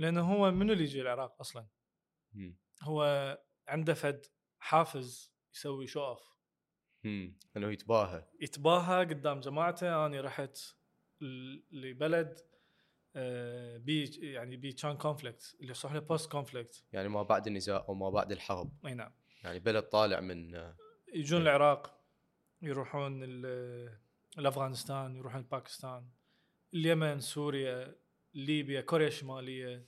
لأنه هو منو اللي يجي العراق أصلا؟ مم. هو عنده فد حافز يسوي show off. إنه يتباهى. يتباهى قدام جماعته أنا رحت لبلد آه، بي يعني بي كان conflict اللي صح له post-conflict يعني ما بعد النزاع أو ما بعد الحرب. أي نعم. يعني بلد طالع من آه، يجون. العراق يروحون ال- الأفغانستان يروحون باكستان اليمن سوريا ليبيا كوريا الشمالية.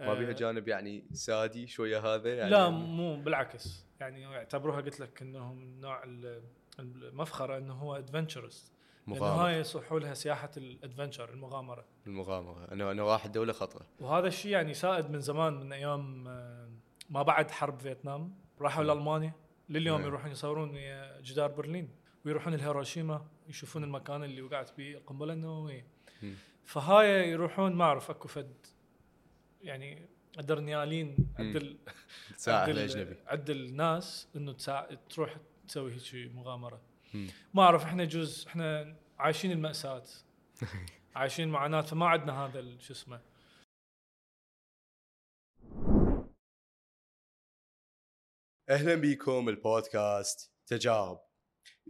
ما بيها آه، جانب يعني سادي شوية هذا يعني. لا مو بالعكس. يعني يعتبروها قلت لك إنهم نوع ال- المفخرة إنه هو ادفنتشرست لأنه مغامرة. هاي يصحوا لها سياحة الادفنشر المغامرة. المغامرة. انه انه راح الدولة خطرة. وهذا الشيء يعني سائد من زمان من أيام آه، ما بعد حرب فيتنام. راحوا لألمانيا. لليوم. يروحون يصورون ويا جدار برلين. ويروحون الهيروشيما يشوفون المكان اللي وقعت به القنبله النوويه. فهاي يروحون ما أعرف أكو فد يعني ادرنيالين عند ال- تساعد الاجنبي عند الناس إنه تساعد تروح تسوي هيك مغامرة. مم. ما أعرف إحنا جزء إحنا عايشين المأساة. عايشين معاناة فما عندنا هذا شو اسمه. أهلا بكم البودكاست. تجارب.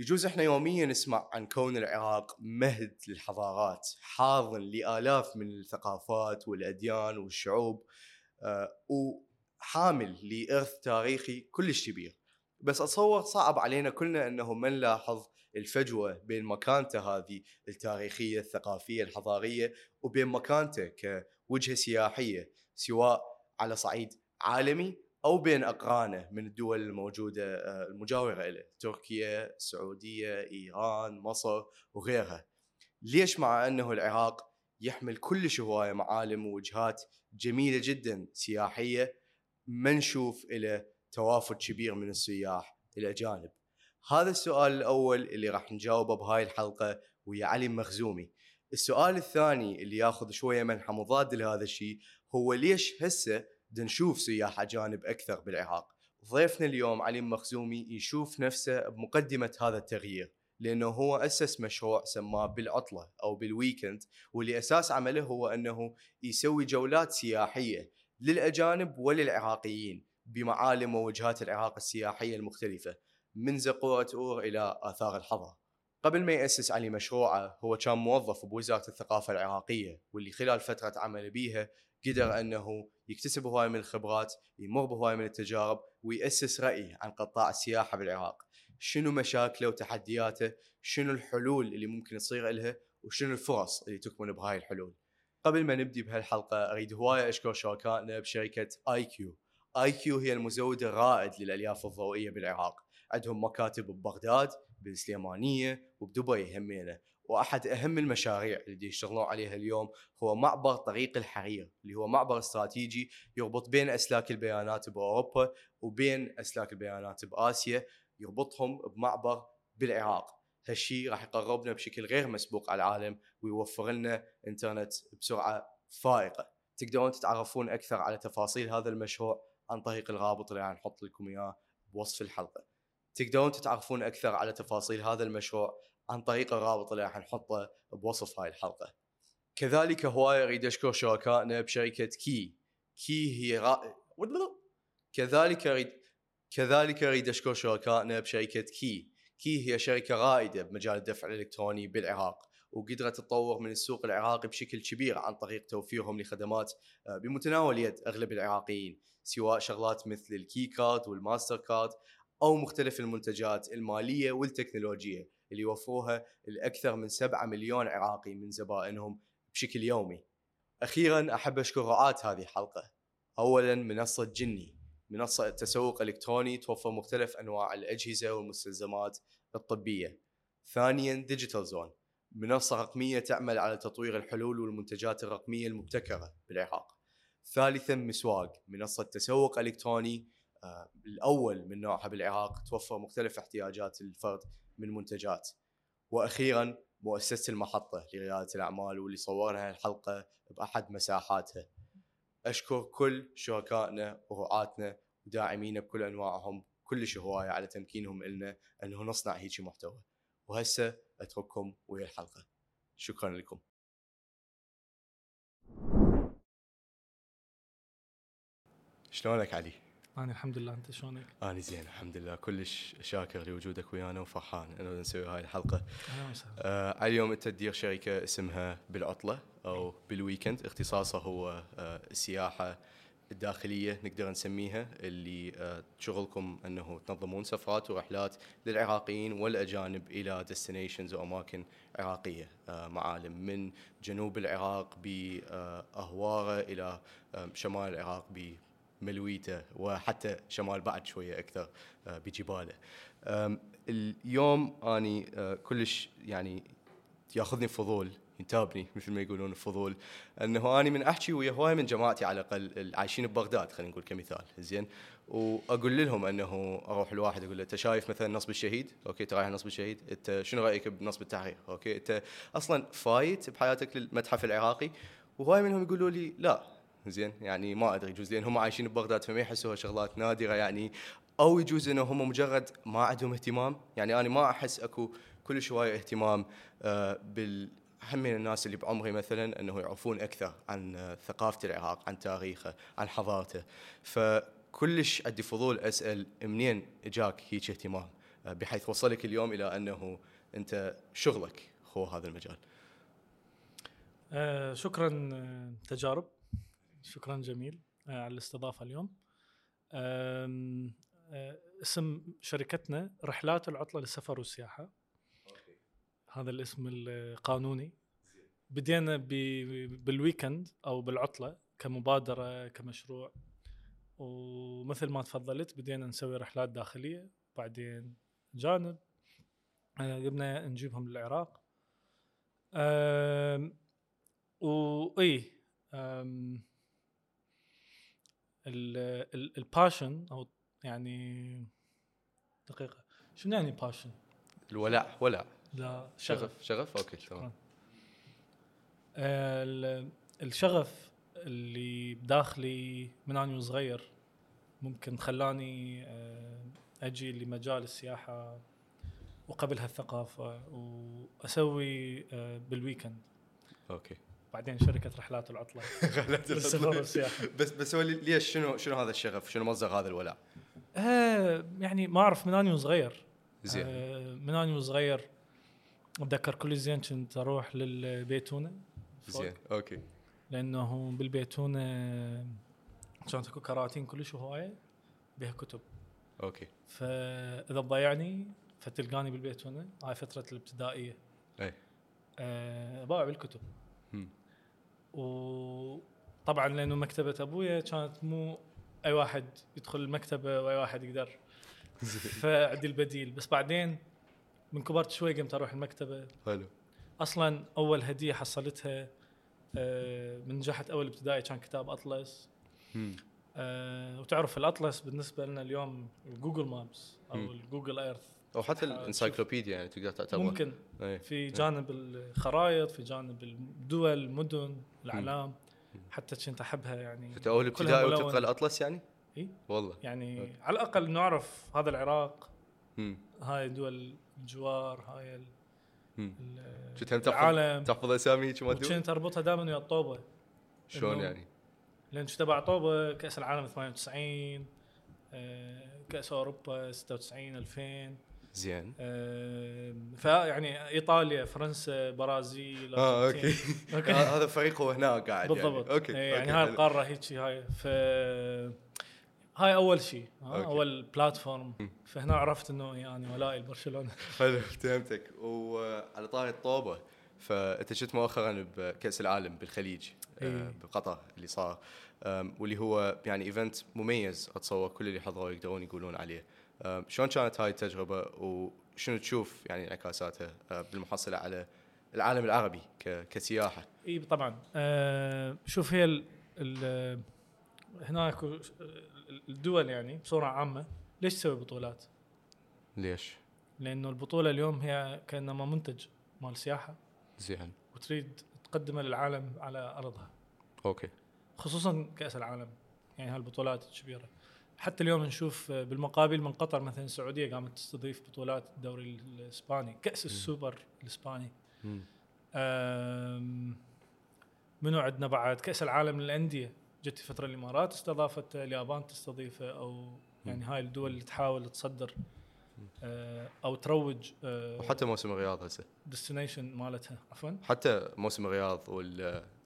يجوز إحنا يوميا نسمع عن كون العراق مهد للحضارات حاضن لآلاف من الثقافات والأديان والشعوب آه، وحامل لإرث تاريخي كلش كبير. بس أتصور صعب علينا كلنا إنه ما نلاحظ الفجوة بين مكانته هذه التاريخية الثقافية الحضارية وبين مكانته كوجهة سياحية سواء على صعيد عالمي أو بين أقرانه من الدول الموجودة آه، المجاورة له تركيا، السعوديه، إيران، مصر وغيرها. ليش مع أنه العراق يحمل كل هواية معالم ووجهات جميلة جدا سياحية ما نشوف له توافد كبير من السياح الاجانب. هذا السؤال الأول اللي راح نجاوبه بهاي الحلقة ويا علي مخزومي. السؤال الثاني اللي ياخذ شوية منحى مضاد لهذا الشيء هو ليش هسه نشوف سياح اجانب أكثر بالعراق. ضيفنا اليوم علي مخزومي يشوف نفسه بمقدمة هذا التغيير لأنه هو أسس مشروع سماه بالعطلة أو بال weekend واللي أساس عمله هو أنه يسوي جولات سياحية للأجانب وللعراقيين بمعالم ووجهات العراق السياحية المختلفة من زقورة أور إلى آثار الحضارة. قبل ما يأسس علي مشروعه هو كان موظف بوزارة الثقافة العراقية واللي خلال فترة عمله بيها قدر أنه يكتسب هواية من الخبرات يمر بهواية من التجارب ويأسس رأي عن قطاع السياحة بالعراق. شنو مشاكله وتحدياته؟ شنو الحلول اللي ممكن تصير لها وشنو الفرص اللي تكمن بهاي الحلول؟ قبل ما نبدي بهالحلقة أريد هواية أشكر شركائنا بشركة آي كيو. آي كيو هي المزود الرائد للألياف الضوئية بالعراق. عندهم مكاتب ببغداد بالسليمانية وبدبي همينة وأحد أهم المشاريع اللي يشتغلون عليها اليوم هو معبر طريق الحرير اللي هو معبر استراتيجي يربط بين أسلاك البيانات بأوروبا وبين أسلاك البيانات بآسيا يربطهم بمعبر بالعراق. هالشيء راح يقربنا بشكل غير مسبوق على العالم ويوفر لنا إنترنت بسرعة فائقة. تقدرون تتعرفون أكثر على تفاصيل هذا المشروع عن طريق الرابط اللي راح نحط لكم إياه بوصف الحلقة. تقدرون تتعرفون أكثر على تفاصيل هذا المشروع عن طريق الرابط اللي راح نحطه بوصف هاي الحلقة. كذلك هواية أريد أشكر شركائنا بشركة كي. كي هي را... كذلك أريد كذلك أريد أشكر شركائنا بشركة كي. كي هي شركة رائدة بمجال الدفع الإلكتروني بالعراق وقدرت تطور من السوق العراقي بشكل كبير عن طريق توفيرهم لخدمات آه، بمتناول يد أغلب العراقيين سواء شغلات مثل الكي كارد والماستر كارد أو مختلف المنتجات المالية والتكنولوجية اللي يوفروها لاكثر من 7 مليون عراقي من زبائنهم بشكل يومي. أخيرا أحب أشكر رعاة هذه الحلقة. اولا منصة جني، منصة تسوق إلكتروني توفر مختلف أنواع الأجهزة والمستلزمات الطبية. ثانيا ديجيتال زون، منصة رقمية تعمل على تطوير الحلول والمنتجات الرقمية المبتكرة بالعراق. ثالثا مسواق، منصة تسوق إلكتروني آه، الأول من نوعها بالعراق توفر مختلف احتياجات الفرد من منتجات. وأخيرا مؤسسة المحطة لرياده الأعمال واللي صورنا الحلقة بأحد مساحاتها. أشكر كل شركائنا ورعاتنا وداعمينا بكل أنواعهم كلش هواية على تمكينهم لنا أنه نصنع هيك محتوى. وهسه أترككم ويا الحلقة. شكرا لكم. شلونك علي؟ أنا الحمد لله أنت شلونك؟ أنا زين الحمد لله. كلش شاكر لوجودك ويانا وفرحان إنه نسوي هاي الحلقة. أهلا وسهلا. آه على اليوم أنت تدير شركة اسمها بالعطلة أو بالويكند. اختصاصها هو آه السياحه الداخليه نقدر نسميها اللي آه شغلكم إنه تنظمون سفرات ورحلات للعراقيين والأجانب إلى destinations واماكن عراقية. آه معالم من جنوب العراق بأهوارة إلى آه شمال العراق بملويته وحتى شمال بعد شوية أكثر آه بجباله. اليوم أني آه، كلش يعني يأخذني فضول ينتابني مثل ما يقولون الفضول إنه أني من أحكي ويا هواي من جماعتي على الأقل العايشين ببغداد خلينا نقول كمثال زين؟ وأقول لهم إنه أروح الواحد أقول له أنت شايف مثلا نصب الشهيد؟ okay انت رايح نصب الشهيد؟ أنت شنو رأيك بنصب التحرير؟ okay أنت أصلا فايت بحياتك للمتحف العراقي وهواي منهم يقولوا لي لا زين؟ يعني ما أدري يجوز لأن هم عايشين ببغداد فما يحسوها شغلات نادرة يعني. أو يجوز إنه هم مجرد ما عندهم اهتمام. يعني أنا ما أحس أكو كل شوية اهتمام آه، بال هم الناس اللي بعمري مثلا إنه يعرفون أكثر عن آه، ثقافة العراق عن تاريخه عن حضارته. فكلش عندي فضول أسأل منين إجاك هيك اهتمام آه، بحيث وصلك اليوم إلى أنه أنت شغلك هو هذا المجال. آه شكرا تجارب. شكرا جميل آه على الاستضافة اليوم. آه اسم شركتنا رحلات العطلة للسفر والسياحة. هذا الاسم القانوني. بدينا بالويكند أو بالعطلة كمبادرة كمشروع. ومثل ما تفضلت بدينا نسوي رحلات داخلية. بعدين جانب آه، قمنا نجيبهم للعراق. وآي أم، ال- ال passion أو يعني دقيقة. شنو يعني passion؟ الولاء ولاء. لا شغف. شغف. شغف؟ okay تمام. ال- الشغف اللي بداخلي من اني وصغير ممكن خلاني آه، أجي لمجال السياحة وقبلها الثقافة وأسوي آه، بال weekend okay. بعدين شركة رحلات العطلة. للسفر والسياحه بس بس هو لي- ليش شنو شنو هذا الشغف؟ شنو مصدر هذا الولاء؟ آه يعني ما أعرف من اني وصغير زين. آه من اني وصغير أتذكر كل زين كنت أروح للبيتونة زين أوكي. لأنه بالبيتونة كانت اكو كراتين كلش هوايه بها كتب. okay. فإذا تضيعني فتلقاني بالبيتونة. هاي فترة الابتدائية. اي أه باع بالكتب. وطبعا لأنه مكتبة أبويا كانت مو أي واحد يدخل المكتبة وأي واحد يقدر. فعندي البديل. بس بعدين من كبرت شوي قمت أروح المكتبة. حلو. أصلا أول هدية حصلتها آه، من نجحت أول ابتدائي كان كتاب أطلس. آه، وتعرف الأطلس بالنسبة لنا اليوم ال Google Maps أو. ال Google Earth أو حتى. ال encyclopedia يعني تقدر تعتبر ممكن اي في جانب الخرائط في جانب الدول المدن الأعلام حتى كنت أحبها يعني انت أول ابتدائي. وتقرا الأطلس يعني؟ إي. والله يعني على الأقل نعرف هذا العراق مم. هاي دول الجوار هاي ال- كنت هم العالم تحفظ أسامي هيك ما؟ وكنت أربطها دائما ويا الطوبة شلون يعني؟ لأن كنت تبع طوبة كأس العالم 98 آه، كأس أوروبا 96 2000 زين. آه، فيعني إيطاليا فرنسا برازيل آه. okay. okay. آه، هذا فريق هو هناك قاعد بالضبط. يعني okay إيه، يعني okay، هاي حلو. القارة هيك هاي. ف هاي أول شيء okay. أول platform. فهنا عرفت إنه يعني ولائي لبرشلونه حلو فهمتك. وعلى طاري الطوبة فانت شفت مؤخرا بكأس العالم بالخليج آه، إيه. بقطر اللي صار. واللي هو يعني event مميز أتصور كل اللي حضروا يقدرون يقولون عليه. شلون كانت هاي التجربة؟ وشنو تشوف يعني انعكاساتها آه، بالمحصلة على العالم العربي كسياحة؟ إي طبعا. آه شوف هي ال ال هناك الدول يعني بصورة عامة ليش تسوي بطولات؟ ليش؟ لأنه البطولة اليوم هي كأنما منتج مال سياحة. زين. وتريد تقدمه للعالم على أرضها. okay. خصوصا كأس العالم. يعني هالبطولات الكبيره حتى اليوم نشوف بالمقابل من قطر مثلا السعودية قامت تستضيف بطولات الدوري الإسباني كأس السوبر الإسباني. منو عندنا بعد؟ كأس العالم للأندية. جت فترة الإمارات استضافته اليابان تستضيفه أو يعني هاي الدول اللي تحاول تصدر آه، أو تروج وحتى موسم الرياض هسه. destination مالتها. عفوا. حتى موسم الرياض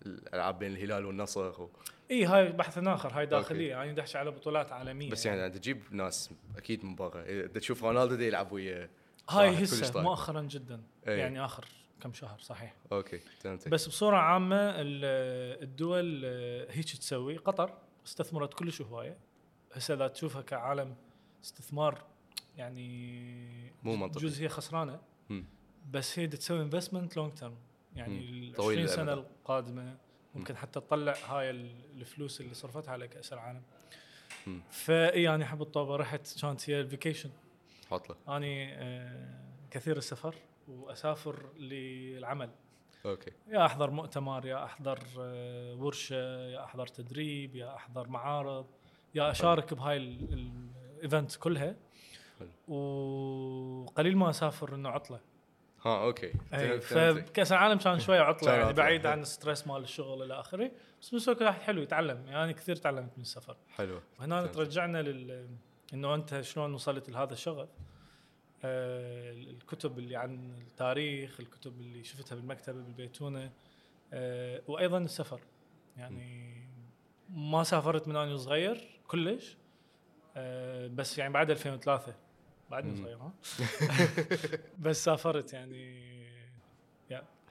والالعاب بين الهلال والنصر و... إي هاي بحث آخر هاي داخلية. يعني دنحچي على بطولات عالمية بس يعني أنت تجيب ناس أكيد من برا. تشوف رونالدو دي يلعب ويا هاي هسه. مؤخرا جدا. إيه. يعني آخر كم شهر صحيح. okay فهمتك. بس بصورة عامة ال- الدول آه، هيك تسوي. قطر استثمرت كلش هواية. هسه اذا تشوفها كعالم استثمار يعني مو منطقي. جزء هي خسرانة. مم. بس هي تسوي investment long term يعني. ال طويل 20 سنة الأمد. القادمة ممكن حتى تطلع هاي ال- الفلوس اللي صرفتها على كأس العالم. فاي أنا احب الطوبه رحت كانت هي ال vacation. حط له. أني آه، كثير السفر وأسافر للعمل. okay. يا أحضر مؤتمر يا أحضر آه، ورشة يا أحضر تدريب يا أحضر معارض يا أشارك بهاي ال event كلها. حلو. وقليل ما أسافر إنه عطلة. ها okay. أي فهمتك. فكاس العالم كان شوية عطلة يعني بعيد. عن ال stress مال الشغل إلى آخره. بس بنفس الوقت الواحد حلو يتعلم. يعني كثير تعلمت من السفر. حلو. وهنا. ترجعنا لل إنه أنت شلون وصلت لهذا الشغف. آه الكتب اللي عن التاريخ الكتب اللي شفتها بالمكتبة بالبيتونة. آه وأيضا السفر. يعني ما سافرت من أنا صغير كلش. آه بس يعني بعد 2003 بعدني. صغير ها؟ بس سافرت يعني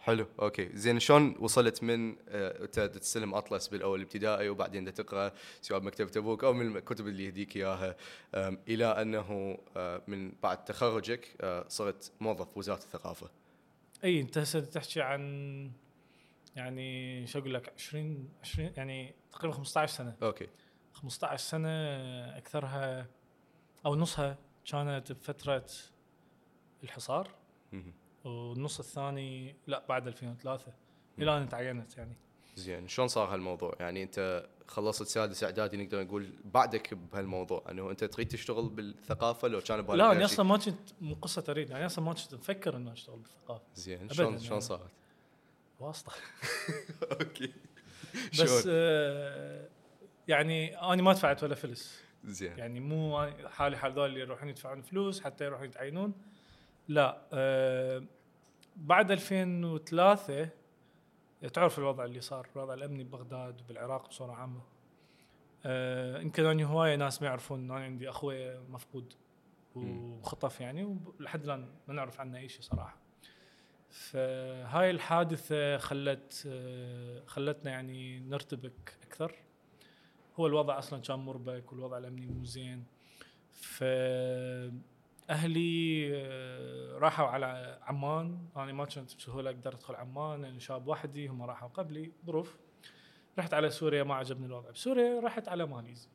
حلو أوكي. زين شلون وصلت من آه، أنت تستلم أطلس بالأول ابتدائي وبعدين تقرأ سواء بمكتبة أبوك أو من الكتب اللي يهديك إياها إلى أنه آه، من بعد تخرجك آه، صرت موظف بوزاره الثقافة. إي أنت هسه تحكي عن يعني شو أقول لك 20 20 يعني تقريبا 15 سنة. أوكي. 15 سنة أكثرها أو نصها كانت بفترة الحصار. والنص الثاني لا بعد 2003 إلى أن تعينت يعني. زين شلون صار هالموضوع؟ يعني أنت خلصت سادس إعدادي نقدر نقول بعدك بهالموضوع انه أنت تريد تشتغل بالثقافة لو كان لا أنا؟ أصلا ما كنت مو قصة أريد يعني أصلا ما كنت مفكر انه أشتغل بالثقافة. زين شلون يعني. شلون صارت؟ واسطة. أوكي. بس آه يعني أنا ما دفعت ولا فلس. زين. يعني مو حالي حال ذول اللي يروحون يدفعون فلوس حتى يروحون يتعينون. لا آه بعد 2003 تعرف الوضع اللي صار الوضع الأمني ببغداد وبالعراق بصورة عامة. آه يمكن اني هواية ناس ما يعرفون ان أنا عندي أخوي مفقود. وخطف يعني ولحد الآن ما نعرف عنه أي شيء صراحة. فهاي الحادثة خلت آه، خلتنا يعني نرتبك أكثر. هو الوضع أصلا كان مربك والوضع الأمني مو زين. ف أهلي آه، راحوا على عمان. أنا ما كنت بسهولة أقدر أدخل عمان لأن شاب وحدي هم راحوا قبلي ظروف رحت على سوريا ما عجبني الوضع. بسوريا رحت على ماليزيا.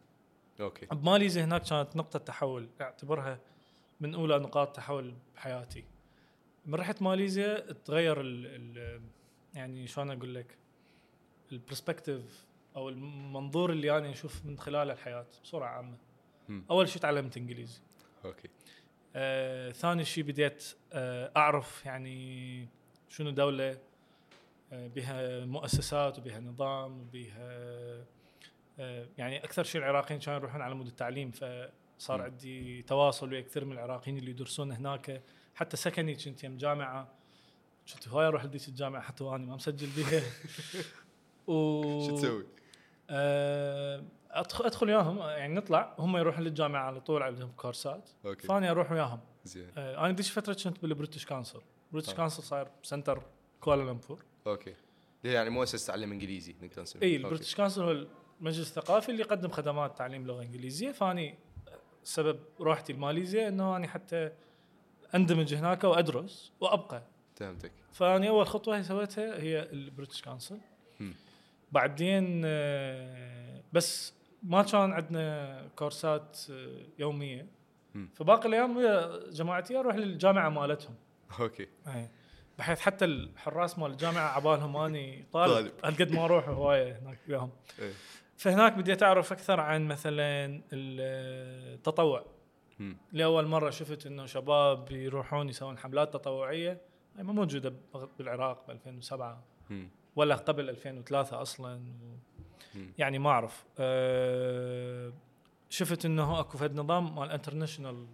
okay. بماليزيا هناك كانت نقطة تحول أعتبرها من أولى نقاط تحول بحياتي. من رحت ماليزيا تغير ال ال يعني شلون أقول لك ال perspective أو المنظور اللي أنا أشوف من خلاله الحياة بصورة عامة مم. أول شيء تعلمت إنجليزي okay آه، ثاني شيء بديت آه، أعرف يعني شنو دولة آه، بها مؤسسات وبها نظام وبها آه، يعني أكثر شيء العراقيين كانوا يروحون على مود التعليم فصار م. عندي تواصل ويا كثير من العراقيين اللي يدرسون هناك حتى سكني كنت يم جامعة كنت هواي أروح لديك الجامعة حتى واني ما مسجل بيها و شو تسوي؟ آه، ادخل أدخل وياهم يعني نطلع هم يروحون للجامعة على طول عندهم كورسات. okay. فاني أروح وياهم. زين. آه، أنا ذيك الفترة كنت بال British Council. British آه. Council صاير center كوالالمبور okay. هي يعني مؤسسه تعلم إنجليزي نقدر نسميه إي أوكي. البريتش كونسل هو المجلس الثقافي اللي يقدم خدمات تعليم لغة إنجليزية. فأني سبب روحتي لماليزيا إنه أني حتى أندمج هناك وأدرس وأبقى. فهمتك. فأني أول خطوة سويتها هي ال British Council. بعدين آه، بس ما كان عندنا كورسات آه، يومية. فباقي الأيام ويا جماعتي أروح للجامعة مالتهم okay أي. بحيث حتى الحراس مال الجامعة عبالهم أني طالب. هالقد ما أروح هواية هناك وياهم إيه. فهناك بديت أعرف أكثر عن مثلا التطوع مم. لأول مرة شفت إنه شباب يروحون يسوون حملات تطوعية ما موجودة بالعراق ب 2007 مم. ولا قبل 2003 أصلا. يعني ما أعرف. أه شفت إنه أكو فد نظام مال international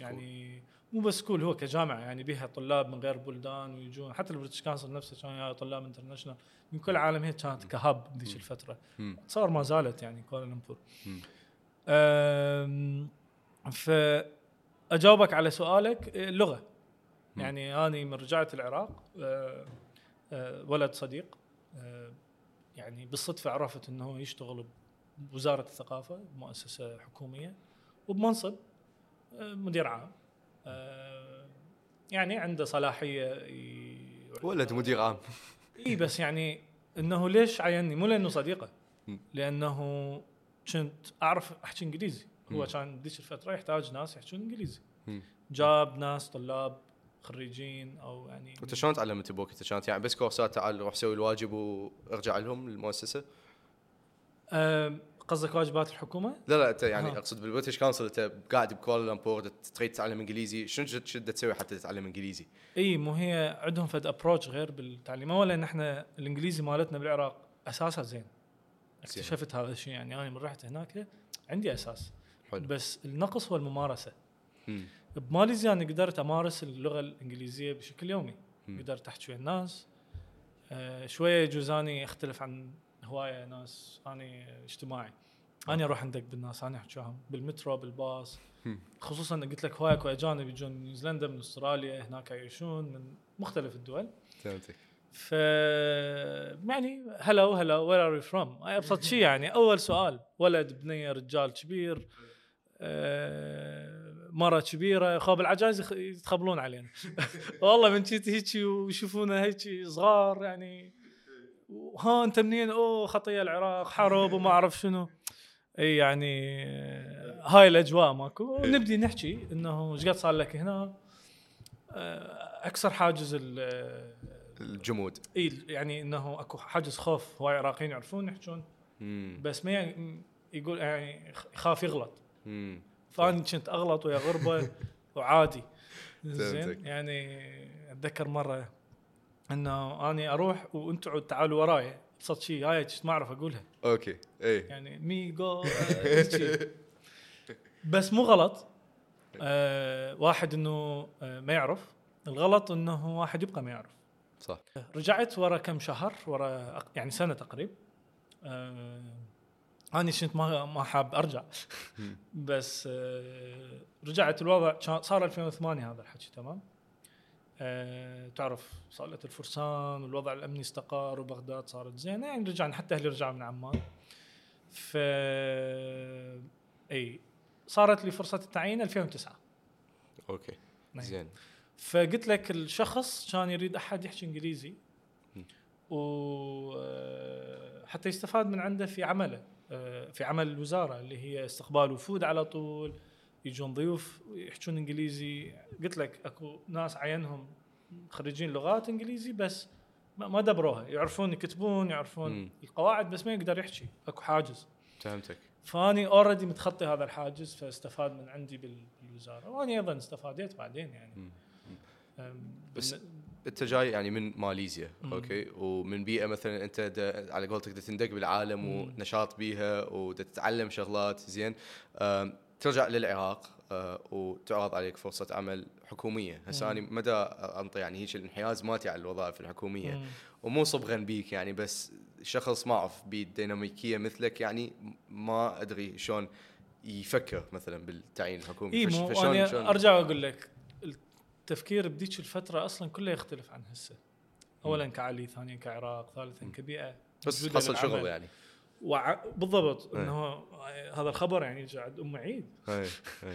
يعني مو بس school هو كجامعة يعني بيها طلاب من غير بلدان ويجون. حتى ال British Council نفسه كان يا طلاب international من كل العالم هي كانت ك hub بذيك الفترة. مم. تصور ما زالت يعني كوالالمبور فاجاوبك على سؤالك اللغة. يعني أنا من رجعت العراق. أه، ولد صديق أه، يعني بالصدفة عرفت إنه يشتغل بوزارة الثقافة مؤسسة حكومية وبمنصب أه، مدير عام يعني عنده صلاحية ولد مدير عام إي بس يعني إنه ليش عيني مو لأنه صديقة. لأنه كنت أعرف احكي إنجليزي هو. كان ذيك الفترة يحتاج ناس يحكون إنجليزي. جاب ناس طلاب خريجين أو يعني انت شلون تعلمت أبوك أنت كانت يعني بس كورسات تعال روح سوي الواجب وارجع لهم للمؤسسه آم، قصدك واجبات الحكومة؟ لا لا أنت يعني آه. أقصد بال British Council أنت قاعد بكوالالمبور تريد تتعلم إنجليزي شنو شد تسوي حتى تتعلم إنجليزي؟ إي مو هي عندهم فد approach غير بالتعليم اولا ان إحنا الإنجليزي مالتنا بالعراق أساسا زين اكتشفت هذا الشيء يعني أنا من رحت هناك عندي أساس حلو بس النقص هو الممارسة مم. بماليزيا أنا قدرت أمارس اللغة الإنجليزية بشكل يومي. مم. قدرت أحكي ويا الناس. آه شوية يجوز أني أختلف عن هواية ناس أني اجتماعي. أنا أروح عندك بالناس أنا احكيهم بالمترو بالباص. خصوصا قلت لك هواي اكو اجانب يجون من نيوزيلندا من أستراليا هناك يعيشون من مختلف الدول. فهمتك. ف يعني hello hello where are you from أبسط شيء يعني أول سؤال ولد بنيه رجال كبير. آه، مرة كبيرة. خوب العجايز يتخبلون علينا. والله من جيت هيك ويشوفونا هيك صغار يعني. ها انت منين؟ oh خطية العراق حرب وما أعرف شنو. إي يعني هاي الأجواء ماكو. ونبدي نحكي إنه إيش قد صار لك هنا؟ آه، أكسر حاجز ال- الجمود. إي يعني إنه أكو حاجز خوف. هواي عراقيين يعرفون يحجون. بس ما ي- يقول يعني يخاف يغلط. مم. فاني كنت أغلط ويا الغربة وعادي. زين؟ يعني أتذكر مرة إنه أني أروح وأنتم تعالوا وراي. ابسط شيء هاي ما أعرف أقولها. okay. اي يعني may go بس مو غلط. آه واحد إنه آه ما يعرف. الغلط إنه واحد يبقى ما يعرف. صح. رجعت ورا كم شهر ورا يعني سنة تقريبا آه أنا كنت ما ما حاب أرجع. بس آه رجعت الوضع صار 2008 هذا الحكي تمام آه تعرف صالة الفرسان والوضع الأمني استقر وبغداد صارت زينة يعني رجعنا حتى أهلي رجعوا من عمان ف إي صارت لي فرصة التعيين 2009 okay نعم. زين فقلت لك الشخص كان يريد أحد يحكي إنجليزي. وحتى يستفاد من عنده في عمله آه، في عمل الوزارة اللي هي استقبال وفود على طول يجون ضيوف يحكون إنجليزي. قلت لك أكو ناس عينهم خريجين لغات إنجليزي بس ما دبروها. يعرفون يكتبون يعرفون مم. القواعد بس ما يقدر يحكي. أكو حاجز. فهمتك. فأني already متخطي هذا الحاجز فاستفاد من عندي بال- بالوزارة. وأنا أيضا استفاديت بعدين يعني. بس- انت جاي يعني من ماليزيا مم. okay ومن بيئة مثلا انت دا على قولتك تندق بالعالم مم. ونشاط بيها وتتعلم شغلات زين ترجع للعراق آه، وتعرض عليك فرصة عمل حكومية هسه. أنا مدى أنطي يعني هيك الانحياز مالتي على الوظائف الحكومية مم. ومو صبغا بيك يعني بس شخص ما أعرف بالديناميكيه مثلك يعني ما أدري شلون يفكر مثلا بالتعيين الحكومي إي مو أنا أرجع وأقول لك التفكير بديك الفترة أصلا كله يختلف عن هسه. اولا كعلي ثانيا كعراق ثالثا كبيئة. بس حصل شغل. يعني. وع... بالضبط. إيه. إنه هذا الخبر يعني يجي عند أم عيد. اي اي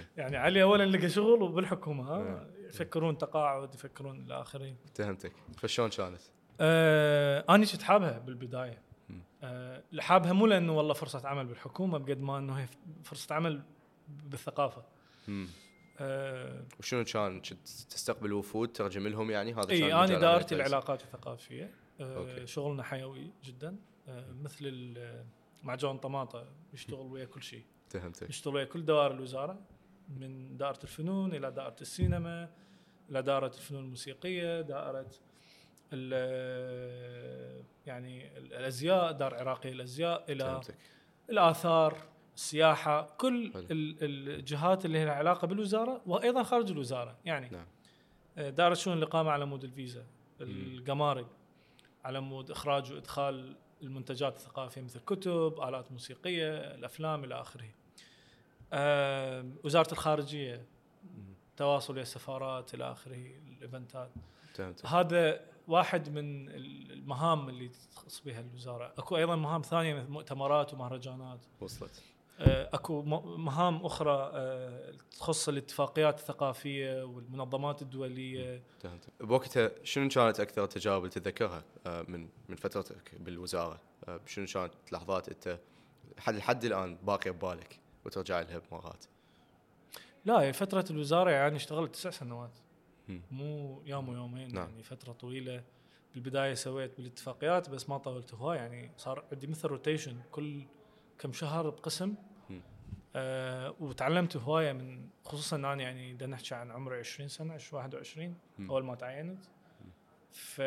يعني علي اولا لقى شغل وبالحكومة. ها إيه. يفكرون تقاعد يفكرون الاخرين فهمتك فشلون كانت؟ آه أنا كنت حابها بالبداية. آه حابها مو لأنه والله فرصة عمل بالحكومة بقد ما إنه هي فرصة عمل بالثقافة. مم. آه وشنو كان تستقبل وفود ترجم لهم يعني؟ هذا إي أنا عملك العلاقات. الثقافية. آه أوكي. شغلنا حيوي جدا. آه مثل ال- معجون طماطة يشتغل ويا كل شيء. فهمتك. نشتغل ويا كل دوائر الوزارة من دائرة الفنون إلى دائرة السينما إلى دائرة الفنون الموسيقية دائرة ال- يعني الأزياء دار العراقية الأزياء إلى فهمتك. الآثار. السياحه كل حلو. الجهات اللي لها علاقة بالوزارة وأيضا خارج الوزارة يعني نعم. آه، دار الشؤون الإقامة على مود الفيزا الگمارك على مود إخراج وإدخال المنتجات الثقافية مثل كتب آلات موسيقية الأفلام إلى آخره. آه، وزارة الخارجية تواصل السفارات إلى آخره الإيفنتات. هذا واحد من المهام اللي تخص بها الوزارة. أكو أيضا مهام ثانية مثل مؤتمرات ومهرجانات. وصلت. أكو م- مهام أخرى آه، تخص الاتفاقيات الثقافية والمنظمات الدولية بوقتها شنو كانت أكثر التجارب اللي تتذكرها آه، من من فترتك بالوزارة؟ آه، شنو كانت لحظات أنت لحد لحد الآن باقية ببالك وترجع لها بمرات؟ لا هي فترة الوزارة يعني اشتغلت تسع سنوات. مو يوم ويومين نعم. يعني فترة طويلة بالبداية سويت بالاتفاقيات بس ما طولت هواي يعني صار عندي مثل rotation كل كم شهر بقسم. آه وتعلمت هواية من خصوصا أنا يعني بدنا نحكي عن عمري 20 سنة 20 21 مم. أول ما تعينت ف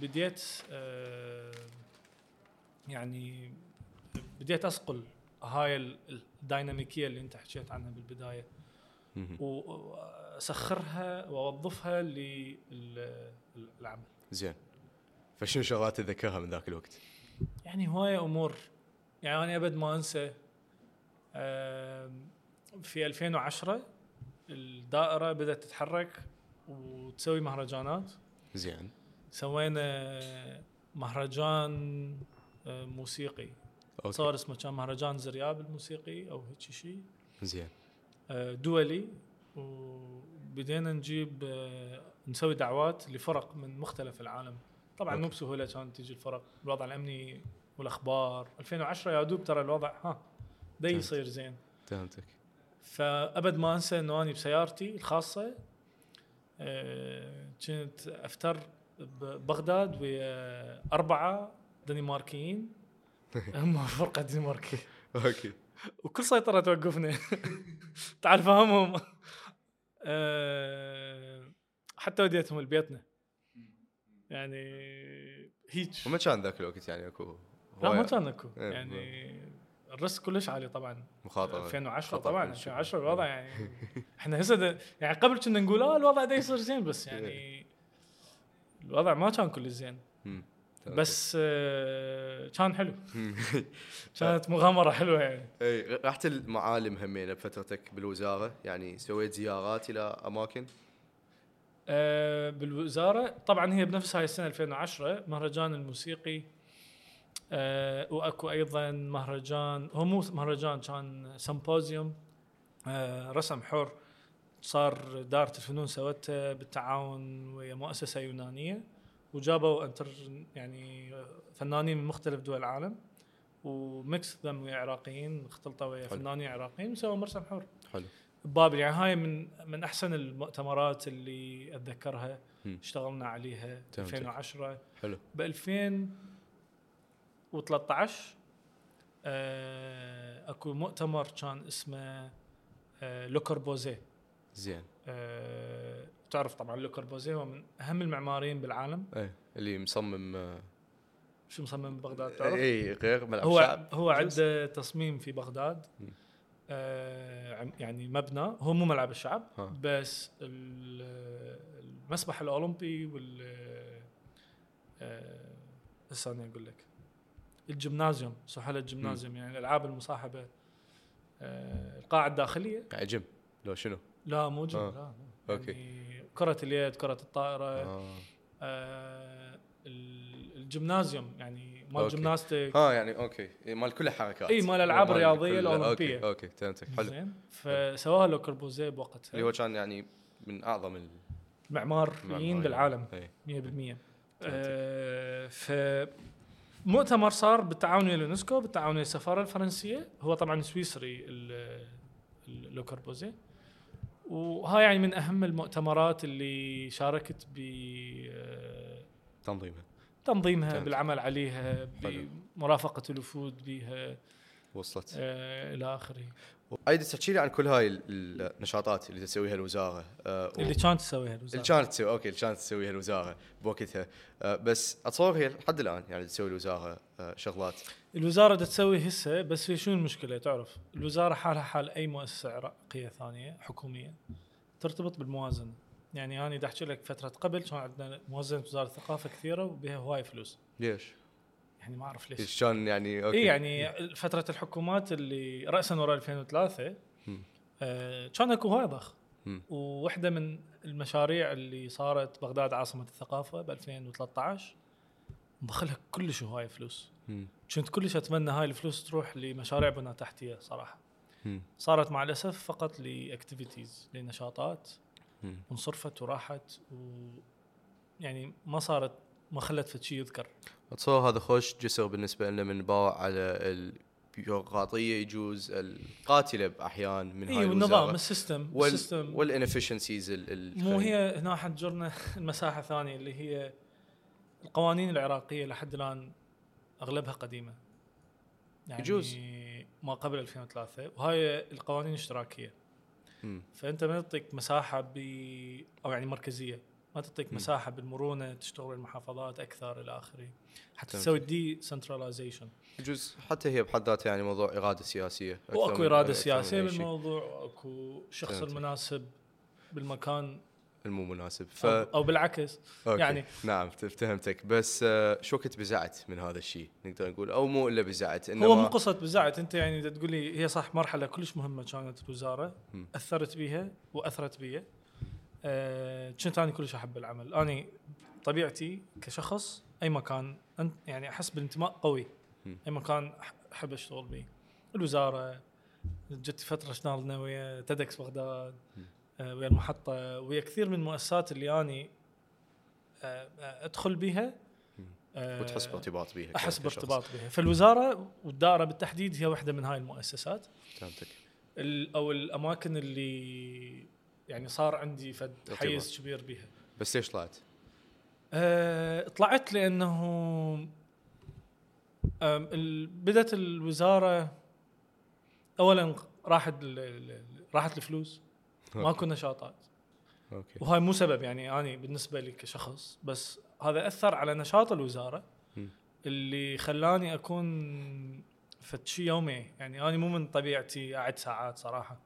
بديت آه يعني بديت اسقل هاي ال- الديناميكية اللي أنت حكيت عنها بالبداية. وأسخرها وأوظفها للعمل زين فشنو شغلات تتذكرها من ذاك الوقت؟ يعني هواية أمور يعني أنا أبد ما أنسى في 2010 الدائرة بدأت تتحرك وتسوي مهرجانات. زين. سوينا مهرجان موسيقي. okay. تصور اسمه كان مهرجان زرياب الموسيقي أو هيك شيء. زين. دولي. وبدينا نجيب نسوي دعوات لفرق من مختلف العالم. طبعا مو okay. بسهولة كانت تجي الفرق. الوضع الأمني والأخبار. 2010 يا دوب ترى الوضع ها. فهمت. يصير زين. فهمتك. فأبد ما أنسى إنه أني بسيارتي الخاصة آه، كنت أفتر ببغداد ويا أربعة دنماركيين. هم فرقة دنماركية. أوكي. وكل سيطرة توقفني. تعال فهمهم أه حتى وديتهم لبيتنا. يعني هيج. وما كان ذاك الوقت يعني أكو لا ما كان أكو. إيه، يعني ال risk كلش عالي طبعا. مخاطره 2010 خطر طبعا كل شيء. 2010 الوضع يعني. إحنا هسه يعني قبل كنا نقول آه الوضع ده يصير زين بس يعني الوضع ما كان كل زين. بس آه، كان حلو. كانت مغامرة حلوة يعني. اي رحت المعالم همينه بفترتك بالوزارة؟ يعني سويت زيارات إلى أماكن؟ آه، بالوزارة طبعا هي بنفس هاي السنة 2010 مهرجان الموسيقي آه، وأكو أيضا مهرجان هو مو مهرجان كان سمبوزيوم آه، رسم حر صار دارة الفنون سوته بالتعاون ويا مؤسسة يونانية وجابوا انتر يعني فنانين من مختلف دول العالم وميكس ذم ويا عراقيين اختلطوا ويا. فنانين عراقيين وسووا مرسم حر حلو بابل يعني هاي من من أحسن المؤتمرات اللي أتذكرها. اشتغلنا عليها فهمتك. 2010 حلو ب 2013 آه، أكو مؤتمر كان اسمه آه، لوكربوزيه زين آه، تعرف طبعا لوكربوزيه هو من أهم المعماريين بالعالم اي اللي مصمم آه، شو مصمم ببغداد تعرف؟ اي غير ملعب هو شعب هو. عنده تصميم في بغداد. آه يعني مبنى هو مو ملعب الشعب ها. بس ال- المسبح الأولمبي وال آه، هسه أنا أقول لك الجمنازيوم سحل الجمنازيوم يعني الألعاب المصاحبة آه القاعة الداخلية يعني جيم لو شنو لا مو جيم آه. لا. okay. يعني كرة اليد كرة الطائرة آه. آه ال- الجمنازيوم يعني مال okay. gymnastic ها يعني okay مال كل الحركات إي، مال الرياضية كل- الأولمبية. okay okay فهمتك حلو زين فسواها لو كوربوزيه بوقتها اللي هو كان يعني من أعظم ال- معماريين المعماريين. بالعالم إي. 100% آه ف مؤتمر صار بالتعاون ويا اليونسكو بالتعاون ويا السفارة الفرنسية. هو طبعا سويسري ال- ال- لو كوربوزيه وهاي يعني من أهم المؤتمرات اللي شاركت ب آه، تنظيمها. تنظيمها فهمت. بالعمل عليها. بمرافقة الوفود بها وصلت. آه إلى آخره. أيضا تحكي لي عن كل هاي ال- النشاطات اللي تسويها الوزارة. و- اللي كانت تسويها الوزارة. اللي كانت تسوي okay اللي كانت تسويها الوزارة بوقتها. آه، بس أتصور هي لحد الآن يعني تسوي الوزارة آه، شغلات. الوزارة تسوي هسه بس في شنو المشكلة؟ تعرف الوزارة حالها حال أي مؤسسة عراقية ثانية حكومية ترتبط بالموازنة. يعني أنا دا أحكي لك فترة قبل كان عندنا موازنة وزارة الثقافة كثيرة وبها هواي فلوس. ليش؟ يعني ما أعرف ليش كان يعني okay اي يعني فترة الحكومات اللي راسا ورا 2003 مم. آه كان أكو هواي ضخ. وواحده من المشاريع اللي صارت بغداد عاصمة الثقافة ب 2013 مدخلها كلش هواي فلوس. كنت كلش أتمنى هاي الفلوس تروح لمشاريع بنى تحتية صراحة مم. صارت مع الأسف فقط لأكتيفيتيز لنشاطات. وانصرفت وراحت و يعني ما صارت ما خلت شيء يذكر أتصور هذا خوش جسر بالنسبة لنا من باع على البيروقراطية يجوز القاتلة بأحيان من هاي اي والنظام الوزارة. السيستم وال السيستم والانفشنسيز مو هي هنا حتجرنا المساحة ثانية اللي هي القوانين العراقية لحد الآن أغلبها قديمة. يعني يجوز. ما قبل 2003 وهاي القوانين اشتراكيه مم. فأنت ما تعطيك مساحة ب أو يعني مركزية. ما تعطيك. مساحة بالمرونة تشتغل المحافظات أكثر إلى آخره حتى. تسوي دي سنتراليزيشن يجوز حتى هي بحد ذاتها يعني موضوع إرادة سياسية وأكو إرادة سياسية. بالموضوع وأكو شخص فهمتك. المناسب بالمكان المو مناسب ف أو, أو بالعكس okay. يعني- نعم فهمتك بس آه، شو كنت بزعت من هذا الشيء نقدر نقول أو مو إلا بزعت انما هو مو قصة بزعت أنت يعني دا تقول لي هي صح مرحلة كلش مهمة كانت الوزارة. أثرت بيها وأثرت بي أه كنت أنا كلش أحب العمل أنا طبيعتي كشخص أي مكان يعني أحس بالانتماء قوي. أي مكان أحب أشتغل به الوزارة جت فترة اشتغلنا ويا تيدكس بغداد. آه، ويا المحطة ويا كثير من المؤسسات اللي أني آه، آه، أدخل بيها مم. آه، وتحس بارتباط بيها أحس. بارتباط بها فالوزارة والدائرة بالتحديد هي واحدة من هاي المؤسسات فهمتك أو الأماكن اللي يعني صار عندي فد حيز كبير بها بس ليش طلعت؟ أه طلعت لأنه بدأت الوزارة اولا راحت راحت الفلوس. ماكو نشاطات أوكي. وهاي مو سبب يعني أني بالنسبة لي كشخص بس هذا أثر على نشاط الوزارة. اللي خلاني أكون فد شيء يومي. يعني أنا مو من طبيعتي أعد ساعات صراحة.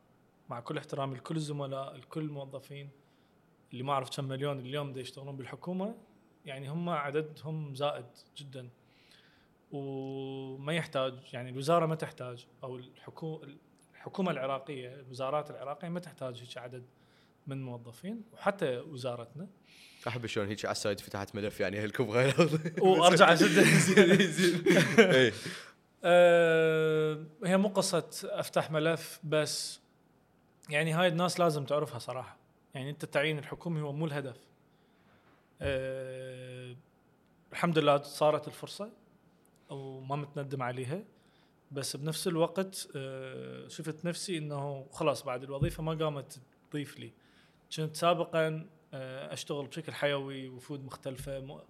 مع كل احترامي لكل الزملاء لكل الموظفين اللي ما أعرف كم مليون اليوم دا يشتغلون بالحكومة. يعني هم عددهم زائد جدا. وما يحتاج يعني الوزارة ما تحتاج أو الحكومة الحكومة العراقية الوزارات العراقية ما تحتاج هيك عدد من موظفين وحتى وزارتنا. أحب شلون هيك على السايد فتحت ملف يعني هالكم غير وأرجع اسده زين زين إيه. أه هي مو قصة أفتح ملف بس يعني هاي الناس لازم تعرفها صراحة. يعني أنت التعيين الحكومي هو مو الهدف. أه الحمد لله صارت الفرصة وما متندم عليها. بس بنفس الوقت أه شفت نفسي إنه خلاص بعد الوظيفة ما قامت تضيف لي. كنت سابقا أه أشتغل بشكل حيوي وفود مختلفة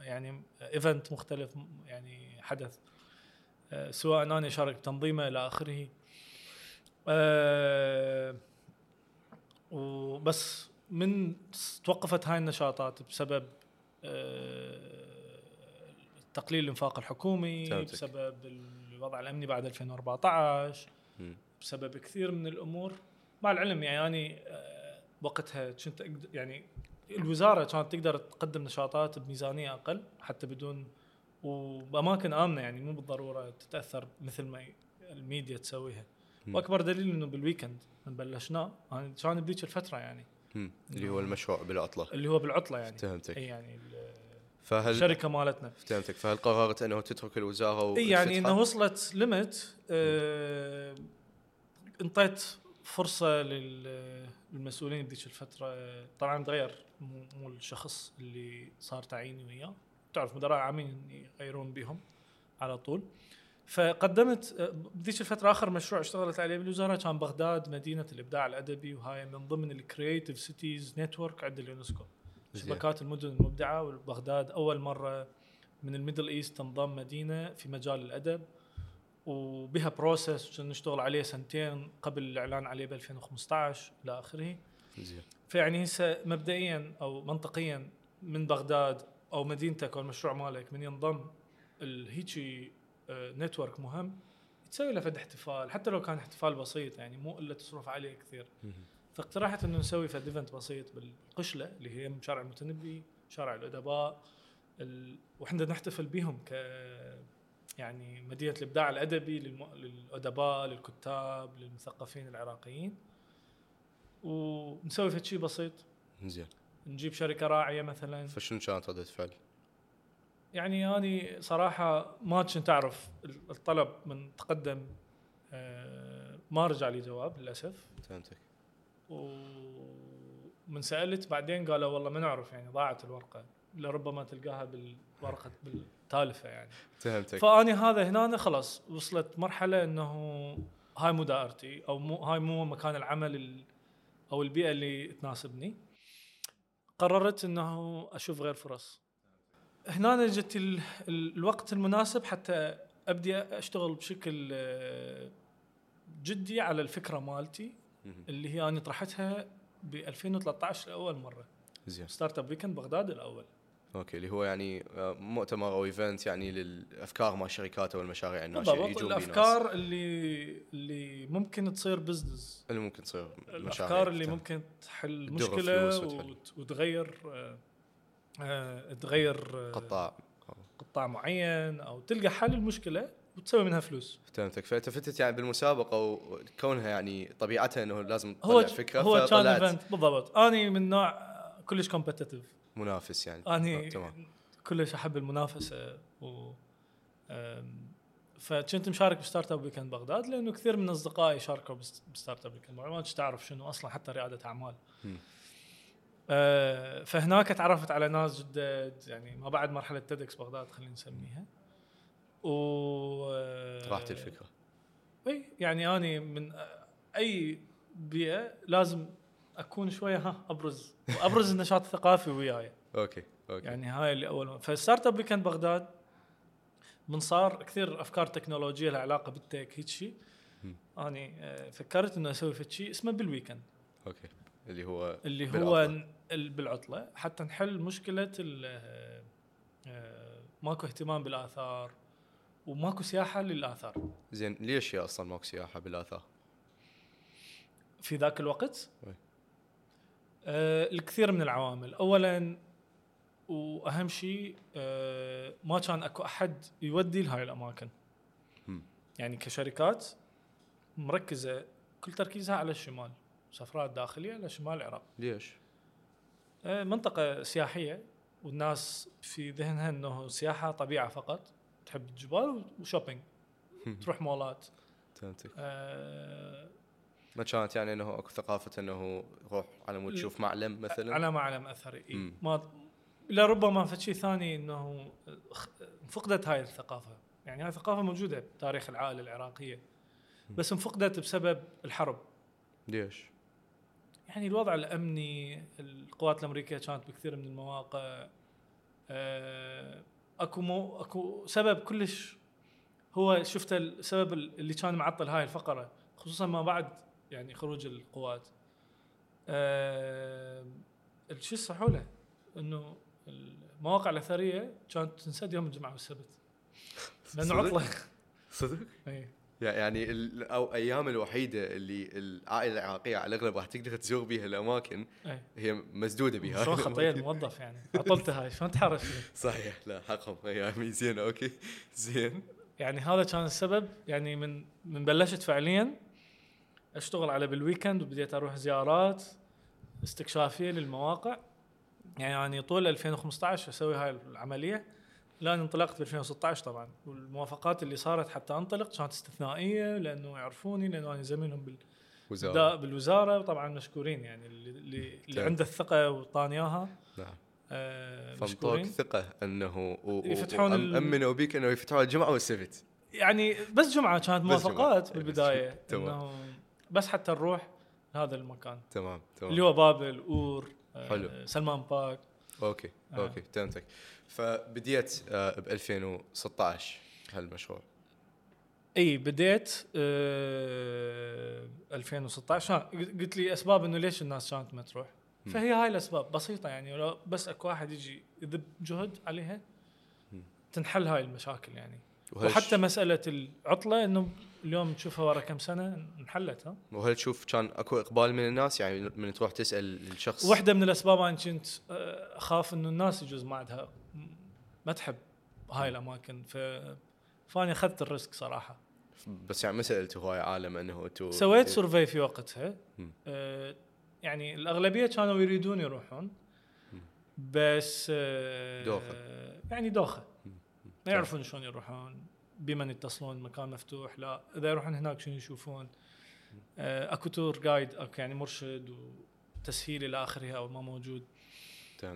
يعني ايفنت مختلف يعني حدث. أه سواء أنا اشارك بتنظيمه إلى آخره. أه وبس من توقفت هاي النشاطات بسبب أه تقليل الإنفاق الحكومي. بسبب الوضع الأمني بعد 2014 مم. بسبب كثير من الأمور مع العلم يعني آه، وقتها كنت يعني الوزارة كانت تقدر تقدم نشاطات بميزانية أقل حتى بدون وبأماكن آمنة يعني مو بالضرورة تتأثر مثل ما الميديا تسويها. وأكبر دليل إنه بالويكند من بلشناه أنا كان بذيك الفترة يعني. مم. اللي هو المشروع بالعطلة. اللي هو بالعطلة يعني. فهمتك إي يعني فهل الشركة مالتنا. فهمتك فهل قررت أنه تترك الوزارة إي يعني؟ إنه وصلت limit آه إنطيت فرصة لل- للمسؤولين بذيك الفترة. طبعا تغير مو, الشخص اللي صار تعييني وياه. تعرف مدراء عامين يغيرون بهم على طول. فقدمت آه، بذيك الفترة آخر مشروع اشتغلت عليه بالوزارة كان بغداد مدينة الإبداع الأدبي وهاي من ضمن ال Creative Cities Network عند اليونسكو. شبكات المدن المبدعة وبغداد أول مرة من ال Middle East تنضم مدينة في مجال الأدب. وبها process كنا نشتغل عليه سنتين قبل الإعلان عليه ب 2015 إلى آخره. زين. فيعني هسه مبدئيا أو منطقيا من بغداد أو مدينتك أو المشروع مالك من ينضم الهيجي network مهم تسوي له فد احتفال حتى لو كان احتفال بسيط يعني مو إلا تصرف عليه كثير. فاقترحت إنه نسوي فد event بسيط بالقشلة اللي هي شارع المتنبي شارع الأدباء ال... وإحنا نحتفل بهم ك يعني مدينة الإبداع الأدبي للم... للأدباء للكتاب للمثقفين العراقيين. ونسوي فد شيء بسيط. زين. نجيب شركة راعية مثلا. فشنو كانت ردة فعل؟ يعني أني صراحة ما كنت أعرف الطلب من تقدم آه، ما رجع لي جواب للأسف. فهمتك. ومن سألت بعدين قالوا والله ما نعرف يعني ضاعت الورقة لربما تلقاها بالورقة بالتالفة يعني. فهمتك. فأني هذا هنا خلاص وصلت مرحلة إنه هاي مو دائرتي أو مو هاي مو مكان العمل ال- أو البيئة اللي تناسبني. قررت إنه أشوف غير فرص. هنا جت ال- ال- الوقت المناسب حتى أبدي أشتغل بشكل آه، جدي على الفكرة مالتي. اللي هي أنا طرحتها ب 2013 لأول مرة زين Startup Weekend بغداد الأول okay اللي هو يعني آه، مؤتمر أو event يعني للأفكار مال الشركات أو المشاريع الناشئة يجون. الأفكار اللي اللي ممكن تصير business اللي ممكن تصير مشاريع الأفكار اللي. ممكن تحل مشكلة وتغير آه، تغير آه، قطاع. قطاع معين أو تلقى حل المشكلة وتسوي منها فلوس. فهمتك. فانت فتت يعني بالمسابقة وكونها يعني طبيعتها إنه لازم هو تطلع فكرة هو كان event بالضبط. أني من نوع آه، كلش competitive منافس يعني. أني آه، تمام. كلش أحب المنافسة و فكنت مشارك ب Startup Weekend بغداد لأنه كثير من أصدقائي شاركوا بس- ب Startup Weekend ما كنت تعرف شنو أصلا حتى ريادة أعمال. آه، فهناك تعرفت على ناس جدد يعني ما بعد مرحلة تيدكس بغداد خلينا نسميها. و آه، طرحت الفكرة. إي يعني أني من أي بيئة لازم أكون شوية ها أبرز. وأبرز النشاط الثقافي وياي. okay okay. يعني هاي اللي أول ما فال Startup Weekend بغداد من صار كثير أفكار تكنولوجية لها علاقة بال tech هيك شيء. أني آه، فكرت إنه أسوي فد شيء اسمه بالويكند okay. اللي هو اللي هو بالعطلة. ال- بالعطلة حتى نحل مشكلة آه، آه، ماكو اهتمام بالآثار وماكو سياحة للآثار زين ليش يا أصلا ماكو سياحة بالآثار؟ في ذاك الوقت. آه الكثير من العوامل اولا وأهم شيء آه ما كان أكو أحد يودي لهاي الأماكن مم. يعني كشركات مركزة كل تركيزها على الشمال سفرات داخلية على شمال العراق. ليش؟ آه منطقة سياحية والناس في ذهنها إنه سياحة طبيعة فقط. تحب الجبال وشوبينج. تروح مولات. فهمتك. آه ما كانت يعني إنه أكو ثقافة إنه روح على مود تشوف معلم مثلا؟ على معلم أثري إيه. ما لربما في شيء ثاني إنه خ- فقدت هاي الثقافة. يعني هاي الثقافة موجودة بتاريخ العائلة العراقية. بس انفقدت بسبب الحرب. ليش؟ يعني الوضع الأمني القوات الأمريكية كانت بكثير من المواقع آه، أكو مو أكو سبب كلش هو شفت السبب اللي كان معطل هاي الفقرة خصوصا ما بعد يعني خروج القوات آه، شو السحوله إنه المواقع الأثرية كانت تنسد يوم الجمعة والسبت لأنه؟ عطلة صدق؟ إي. يعني أو أيام الوحيدة اللي العائلة العراقية على الأغلب راح تقدر تزور بها الأماكن إي. هي مسدودة بها شلون خطيه الموظف يعني؟ عطلته هاي شلون تحرش؟ صحيح لا حقهم. ايامي زين okay. زين. يعني هذا كان السبب. يعني من من بلشت فعليا أشتغل على بالويكند وبديت أروح زيارات استكشافية للمواقع. يعني يعني طول 2015 أسوي هاي العملية. لأن انطلقت ب 2016 طبعا. والموافقات اللي صارت حتى انطلق كانت استثنائية لأنه يعرفوني لأنه أنا زميلهم بال وزارة. دا- بالوزارة وطبعا مشكورين يعني. اللي اللي, تمام. عنده الثقة وطاني اياها نعم. آه، فانطوك ثقة أنه و- يفتحون ال- وامنوا بيك أنه يفتحون الجمعة والسبت. يعني بس جمعة كانت. موافقات إيه، بالبداية. تمام. إنه بس حتى نروح لهذا المكان. تمام تمام. اللي هو بابل أور آه، حلو. سلمان باك okay آه. okay فهمتك فبديت آه، ب 2016 هالمشروع إي بديت آه 2016 ها، قلت لي أسباب إنه ليش الناس كانت ما تروح. فهي هاي الأسباب بسيطة يعني لو بس أكو واحد يجي يذب جهد عليها. تنحل هاي المشاكل يعني وحتى مسألة العطلة إنه اليوم تشوفها ورا كم سنة؟ انحلت ها؟ وهل تشوف كان أكو إقبال من الناس؟ يعني من تروح تسأل الشخص؟ واحدة من الأسباب أنا كنت آه، أخاف إنه الناس يجوز ما عندها ما تحب هاي الأماكن. ف فاني أخذت ال risk صراحة. بس يعني ما سالتوا هواي عالم إنه أنتم سويت survey في وقتها. آه، يعني الأغلبية كانوا يريدون يروحون. بس آه، دوخة. يعني دوخة. ما يعرفون شلون يروحون. بمن يتصلون مكان مفتوح لا إذا يروحون هناك شنو يشوفون آه، أكو tour guide اكو يعني مرشد وتسهيل إلى آخره أو ما موجود.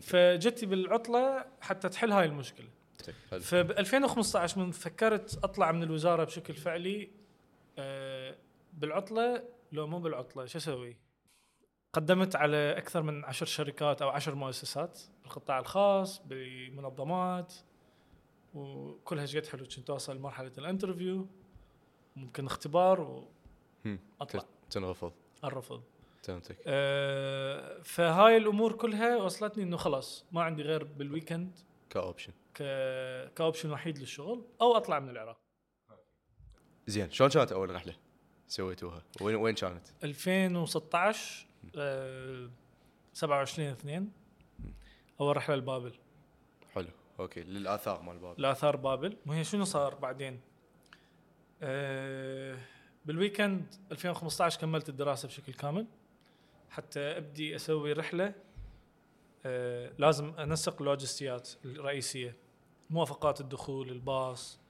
فجتي بالعطلة حتى تحل هاي المشكلة حلو. فب 2015 من فكرت أطلع من الوزارة بشكل فعلي آه، بالعطلة لو مو بالعطلة شو أسوي؟ قدمت على أكثر من عشر شركات أو عشر مؤسسات بالقطاع الخاص بمنظمات وكلها شقد حلو. كنت أوصل لمرحلة ال interview ممكن اختبار. واطلع تنرفض. الرفض فهمتك. آه، فهاي الأمور كلها وصلتني إنه خلاص ما عندي غير بال weekend ك option. ك ك option وحيد للشغل أو أطلع من العراق. زين شلون كانت أول رحلة سويتوها؟ وين وين كانت؟ 2016 آه 27 2 أول رحلة لبابل. okay للآثار مال باب لاثار بابل. وهي شنو صار بعدين؟ آه بال weekend 2015 كملت الدراسة بشكل كامل. حتى أبدي أسوي رحلة آه لازم أنسق اللوجستيات الرئيسية. موافقات الدخول الباص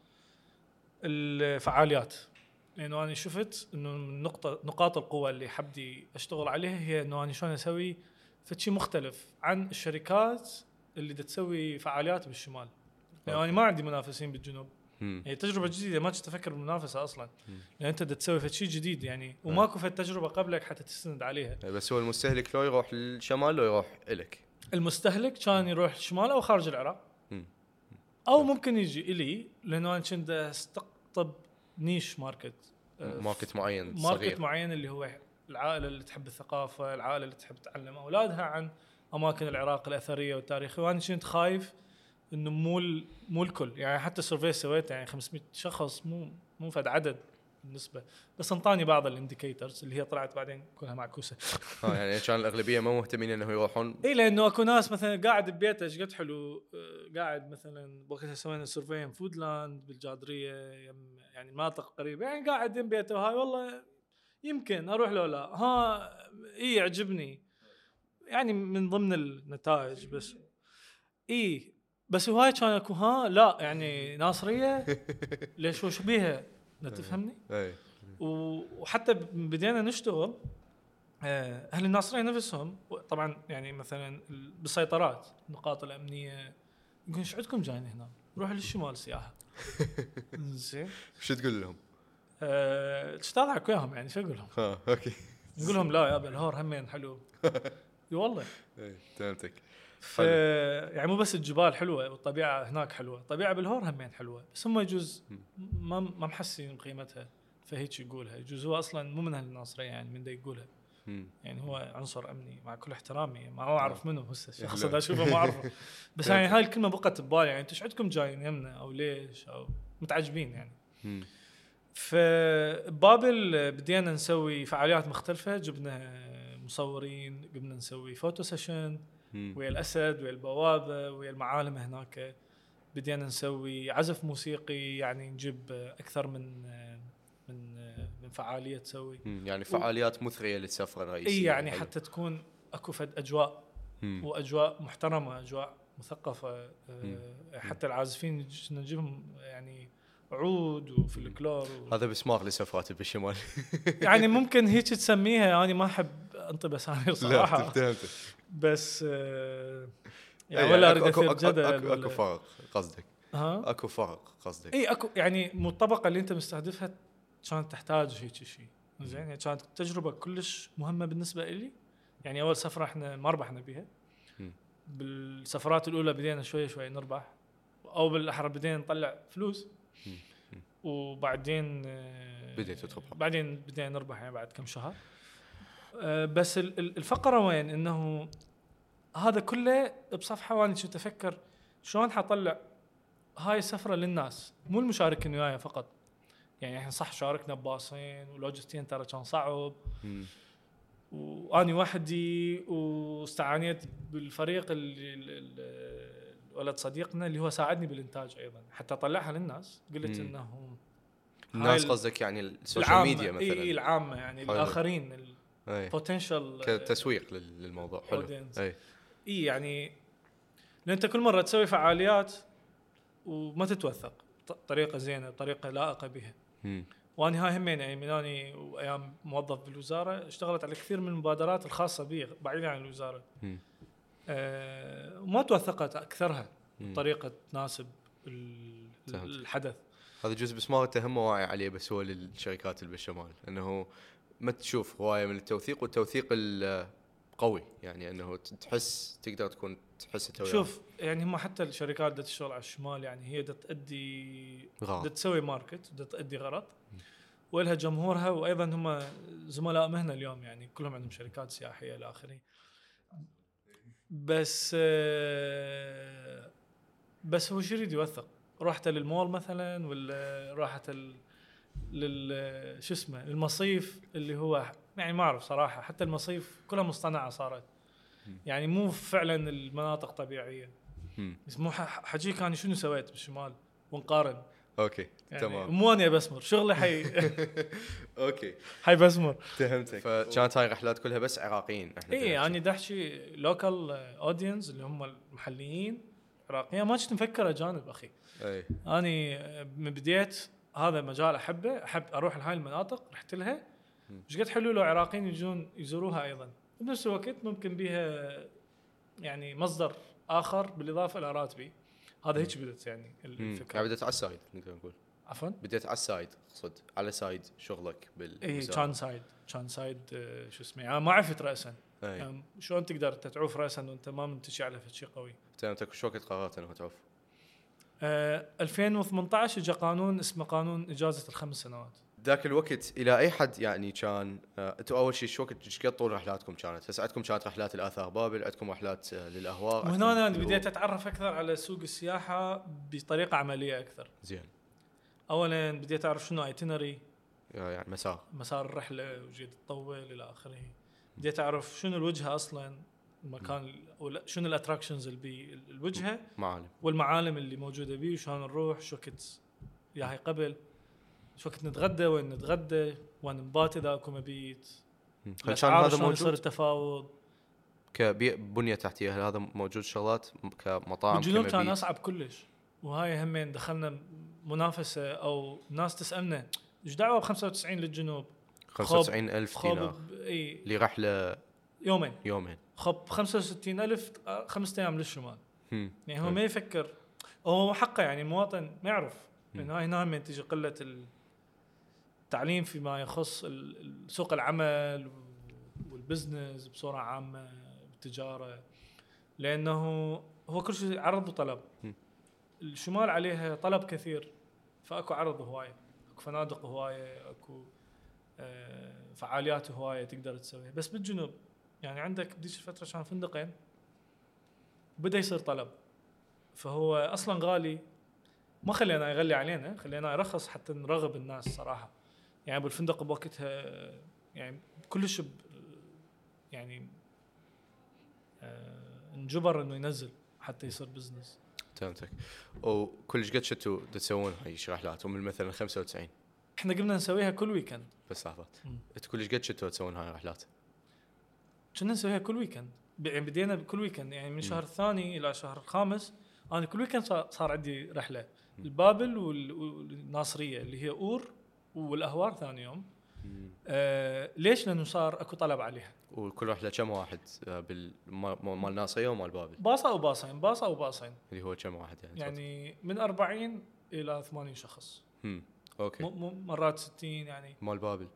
الفعاليات. لأنه أنا شفت إنه من نقطة نقاط القوة اللي حبدي أشتغل عليها هي إنه أنا شلون أسوي فشي مختلف عن الشركات اللي تسوي فعاليات بالشمال. يعني أنا ما عندي منافسين بالجنوب. هي تجربة جديدة ما كنت أفكر بالمنافسة أصلا. لأن أنت دا تسوي شيء جديد يعني وماكو فد تجربة قبلك حتى تستند عليها. بس هو المستهلك لو يروح للشمال لو يروح إلك. المستهلك كان يروح الشمال أو خارج العراق. أو ممكن يجي إلي لأنه أنا كنت أستقطب niche market آه، market معين market صغير. معين اللي هو العائلة اللي تحب الثقافة، العائلة اللي تحب تعلم أولادها عن أماكن العراق الأثرية والتاريخية. وأنا كنت خايف إنه مو مو الكل. يعني حتى survey سويته يعني 500 شخص مو مو فد عدد بالنسبة. بس انطاني بعض ال indicators اللي هي طلعت بعدين كلها معكوسة. ها يعني كان الأغلبية ما مهتمين إنه يروحون. إي لأنه أكو ناس مثلا قاعد ببيته إيش قد حلو؟ آه، قاعد مثلا وقتها سوينا survey فودلاند بالجادرية يعني المناطق قريبة. يعني قاعد يم بيته وهاي والله يمكن أروح لو لا. ها إي يعجبني. يعني من ضمن النتائج بس. إي بس هواي كان اكو ها لا يعني ناصرية ليش وش بيها لا تفهمني؟ اي و- وحتى بدينا نشتغل آه، أهل الناصرية نفسهم طبعا يعني مثلا ال- بالسيطرات النقاط الأمنية يقول إيش عندكم جايين هنا؟ روحوا للشمال سياحة. زين. شو تقول لهم؟ آه، إيش تضحك وياهم يعني شو أقول لهم؟ ها okay. نقول لهم لا يا الهور همين حلو. إي والله. فهمتك. ف يعني مو بس الجبال حلوة والطبيعة هناك حلوة، الطبيعه بالهور همين حلوة، بس هم يجوز ما ما محسين بقيمتها فهيك يقولها، يجوز هو أصلا مو من أهل الناصريه يعني من دا يقولها،. يعني هو عنصر أمني مع كل احترامي ما أعرف منه هسه لا. شخص دا أشوفه ما أعرفه. بس يعني هاي الكلمة بقت ببالي. يعني أنتم إيش عندكم جايين يمنا أو ليش أو متعجبين يعني. فبابل بدينا نسوي فعاليات مختلفة. جبنا مصورين قمنا نسوي photo session. ويا الأسد ويا البوابة ويا المعالم هناك بدينا نسوي عزف موسيقي يعني نجيب أكثر من من من فعالية تسوي. يعني فعاليات مثرية للسفره الرئيسية إي يعني حلو. حتى تكون أكو فد أجواء مم. وأجواء محترمة أجواء مثقفة مم. حتى العازفين نجيبهم يعني عود وفلكلور و... هذا بسمار لسفرات بالشمال يعني ممكن هيك تسميها أنا ما أحب انطي أسامي صراحة. فهمت بس آه، يعني إي، ولا أكو- أريد أكو- أثير أكو- جدل أكو اكو ولا فرق قصدك. ها؟ أكو فرق قصدك. اي اكو يعني مو الطبقه اللي أنت مستهدفها كانت تحتاج هيك شيء. زين؟ يعني كانت تجربة كلش مهمة بالنسبة لي يعني أول سفرة إحنا ما ربحنا بيها. مم. بالسفرات الأولى بدينا شوي شوي نربح. أو بالأحرى بدينا نطلع فلوس. وبعدين بديتوا تربحوا. بعدين بدينا نربح يعني بعد كم شهر. آه، بس ال- ال- الفقرة وين؟ إنه هذا كله بصفحة وأنا كنت أفكر شلون حطلع هاي السفرة للناس؟ مو المشاركين وياي فقط. يعني إحنا صح شاركنا بباصين ولوجستين ترى كان صعب. وأني وحدي واستعانيت بالفريق اللي ال- ال- ولد صديقنا اللي هو ساعدني بالإنتاج أيضا حتى اطلعها للناس قلت مم. انه الناس ال- قصدك يعني ال social media مثلا إي العامة يعني حلو. الآخرين ال potential كتسويق لل- للموضوع حلو. اي إي يعني لأن أنت كل مرة تسوي فعاليات وما تتوثق طريقة زينة طريقة لائقة بها مم. وأنا هاي همين يعني من أني وايام موظف بالوزارة اشتغلت على كثير من المبادرات الخاصة بي بعيدا عن الوزارة مم. وما توثقت أكثرها. بطريقه تناسب. الحدث هذا جزء بس ما تهم واعي عليه بس هو للشركات اللي بالشمال إنه ما تشوف هواية من التوثيق والتوثيق القوي يعني إنه تحس تقدر تكون تحس. شوف يعني هم حتى الشركات اللي تشتغل على الشمال يعني هي تأدي تسوي ماركت تأدي غرض ولها جمهورها وأيضا هم زملاء مهنة اليوم يعني كلهم عندهم شركات سياحية إلى آخره بس آه، بس هو شو يريد يوثق. رحت للمول مثلا ولا راحت. لل شو اسمه المصيف اللي هو يعني ما أعرف صراحة. حتى المصيف كلها مصطنعة صارت. يعني مو فعلا المناطق طبيعية. بس مو ح- حجيك أنا شنو سويت بالشمال؟ ونقارن. أوكي يعني تمام. مو أني بسمر شغلي حي. أوكي. حي بسمر. فهمتك. فكانت هاي الرحلات كلها بس عراقيين إحنا اي أنا دا أحكي local audience اللي هم المحليين عراقيين. ما كنت مفكر أجانب أخي. أي. أني من بديت هذا مجال أحبه أحب أروح لهاي المناطق رحت لها. إيش قد حلو لو عراقيين يجون يزوروها أيضا. بنفس الوقت ممكن بيها يعني مصدر آخر بالإضافة إلى راتبي. هذا هيك بدت يعني. الفكرة. يعني بديت على ال side نقدر نقول. عفوا؟ بديت على ال side اقصد على side شغلك بال اي كان side. كان side آه، شو اسمه يعني ما عرفت راسا. يعني شلون تقدر تتعوف راسا وأنت ما منتچي على شيء قوي. فهمتك شو وقت قررت انه تعوف؟ آه 2018 اجى قانون اسمه قانون إجازة الخمس سنوات. ذاك الوقت إلى أي حد يعني كان آه، أنتم أول شيء شو وقت قد طول رحلاتكم كانت؟ هسه عندكم كانت رحلات الآثار بابل، عندكم رحلات آه، للأهواء وهنا أنا بديت. أتعرف أكثر على سوق السياحة بطريقة عملية أكثر. زين. اولا بديت أعرف شنو itinerary آه، يعني مسار. مسار الرحلة وجيت تطول إلى آخره. بديت أعرف شنو الوجهة أصلا المكان شنو ال attractions اللي بي الوجهة معالم. والمعالم اللي موجودة بيه وشلون نروح شو وقت ياهي قبل. شو وقت نتغدى وين نتغدى وين نبات اذا اكو مبيت. هل كان هذا شلون يصير موجود؟ التفاوض؟ كبنيه تحتية هل هذا موجود شغلات؟ كمطاعم بالجنوب كان؟ أصعب كلش. وهاي همين دخلنا منافسة أو ناس تسألنا إيش دعوة ب 95 للجنوب؟ 95000 خب دينار. إي. لرحلة. يومين. يومين. خب 65000 آه، خمسة أيام للشمال. يعني هو. ما يفكر. هو حقه يعني المواطن ما يعرف. لأن هاي هنا هم تيجي قلة التعليم فيما يخص سوق العمل والبزنس بصورة عامة التجاره لأنه هو كل شيء عرض وطلب. الشمال عليها طلب كثير فأكو عرض هواية أكو فنادق هواية أكو آه، فعاليات هواية تقدر تسويها. بس بالجنوب يعني عندك بديش الفترة كان فندقين بدا يصير طلب. فهو أصلا غالي. ما خلينا يغلي علينا خلينا يرخص حتى نرغب الناس صراحة. يعني بالفندق بوقتها يعني كلش يعني آه، انجبر إنه ينزل حتى يصير business فهمتك. وكل شقد كنتوا تسوون هاي الرحلات ومن مثلا 95 إحنا قمنا نسويها كل weekend بس لحظات مم. أنتوا كل شقد كنتوا تسوون هاي الرحلات؟ كنا نسويها كل weekend يعني بدينا بكل weekend يعني من الشهر الثاني إلى الشهر الخامس أنا كل weekend صار, عندي رحلة. البابل وال- والناصرية اللي هي أور والأهوار ثاني يوم. آه ليش؟ لأنه صار أكو طلب عليها. وكل رحله كم واحد آه، مال ناصرية ومال بابل؟ باصة أو باصين باصة أو باصين. اللي هو كم واحد يعني؟ يعني من 40 إلى 80 شخص. امم okay. مرات 60 يعني. مال بابل؟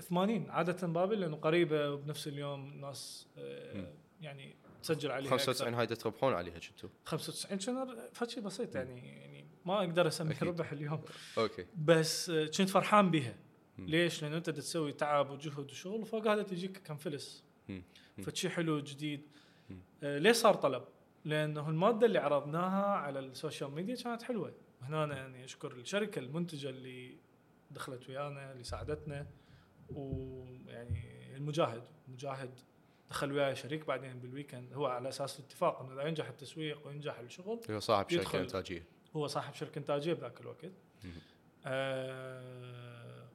80 عادة بابل لأنه قريبة وبنفس اليوم ناس. آه يعني تسجل عليها 95 هاي تربحون عليها كنتوا 95 كان فشي بسيط يعني يعني ما أقدر اسميه أكيد. ربح اليوم okay بس آه، كنت فرحان بها. ليش؟ لأن أنت تسوي تعب وجهد وشغل وفوق هذا تجيك كم فلس. فشي حلو جديد مم. آه ليش صار طلب؟ لأنه المادة اللي عرضناها على ال social media كانت حلوة وهنا أنا يعني أشكر الشركة المنتجة اللي دخلت ويانا اللي ساعدتنا ويعني المجاهد مجاهد دخل وياي شريك بعدين بالويكند هو على أساس الاتفاق إنه إذا ينجح التسويق وينجح الشغل هو صاحب شركة. إنتاجية هو صاحب شركة إنتاجية بذاك الوقت. آه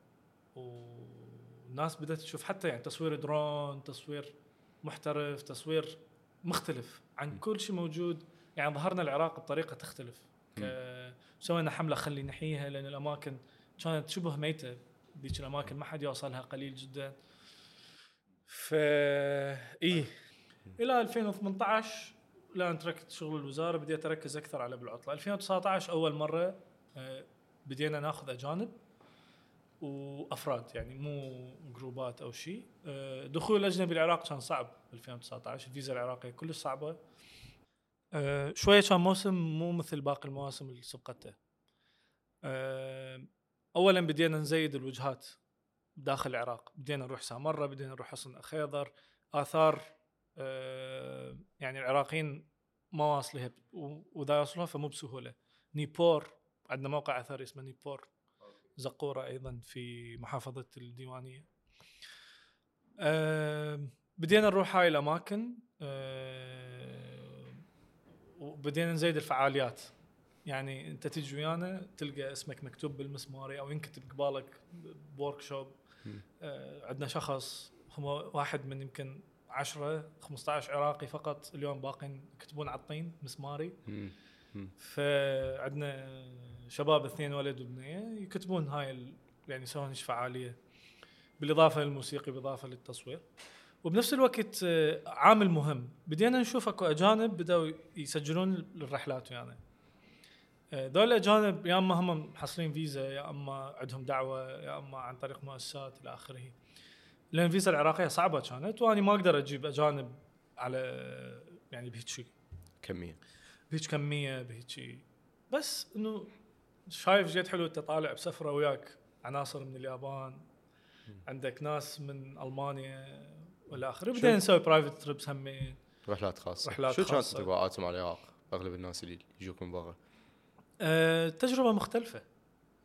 والناس بدأت تشوف حتى يعني تصوير درون تصوير محترف تصوير مختلف عن. كل شيء موجود. يعني ظهرنا العراق بطريقة تختلف. سوينا حملة خلي نحييها لأن الأماكن كانت شبه ميتة. ذيك الأماكن ما حد يوصلها قليل جدا. ف إيه. إلى 2018 لا تركت شغل الوزارة بديت اركز أكثر على بالعطلة. 2019 أول مرة آه، بدينا ناخذ أجانب وأفراد يعني مو جروبات أو شيء. آه، دخول الأجنبي العراق كان صعب 2019 الفيزا العراقية كلش صعبة. آه، شوية كان موسم مو مثل باقي المواسم اللي سبقته اولا بدينا نزيد الوجهات داخل العراق. بدينا نروح سامراء بدينا نروح حصن الأخيضر. آثار يعني العراقيين ما واصلها واذا يوصلوها فمو بسهولة. نيبور عندنا موقع اثري اسمه نيبور. زقورة أيضا في محافظة الديوانية. آه، بدينا نروح هاي الأماكن آه، وبدينا نزيد الفعاليات. يعني أنت تجي ويانا تلقى اسمك مكتوب بالمسماري أو ينكتب قبالك بورك شوب. آه، عندنا شخص هو واحد من يمكن 10 15 عراقي فقط اليوم باقين يكتبون على الطين مسماري. فعندنا شباب اثنين ولد وبنيه يكتبون هاي ال... يعني يسوون فعالية بالإضافة للموسيقى بالإضافة للتصوير. وبنفس الوقت آه، عامل مهم. بدينا نشوف أكو أجانب بدأوا يسجلون الرحلات ويانا. آه، ذول الأجانب يا أما هم محصلين فيزا يا أما عندهم دعوة يا أما عن طريق مؤسسات إلى آخره. لأن الفيزا العراقية صعبة كانت وأنا ما أقدر أجيب أجانب على يعني بهيك شيء كمية. بهيك كمية بهيك شيء بس إنه شايف جد حلو أنت طالع بسفرة وياك عناصر من اليابان عندك ناس من ألمانيا والى آخره. بدينا نسوي private trips همين رحلات خاصة. رحلات شو كانت. انطباعاتهم على العراق؟ أغلب الناس اللي يجوكم برا. أه تجربة مختلفة.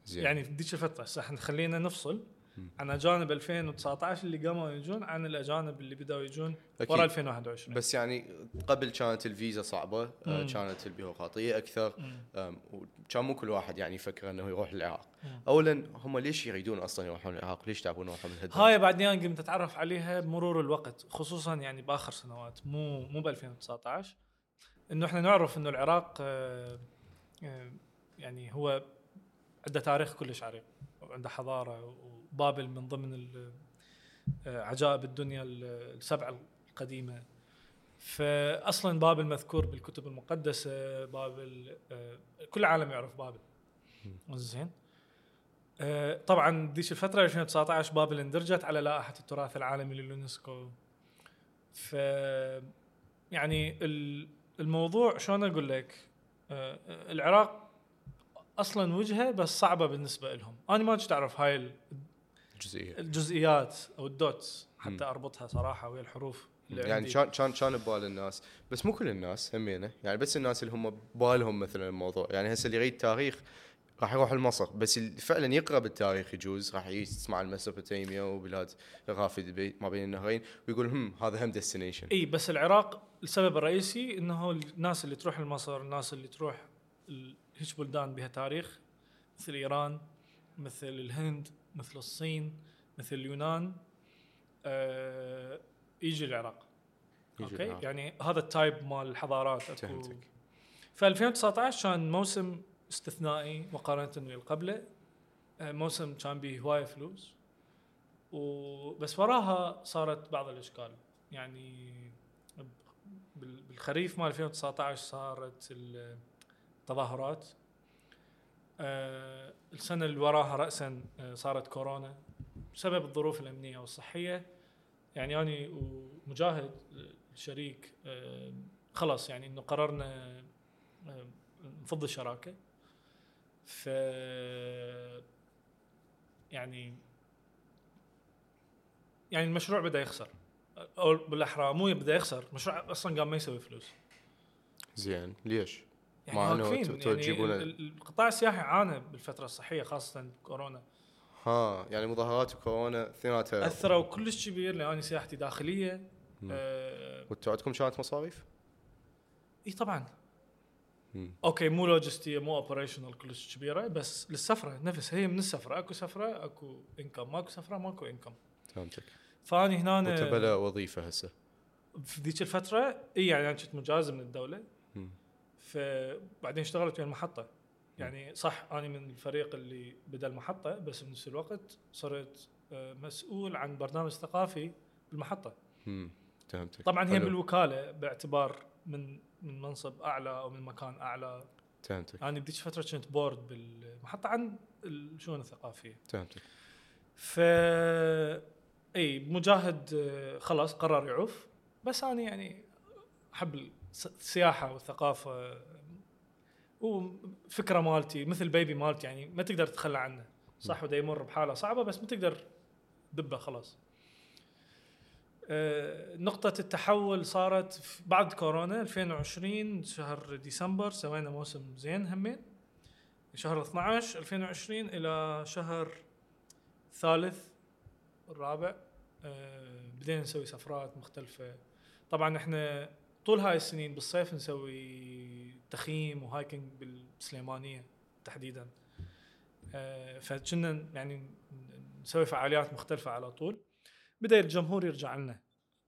زين. يعني في ذيك الفترة هسه إحنا خلينا نفصل. عن اجانب 2019 اللي قاموا يجون عن الاجانب اللي بداوا يجون أكيد. ورا 2021 بس يعني قبل كانت الفيزا صعبة آه، مم. كانت البيروقراطية أكثر وكان مو كل واحد يعني يفكر إنه يروح العراق مم. اولا هم ليش يريدون أصلا يروحون العراق ليش تعبون يروحون هالدرجة؟ هاي بعدين قمت أتعرف عليها بمرور الوقت خصوصا يعني بآخر سنوات مو مو ب 2019 إنه إحنا نعرف إنه العراق آه، آه، يعني هو عنده تاريخ كلش عريق وعنده حضارة وبابل من ضمن آه، عجائب الدنيا ال- السبعه القديمة. فاصلا بابل مذكور بالكتب المقدسة بابل آه، كل العالم يعرف بابل. زين. آه، طبعا ذيك الفترة 2019 بابل اندرجت على لائحة التراث العالمي لليونسكو. ف يعني ال- الموضوع شلون أقول لك؟ العراق أصلا وجهة بس صعبة بالنسبة لهم. أنا ما كنت أعرف هاي ال- جزئيه الجزئيات أو ال dots حتى. أربطها صراحة ويا الحروف يعني. كان كان كان ببال الناس. بس مو كل الناس همينة. يعني بس الناس اللي هم ببالهم مثلا الموضوع. يعني هسه اللي يريد تاريخ راح يروح لمصر بس اللي فعلا يقرأ بالتاريخ يجوز. راح يسمع ال Mesopotamia وبلاد غافي ما بين النهرين ويقول هم هذا هم destination إي بس العراق السبب الرئيسي إنه الناس اللي تروح لمصر الناس اللي تروح هيك بلدان بها تاريخ مثل إيران مثل الهند مثل الصين مثل اليونان آه يجي العراق. يجي okay؟ العراق. يعني هذا ال type مال الحضارات فهمتك. ف 2019 كان موسم استثنائي مقارنة باللي قبله. آه، موسم كان به هواية فلوس. وبس وراها صارت بعض الأشكال. يعني بال- بالخريف مال 2019 صارت التظاهرات. آه، السنة اللي وراها راسا آه، صارت كورونا بسبب الظروف الأمنية والصحية. يعني أني ومجاهد الشريك آه، خلاص يعني إنه قررنا نفض الشراكة. ف يعني يعني المشروع بدأ يخسر. أو بالأحرى مو بدأ يخسر المشروع أصلا قام ما يسوي فلوس. زين ليش؟ يعني مع يعني القطاع السياحي عانى بالفترة الصحية خاصة كورونا. ها يعني مظاهرات وكورونا اثنيناتها أثروا كلش كبير لاني سياحتي داخلية. آه وأنتوا عندكم كانت مصاريف؟ إي طبعا. مم. okay مو لوجستية مو operational كلش كبيرة بس للسفرة نفس هي من السفرة أكو سفرة أكو income ماكو سفرة ماكو income فهمتك. فأني هنا وانت بلا وظيفة هسه. في ذيك الفترة إي يعني أنا كنت مجاز من الدولة. مم. فبعدين اشتغلت ويا المحطة. يعني صح أنا من الفريق اللي بدأ المحطة بس بنفس الوقت صرت آه، مسؤول عن برنامج ثقافي بالمحطة. فهمتك. طبعا هي. بالوكاله باعتبار من من منصب أعلى أو من مكان أعلى. فهمتك. أنا بديك الفترة كنت بورد بالمحطة عن الشؤون الثقافية. فهمتك. ف إي مجاهد آه، خلاص قرر يعوف بس أنا يعني أحب السياحه والثقافه وفكره مالتي مثل بيبي مالتي يعني ما تقدر تتخلى عنه. صح ودا يمر بحالة صعبة بس ما تقدر دبه خلاص. آه، نقطة التحول صارت بعد كورونا 2020 شهر ديسمبر سوينا موسم زين همين. شهر 12 2020 إلى شهر ثالث الرابع. آه، بدينا نسوي سفرات مختلفة. طبعا إحنا طول هاي السنين بالصيف نسوي تخييم وهايكنج بالسليمانية تحديدا. آه، فكنا يعني نسوي فعاليات مختلفة على طول. بدأ الجمهور يرجع لنا.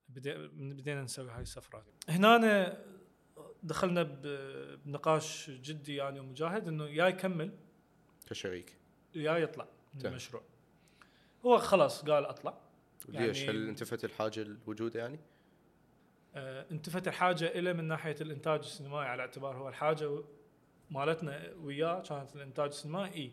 بدينا نسوي هاي السفرات. هنا دخلنا بنقاش جدي يعني ومجاهد إنه يا يكمل. كشريك. يا يطلع من تمام. المشروع. هو خلاص قال أطلع. ليش يعني- هل انتفت الحاجة الوجود يعني؟ آه، انتفت الحاجة إلى من ناحية الإنتاج السينمائي على اعتبار هو الحاجة مالتنا وياه كانت الإنتاج السينمائي.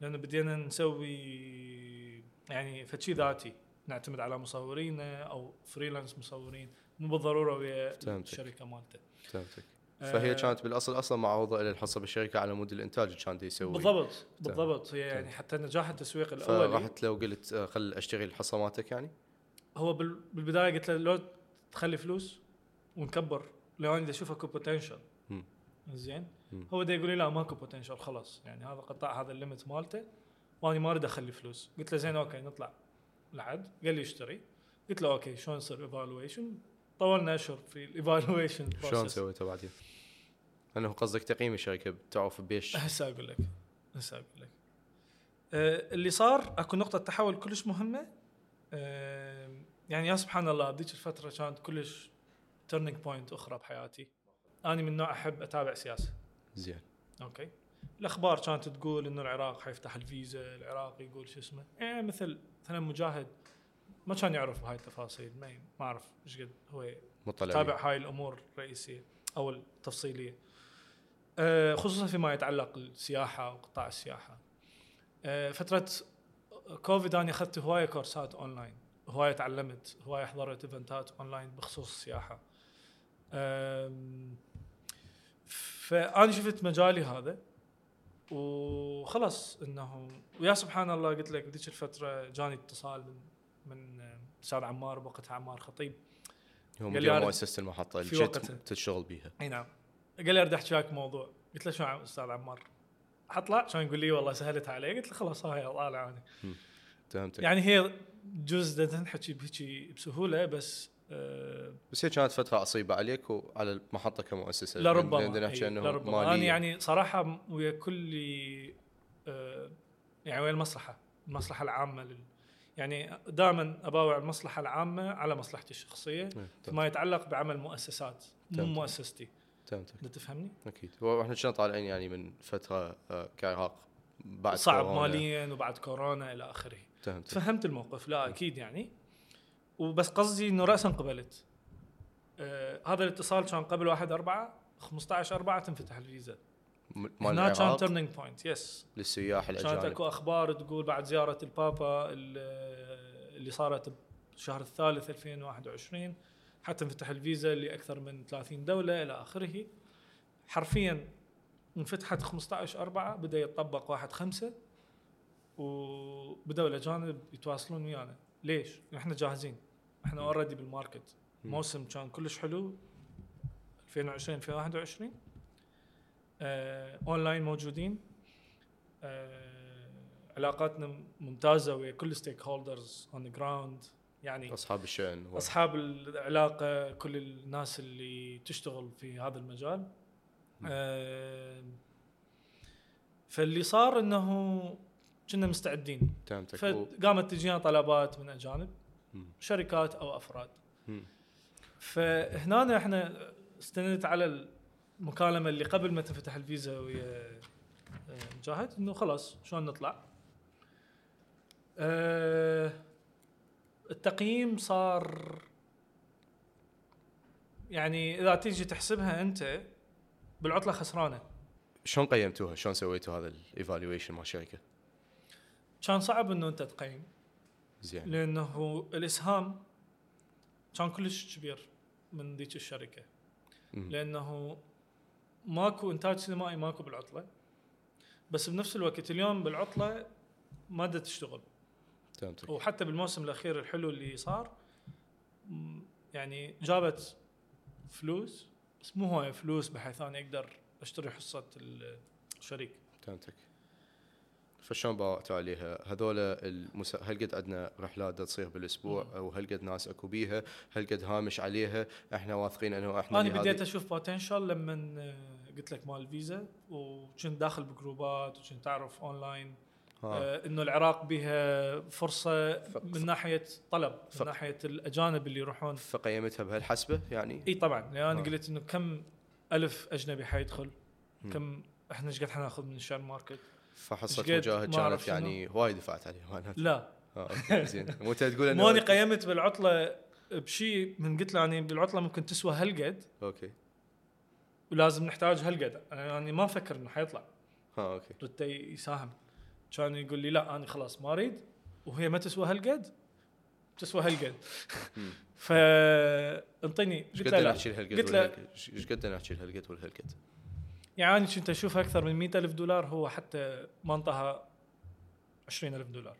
لأنه بدينا نسوي يعني فشي ذاتي. نعتمد على مصورين أو freelance مصورين. مو بالضرورة ويا. الشركة مالته. فهمتك. آه، فهي كانت بالأصل أصلا معروضه إلى الحصه بالشركة على مود الإنتاج اللي كان يسوي. بالضبط بالضبط. هي يعني حتى نجاح التسويق الاولي فرحت لو قلت آه، خل أشتري الحصه مالتك يعني هو بال- بالبداية قلت له لو تخلي فلوس ونكبر. لو أنا أشوف اكو potential. زين. هو دا يقول لي لا ماكو potential خلاص. يعني هذا قطاع هذا ال limit مالته. وأنا ما أريد أخلي فلوس. قلت له زين okay نطلع لعد. قال لي اشتري. قلت له okay شلون يصير evaluation طولنا أشهر في ال evaluation شلون سويته بعدين؟ انه قصدك تقييم الشركة تعرف بيش هسه أقول لك. هسه أقول لك. آه اللي صار أكو نقطة تحول كلش مهمة. آه يعني يا سبحان الله بذيك الفترة كانت كلش turning point أخرى بحياتي. أنا من نوع أحب أتابع سياسة. زين. okay. الأخبار كانت تقول إنه العراق حيفتح الفيزا العراق يقول شو اسمه. يعني مثل مثلا مجاهد ما كان يعرف بهاي التفاصيل ما ما أعرف إيش قد هو مطلع تابع. هاي الأمور الرئيسية أو التفصيلية. آه، خصوصا فيما يتعلق السياحة وقطاع السياحة. آه، فترة كوفيد أنا أخذت هواية كورسات أونلاين. هوايه تعلمت هوايه حضرت event ات online بخصوص السياحة. فأنا شفت مجالي هذا وخلص إنه ويا سبحان الله قلت لك ذيك الفترة جاني اتصال من من أستاذ عمار بوقتها عمار خطيب. هو مدير مؤسسة المحطة اللي جيت. تشتغل بيها. أي نعم. قال لي اريد أحكي وياك موضوع. قلت له شو أستاذ عمار؟ حطلع كان يقول لي والله سهلتها علي. قلت له خلاص هاي طالع أنا فهمتك يعني هي جزء بدنا نحكي بهيجي بسهولة بس آه بس هي كانت فترة عصيبة عليك وعلى المحطة كمؤسسة لربما نحكي إنه لربما أنا. يعني صراحة ويا كل آه يعني ويا المصلحة المصلحة العامة لل يعني دائما أباوع المصلحة العامة على مصلحتي الشخصية فيما يتعلق بعمل مؤسسات مو. مؤسستي فهمتك أنت تفهمني؟ أكيد وإحنا كنا طالعين يعني من فترة آه، كعراق بعد صعب. ماليا وبعد كورونا إلى آخره فهمتك فهمت الموقف لا أكيد يعني. وبس قصدي إنه راسا قبلت. آه هذا الاتصال كان قبل 1 4 15 4 تنفتح الفيزا. مال هنا كان العراق turning point yes للسياح كانت الأجانب. أكو أخبار تقول بعد زيارة البابا ال- اللي صارت بالشهر الثالث 2021 حتى انفتح الفيزا لأكثر من 30 دولة إلى آخره. حرفيا انفتحت 15 4 بدأ يتطبق 1 5 وبداوا الأجانب يتواصلون ويانا. ليش؟ إحنا جاهزين. إحنا already بال market. موسم كان كلش حلو. 2020 2021 آه اونلاين موجودين. آه علاقاتنا ممتازة ويا كل stakeholders on ground يعني أصحاب الشأن. و- أصحاب العلاقة كل الناس اللي تشتغل في هذا المجال. آه فاللي صار إنه كنا مستعدين فقامت تجينا طلبات من اجانب. شركات أو أفراد. فهنا إحنا استندت على المكالمة اللي قبل ما تنفتح الفيزا ويا آه، مجاهد إنه خلاص شلون نطلع آه، التقييم صار يعني إذا تيجي تحسبها أنت بالعطلة خسرانة شلون قيمتوها؟ شلون سويتوا هذا الايفالويشن مال الشركة؟ كان صعب إنه أنت تقيم. زين. لأنه الإسهام كان كلش كبير من ذيك الشركة. مم. لأنه ماكو إنتاج سينمائي ماكو بالعطلة. بس بنفس الوقت اليوم بالعطلة ما تشتغل. فهمتك. وحتى بالموسم الأخير الحلو اللي صار يعني جابت فلوس بس مو هواي فلوس بحيث أنا أقدر أشتري حصة الشريك. فهمتك. فشلون باوعتوا عليها؟ هذول المسا... هل قد عندنا رحلات تصير بالأسبوع. أو هل قد ناس أكو بيها؟ هل قد هامش عليها؟ إحنا واثقين إنه إحنا أنا بديت أشوف potential لما آه، قلت لك مال الفيزا وكنت داخل ب group ات وكنت أعرف اونلاين. آه إنه العراق بها فرصة ف- من ناحية طلب من ناحية الأجانب اللي يروحون فقيمتها بهالحسبة يعني؟ إي طبعا لأن أنا آه. قلت إنه كم ألف أجنبي حيدخل. كم إحنا إيش قد حناخذ من ال share market فحصه مجاهد كانت يعني وايد دفعت عليها معناته لا. آه، okay، زين. مو تقول إنه مو قيمت بالعطلة بشيء من قلت له يعني بالعطلة ممكن تسوى هالقد. okay. ولازم نحتاج هالقد. يعني ما أفكر إنه حيطلع. ها okay. رد يساهم. كان يقول لي لا أنا خلاص ما أريد. وهي ما تسوى هالقد تسوى هالقد. فانطيني قلت له قلت له-؟ إيش قد نحكي الهالقد والهالقد؟ يعني كنت أشوف أكثر من مئة ألف دولار هو حتى ما انطاها 20 ألف دولار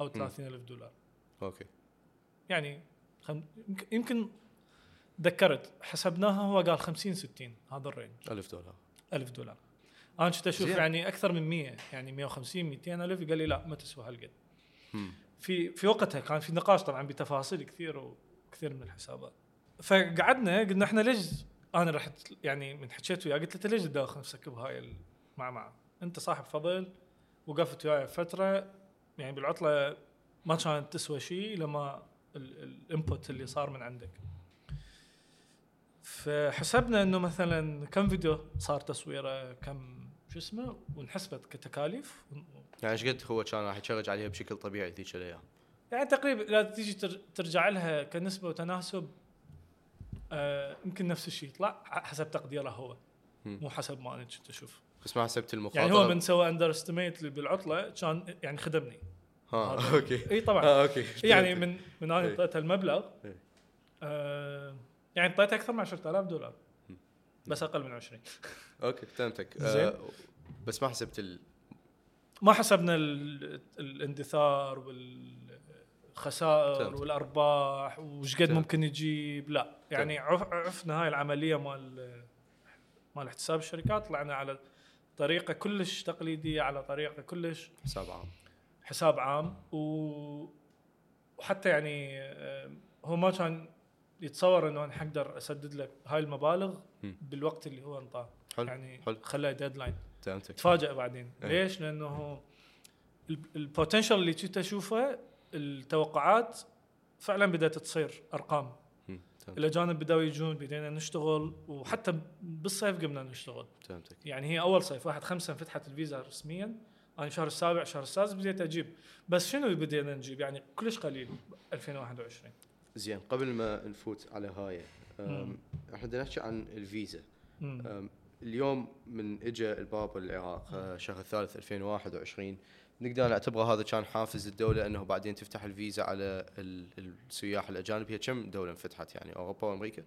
أو 30 ألف دولار. okay. يعني خم... يمكن- يمكن ذكرت حسبناها هو قال 50 60 هذا ال range. 1000 دولار. ألف دولار. أنا كنت أشوف زين. يعني أكثر من 100 يعني 150 200 ألف قال لي لا ما تسوى هالقد. في في وقتها كان في نقاش طبعا بتفاصيل كثير وكثير من الحسابات. فقعدنا قلنا إحنا ليش أنا رحت يعني من حكيت وياه قلت له ليش تداخل نفسك بهاي المعمعة؟ أنت صاحب فضل وقفت وياي فترة يعني بالعطلة ما كانت تسوى شيء لما الانبوت اللي صار من عندك. فحسبنا إنه مثلا كم فيديو صار تصويره كم شو اسمه ونحسبت كتكاليف يعني إيش قد هو كان راح يشرج عليها بشكل طبيعي ذيك الأيام؟ يعني تقريبا لا تيجي تر- ترجع لها كنسبة وتناسب يمكن نفس الشيء يطلع حسب تقديره هو. مو حسب ما أنا كنت أشوف بس ما حسبت المخاطرة؟ يعني هو من سوى underestimate بالعطلة كان يعني خدمني. ها okay. إي طبعا. آه okay. يعني من من أنا. اعطيته المبلغ. آه يعني اعطيته أكثر من 10000 دولار. بس أقل من 20 okay فهمتك. آه بس ما حسبت ال... ما حسبنا ال- الاندثار والخسائر فهمت. والأرباح وش قد. ممكن يجيب لا يعني عف- عفنا هاي العملية مال مال احتساب الشركات طلعنا على طريقة كلش تقليدية على طريقة كلش حساب عام حساب عام و... وحتى يعني آه، هو ما كان يتصور إنه أنا حقدر أسدد لك هاي المبالغ. بالوقت اللي هو انطاه حلو يعني حلو. خلاه ديدلاين تفاجئ بعدين إيه. ليش؟ لأنه البوتنشل اللي كنت أشوفه التوقعات فعلا بدأت تصير أرقام. الاجانب بداوا يجون بدينا نشتغل وحتى بالصيف قمنا نشتغل. فهمتك. يعني هي أول صيف واحد خمسة انفتحت الفيزا رسميا أنا شهر السابع شهر السادس بديت أجيب. بس شنو بدينا نجيب؟ يعني كلش قليل 2021 زين قبل ما نفوت على هاي. إحنا بدنا نحكي عن الفيزا. اليوم من اجى الباب العراق شهر الثالث 2021 نقدر نعتبره هذا كان حافز الدولة إنه بعدين تفتح الفيزا على ال- السياح الأجانب. هي كم دولة انفتحت يعني؟ أوروبا وأمريكا؟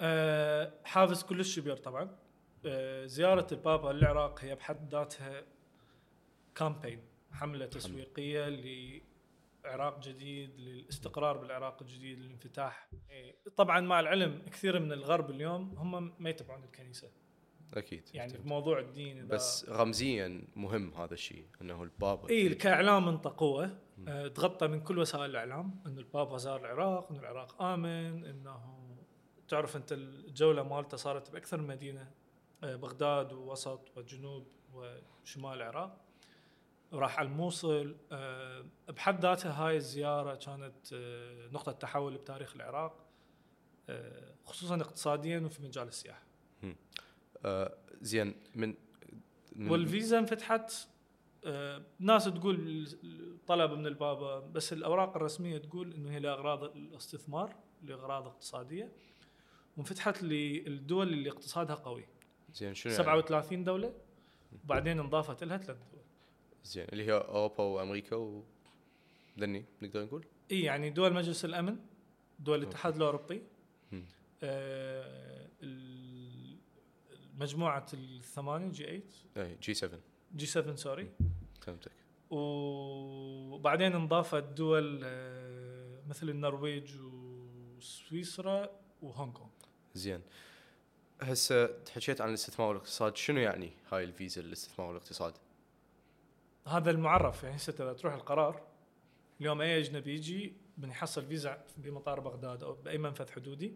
آه، حافز كلش كبير طبعا. آه، زيارة البابا للعراق هي بحد ذاتها كامبين حملة. تسويقية لعراق جديد للاستقرار بالعراق الجديد للانفتاح. إيه، طبعا مع العلم كثير من الغرب اليوم هم ما يتبعون الكنيسة. أكيد يعني في. موضوع الدين بس رمزيا مهم هذا الشيء إنه البابا اي كاعلام انت قوه آه، تغطى من كل وسائل الإعلام انه البابا زار العراق انه العراق آمن إنه تعرف أنت الجولة مالته صارت بأكثر من مدينة آه، بغداد ووسط وجنوب وشمال العراق. وراح على الموصل آه، بحد ذاتها هاي الزيارة كانت آه، نقطة تحول بتاريخ العراق آه، خصوصا اقتصاديا وفي مجال السياحة. زين من, من والفيزا انفتحت آه، ناس تقول طلب من البابا بس الأوراق الرسمية تقول إنه هي لأغراض الاستثمار لأغراض اقتصادية وانفتحت للدول اللي اقتصادها قوي. زين شنو يعني؟ 37 دولة وبعدين انضافت لها ثلاث دول. زين اللي هي أوروبا وأمريكا و ذني نقدر نقول؟ إي يعني دول مجلس الأمن دول الاتحاد الأوروبي. آه، مجموعة الثمانية G 8 اي G 7 G 7 sorry فهمتك. وبعدين انضافت دول آه، مثل النرويج وسويسرا وهونغ كونغ. زين. هسه حكيت عن الاستثمار والاقتصاد شنو يعني هاي الفيزا للاستثمار والاقتصاد؟ هذا المعرف يعني هسه اذا تروح القرار اليوم أي أجنبي يجي من يحصل فيزا بمطار بغداد أو بأي منفذ حدودي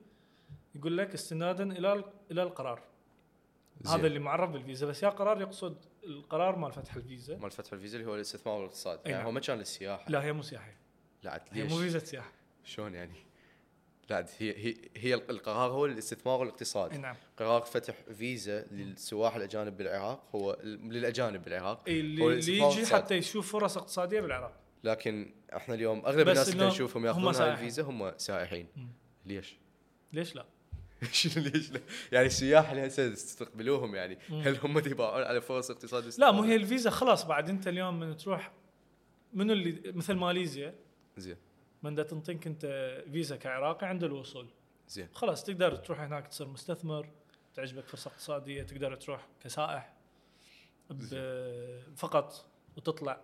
يقول لك استنادا إلى إلى القرار. هذا اللي معرف بالفيزا بس يا قرار يقصد القرار مال فتح الفيزا مال فتح الفيزا اللي هو الاستثمار والاقتصاد يعني نعم. هو ما كان للسياحة لا هي مو سياحية لا عاد هي؟ مو فيزا سياحة شلون يعني؟ لا هي هي هي القرار هو الاستثمار والاقتصاد نعم قرار فتح فيزا للسواح الأجانب بالعراق هو للأجانب بالعراق إي هو اللي, اللي يجي. حتى يشوف فرص اقتصادية بالعراق لكن إحنا اليوم أغلب الناس اللي نشوفهم هم ياخذون هاي. الفيزا هم سائحين مم. ليش؟ ليش لا؟ شنو ليش لا؟ يعني السياح اللي هسه تستقبلوهم يعني. هل هم يباعون على فرص اقتصاد لا؟ مو هي الفيزا خلاص بعد انت اليوم من تروح منو اللي مثل ماليزيا زين من دا تنطيك انت فيزا كعراقي عند الوصول زين خلاص تقدر تروح هناك تصير مستثمر تعجبك فرصة اقتصادية تقدر تروح كسائح فقط وتطلع.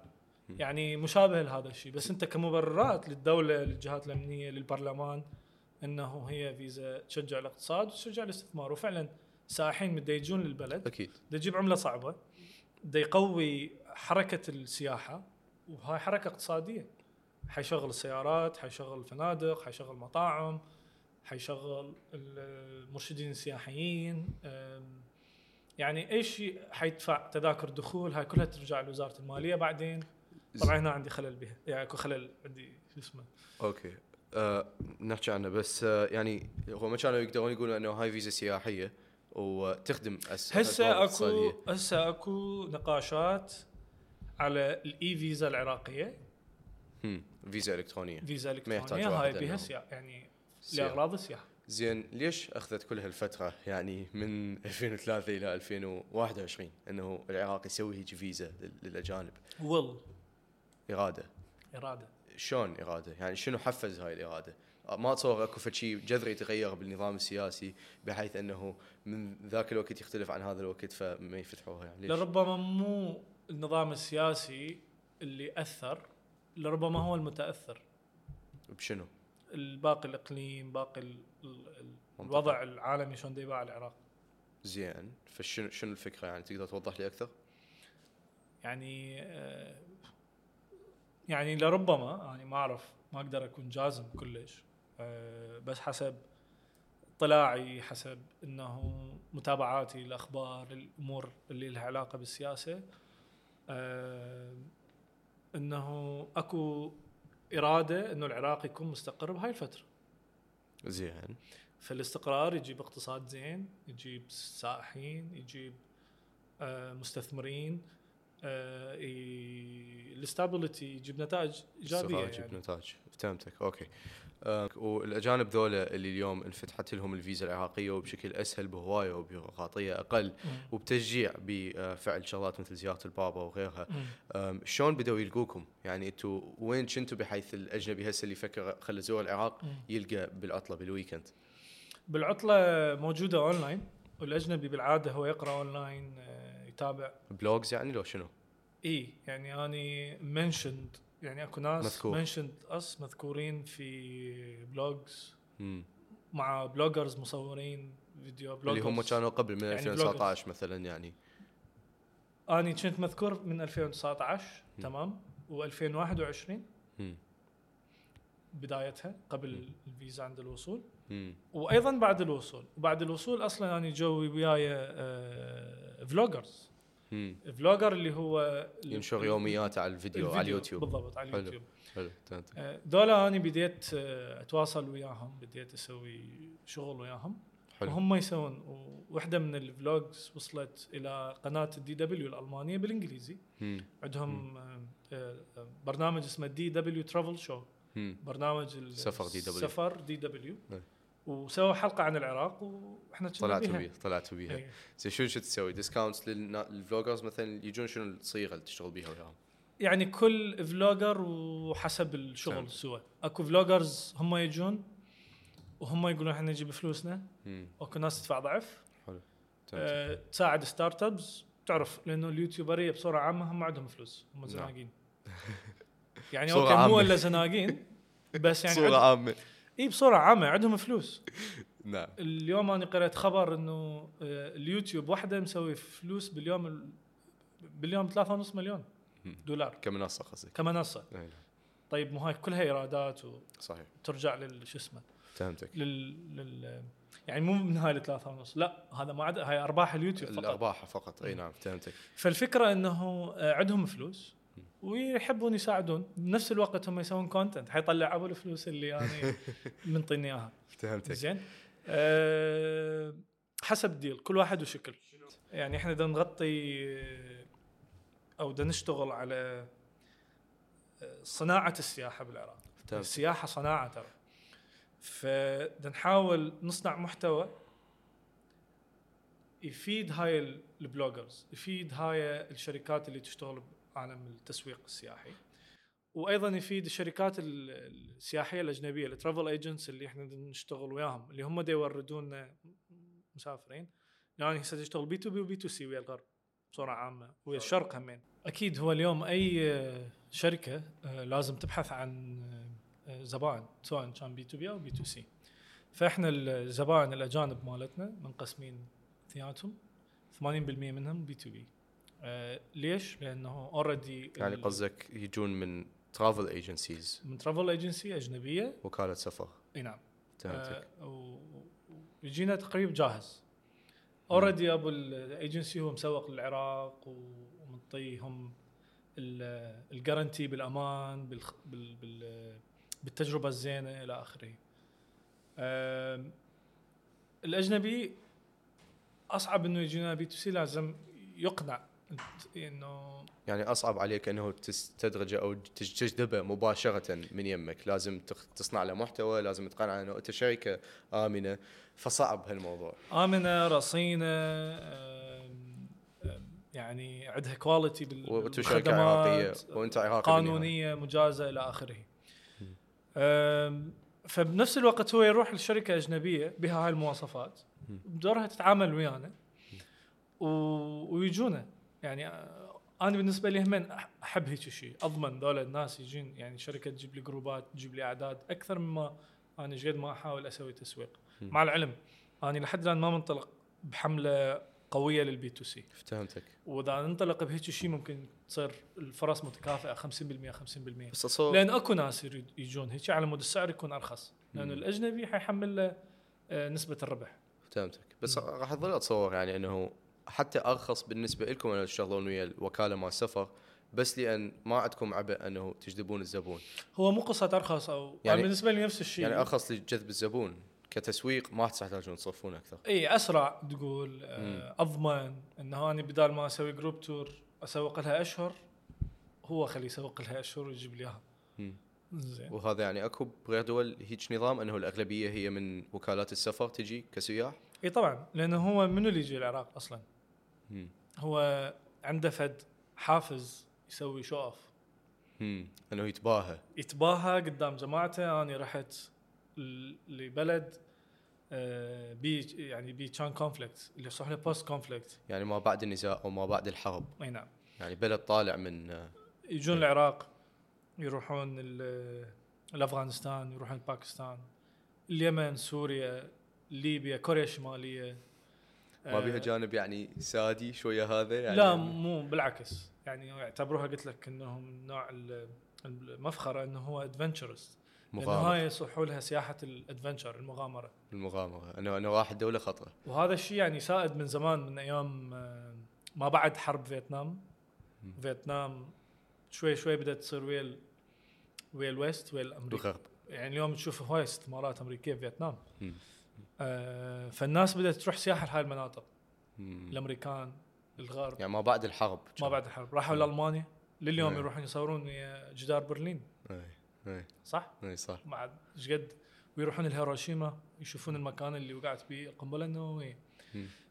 يعني مشابه لهذا الشيء بس انت كمبررات للدولة للجهات الأمنية للبرلمان إنه هي فيزا تشجع الاقتصاد وتشجع الاستثمار. وفعلا سائحين مدا يجون للبلد. أكيد. دا يجيب عملة صعبة. دا يقوي حركة السياحة وهاي حركة اقتصادية. حيشغل السيارات حيشغل الفنادق حيشغل مطاعم حيشغل المرشدين السياحيين. يعني أي شيء حيدفع تذاكر دخول هاي كلها ترجع لوزارة المالية بعدين. طبعا هنا عندي خلل بها. يعني أكو خلل عندي شو اسمه. okay. آه نحكي عنه. بس آه يعني هو ما كانوا يقدرون يقولوا إنه هاي فيزا سياحية وتخدم أس- هسه اكو. هسه أكو نقاشات على ال e-visa العراقية. هم، فيزا إلكترونية. فيزا إلكترونية هاي بها سياحه يعني. لأغراض السياحة. زين ليش أخذت كل هالفترة يعني من 2003 إلى 2021 إنه العراق يسوي هيك فيزا لل- للأجانب؟ ويل. إرادة. إرادة. شلون إرادة يعني شنو حفز هاي الإرادة ما أتصور أكو شيء جذري يتغير بالنظام السياسي بحيث إنه من ذاك الوقت يختلف عن هذا الوقت فما يفتحوها يعني ليش؟ لربما مو النظام السياسي اللي أثر لربما هو المتأثر بشنو؟ الباقي الإقليم باقي ال- ال-. الوضع العالمي شلون يباع العراق زين فشنو شنو الفكرة يعني تقدر توضح لي أكثر؟ يعني آه، يعني لربما يعني ما أعرف ما أقدر أكون جازم كلش آه، بس حسب اطلاعي حسب إنه متابعاتي الاخبار الأمور اللي لها علاقة بالسياسة آه، إنه أكو إرادة إنه العراق يكون مستقر بهاي الفترة. زين. فالاستقرار يجيب اقتصاد زين يجيب سائحين يجيب آه، مستثمرين آه، ال stability يجيب نتائج ايجابيه يعني بنتاج فهمتك. okay آه والاجانب ذولا اللي اليوم انفتحت لهم الفيزا العراقية وبشكل أسهل بهواية وبيروقراطيه أقل. وبتشجيع بفعل شغلات مثل زيارة البابا وغيرها. شلون بدأوا يلقوكم؟ يعني أنتم وين كنتوا بحيث الأجنبي هسه اللي يفكر خل يزور العراق. يلقى بالعطلة بال weekend؟ بالعطلة موجودة أونلاين والأجنبي بالعادة هو يقرأ أونلاين آه، يتابع blogs يعني لو شنو؟ اي يعني أني mentioned يعني أكو ناس مذكور. mentioned اس مذكورين في blogs مم. مع vloggers مصورين فيديو اللي هم vloggers كانوا قبل من يعني 2019 مثلا يعني أني كنت مذكور من 2019 مم. تمام و2021 مم. بدايتها قبل الفيزا عند الوصول مم. وأيضا بعد الوصول وبعد الوصول أصلا يعني جو وياي آه، vloggers مم. vlogger اللي هو ينشر يوميات على الفيديو, على اليوتيوب بالضبط على حلو. اليوتيوب حلو فهمت. آه، دولا أنا بديت آه، أتواصل وياهم بديت أسوي شغل وياهم حلو وهم يسوون وواحده من ال vloggers وصلت إلى قناة ال DW الألمانية بالإنجليزي مم. عندهم آه، آه، آه، برنامج اسمه DW Travel Show مم. برنامج ال- سفر DW. سفر DW. وسووا حلقة عن العراق وإحنا طلعتوا بيها. طلعتوا بيها إيه. زين شو شو تسوي؟ discounts لل vloggers مثلا يجون شنو الصيغة اللي تشتغل بيها وياهم؟ يعني كل vlogger وحسب الشغل. سوى أكو vloggers هم يجون وهم يقولون إحنا نجيب فلوسنا. واكو ناس تدفع ضعف فهمت. أه تساعد startups تعرف لأنه ال YouTuberية بصورة عامة هم عندهم فلوس هم نعم. زناقين يعني okay. مو إلا زناقين بس يعني صوره. عامة اي بصوره عامة عندهم فلوس. نعم. اليوم أنا قرأت خبر إنه آه، اليوتيوب واحدة مسوي فلوس باليوم ال- باليوم 3.5 مليون. دولار. كمنصة قصدك؟ كمنصة. إيه، طيب مو هاي كلها إيرادات صحيح. وترجع لل شو اسمه فهمتك. لل, لل يعني مو من هاي الثلاثة ونص لا هذا ما عدا هاي أرباح اليوتيوب فقط. الأرباح فقط. أي. نعم فهمتك. فالفكرة إنه آه، عندهم فلوس. ويحبون يساعدون. بنفس الوقت هم يسوون كونتنت حيطلع أبو الفلوس اللي أنا منطيني إياها. فهمتك زين. أه حسب الديل كل واحد وشكل. يعني إحنا بدنا نغطي آه، أو بدنا نشتغل على آه، صناعة السياحة بالعراق. السياحة صناعة ترى. فبدنا نحاول نصنع محتوى يفيد هاي ال- ال vloggers يفيد هاي الشركات اللي تشتغل بعالم التسويق السياحي. وأيضا يفيد الشركات ال- السياحية الأجنبية ال travel agents اللي إحنا نشتغل وياهم اللي هم يوردون مسافرين. يعني هسه تشتغل بي تو بي وبي تو سي ويا الغرب بصورة عامة ويا الشرق همين أكيد هو اليوم أي آه، شركة آه، لازم تبحث عن آه، زبائن سواء كان بي تو بي أو بي تو سي فإحنا الزبائن الأجانب مالتنا منقسمين اثنيناتهم 80% منهم B2B ليش؟ لأنه already يعني قصدك يجون من travel agencies من travel agency أجنبية. وكالة سفر. أي نعم. فهمتك. آه، ويجينا تقريبا جاهز. already أبو ال agency هو مسوق للعراق ومنطيهم ال- ال guarantee بالأمان بالخ- بال بال بالتجربة الزينة إلى آخره. آم، الأجنبي أصعب إنه يجينا B2C لازم يقنع إنه يعني أصعب عليك إنه تستدرجه أو تج- تجذبه مباشرة من يمك. لازم تصنع له محتوى لازم تقنعه إنه انت شركه آمنة. فصعب هالموضوع. آمنة رصينة يعني عندها quality شركه عراقيه وأنت عراقي. قانونية مجازة إلى آخره. فبنفس الوقت هو يروح لشركة أجنبية بها هاي المواصفات. بدورها تتعامل ويانا. و... ويجونا. يعني أنا بالنسبة لي هم أحب هيك شيء أضمن ذولا الناس يجين يعني شركة تجيب لي جروبات تجيب لي أعداد أكثر مما أنا جد ما أحاول أسوي تسويق. مع العلم أنا لحد الآن ما منطلق بحملة قوية لل B2C. فهمتك وإذا ننطلق بهيك شيء ممكن تصير الفرص متكافئة 50% 50% بس اتصور لأن أكو ناس يريد يجون هيك على مود السعر يكون أرخص. لأنه. الأجنبي حيحمل له آه، نسبة الربح. فهمتك بس راح اظل أتصور يعني إنه حتى أرخص بالنسبة لكم انه تشتغلون ويا الوكالة مال السفر بس لأن ما عندكم عبء أنه تجذبون الزبون. هو مو قصة أرخص أو يعني- بالنسبة لي نفس الشيء. يعني أرخص لجذب الزبون. كتسويق ما تحتاجون تصرفون أكثر. إي أسرع تقول آه، أضمن انه أنا بدال ما أسوي group tour أسوق لها أشهر هو خليه يسوق لها أشهر ويجيب لي إياها. زين. وهذا يعني أكو بغير دول هيك نظام أنه الأغلبية هي من وكالات السفر تجي كسياح؟ إي طبعا لأنه هو منو اللي يجي العراق أصلا؟ هو عنده فد حافز يسوي show off. إنه يتباهى. يتباهى قدام جماعته. أنا رحت لبلد آه، بي يعني بي كان conflict اللي صح له post-conflict يعني ما بعد النزاع أو ما بعد الحرب. أي نعم. يعني بلد طالع من آه، يجون العراق يروحون ال- الأفغانستان يروحون باكستان اليمن سوريا ليبيا كوريا الشمالية. ما بيها آه، جانب يعني sadi شوية هذا يعني؟ لا مو بالعكس. يعني يعتبروها قلت لك انهم نوع ال- المفخرة إنه هو adventurist لأنه مغامرة. هاي يصحوا لها سياحة ال adventure المغامرة. المغامرة. انه انه راح دولة خطره وهذا الشيء يعني سائد من زمان من أيام آه، ما بعد حرب فيتنام. فيتنام شوي شوي بدأت تصير ويا ويا ال West ويا ال America الغرب يعني اليوم تشوف هواي استثمارات أمريكية في فيتنام. مم. آه فالناس بدأت تروح سياحة لهاي المناطق. مم. الأمريكان الغرب. يعني ما بعد الحرب ما بعد الحرب. راحوا لألمانيا. لليوم نعم. يروحون يصورون ويا جدار برلين. اي اي صح؟ اي صح. بعد إيش قد؟ ويروحون الهيروشيما يشوفون المكان اللي وقعت به القنبله النووية.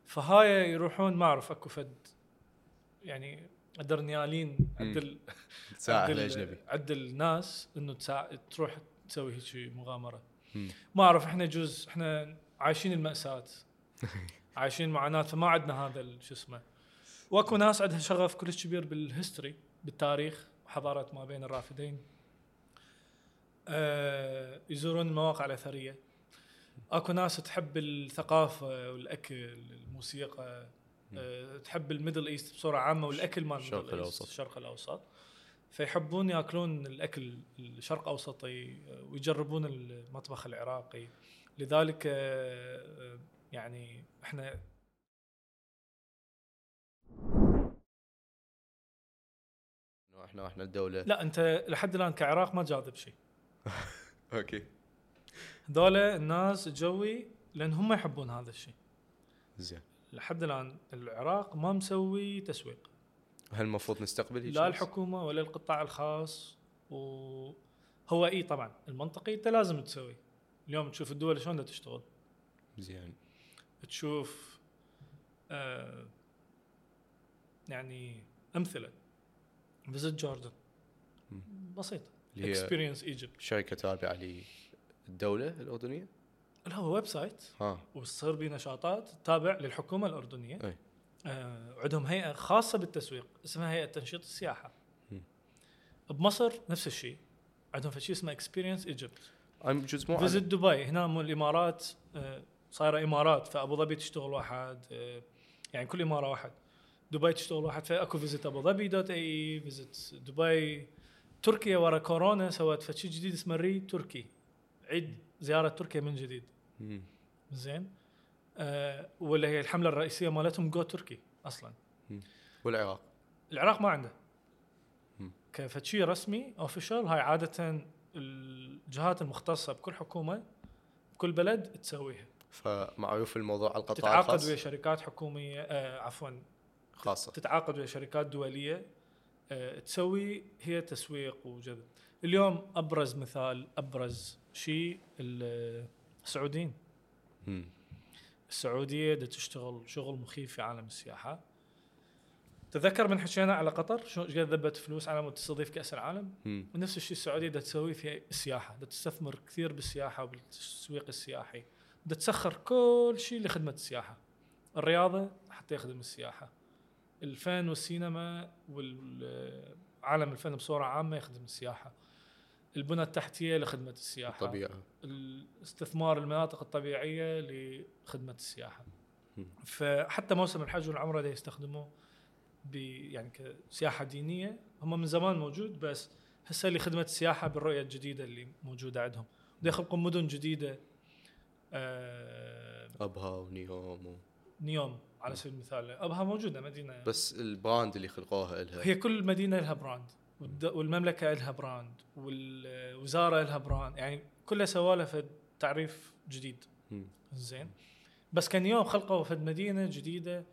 فهاي يروحون ما أعرف أكو فد يعني أدرنيالين عند ال- الأجنبي. عند الناس إنه. تروح تسوي هيك مغامرة. ما أعرف إحنا جزء إحنا عايشين المأساة. عايشين معاناة فما عندنا هذا شو اسمه. واكو ناس عندها شغف كلش كبير بال history بالتاريخ وحضاره ما بين الرافدين. آه يزورون المواقع الأثرية. اكو ناس تحب الثقافة والاكل الموسيقى. آه تحب ال Middle East بصورة عامة والأكل مال الشرق الأوسط. الشرق الأوسط. فيحبون ياكلون الأكل الشرق أوسطي آه، ويجربون المطبخ العراقي. لذلك آه، آه، يعني إحنا إحنا إحنا الدولة. لا أنت لحد الآن كعراق ما جاذب شيء. أوكي. هذول الناس جوي لأن هم يحبون هذا الشيء. زين. لحد الآن العراق ما مسوي تسويق. هل المفروض نستقبل لا؟ الحكومة ولا القطاع الخاص وهو إي طبعا المنطقي أنت لازم تسوي. اليوم تشوف الدول شلون بدها تشتغل. زين. تشوف آه يعني أمثلة. Visit Jordan. بسيطة. Experience Egypt شركة تابعة للدولة الأردنية؟ لا هو website ها. وتصير به نشاطات تابع للحكومة الأردنية. أي. آه عندهم هيئة خاصة بالتسويق اسمها هيئة تنشيط السياحة. مم. بمصر نفس الشيء. عندهم شيء اسمه Experience Egypt جزء مو Visit عن- دبي هنا مو الإمارات آه، صايرة إمارات فأبو ظبي تشتغل واحد آه، يعني كل إمارة واحد. دبي تشتغل واحد فأكو Visit أبو ظبي dot ae Visit دبي. تركيا ورا كورونا سوت فد شي جديد اسمه Re Turkey. عيد زيارة تركيا من جديد. زين. آه ولا هي الحملة الرئيسية مالتهم Go Turkey أصلا. والعراق. العراق ما عنده. كفتشي رسمي اوفيشال هاي عادة الجهات المختصة بكل حكومة بكل بلد تسويها فمعروف الموضوع على القطاع تتعاقد الخاص؟ ويا شركات حكومية آه عفوا. خاصة. تتعاقد ويا شركات دولية آه تسوي هي تسويق وجذب. اليوم أبرز مثال أبرز شيء ال- السعوديين. السعودية دا تشتغل شغل مخيف في عالم السياحة. تذكر من حكينا على قطر؟ شو قد ذبت فلوس على مود تستضيف كأس العالم؟ مم. ونفس الشيء السعودية دا تسوي في السياحة دا تستثمر كثير بالسياحة وبالتسويق السياحي. دا تسخر كل شيء لخدمة السياحة. الرياضة حتى يخدم السياحة. الفن والسينما والعالم الفن بصورة عامة يخدم السياحة. البنى التحتية لخدمة السياحة. طبيعه الاستثمار المناطق الطبيعية لخدمة السياحة. مم. فحتى موسم الحج والعمرة يستخدموه. يعني كسياحه دينية هم من زمان موجود بس هسه لخدمه السياحة بالرؤية الجديدة اللي موجودة عندهم. بده يخلقون مدن جديدة آه أبها ونيوم و... نيوم على سبيل المثال. أبها موجودة مدينة. بس ال brand اللي خلقوها لها هي كل مدينة لها brand. والمملكة لها brand. والوزارة لها brand. يعني كلها سوالها فد تعريف جديد. زين. بس كان يوم خلقوا فد مدينة جديدة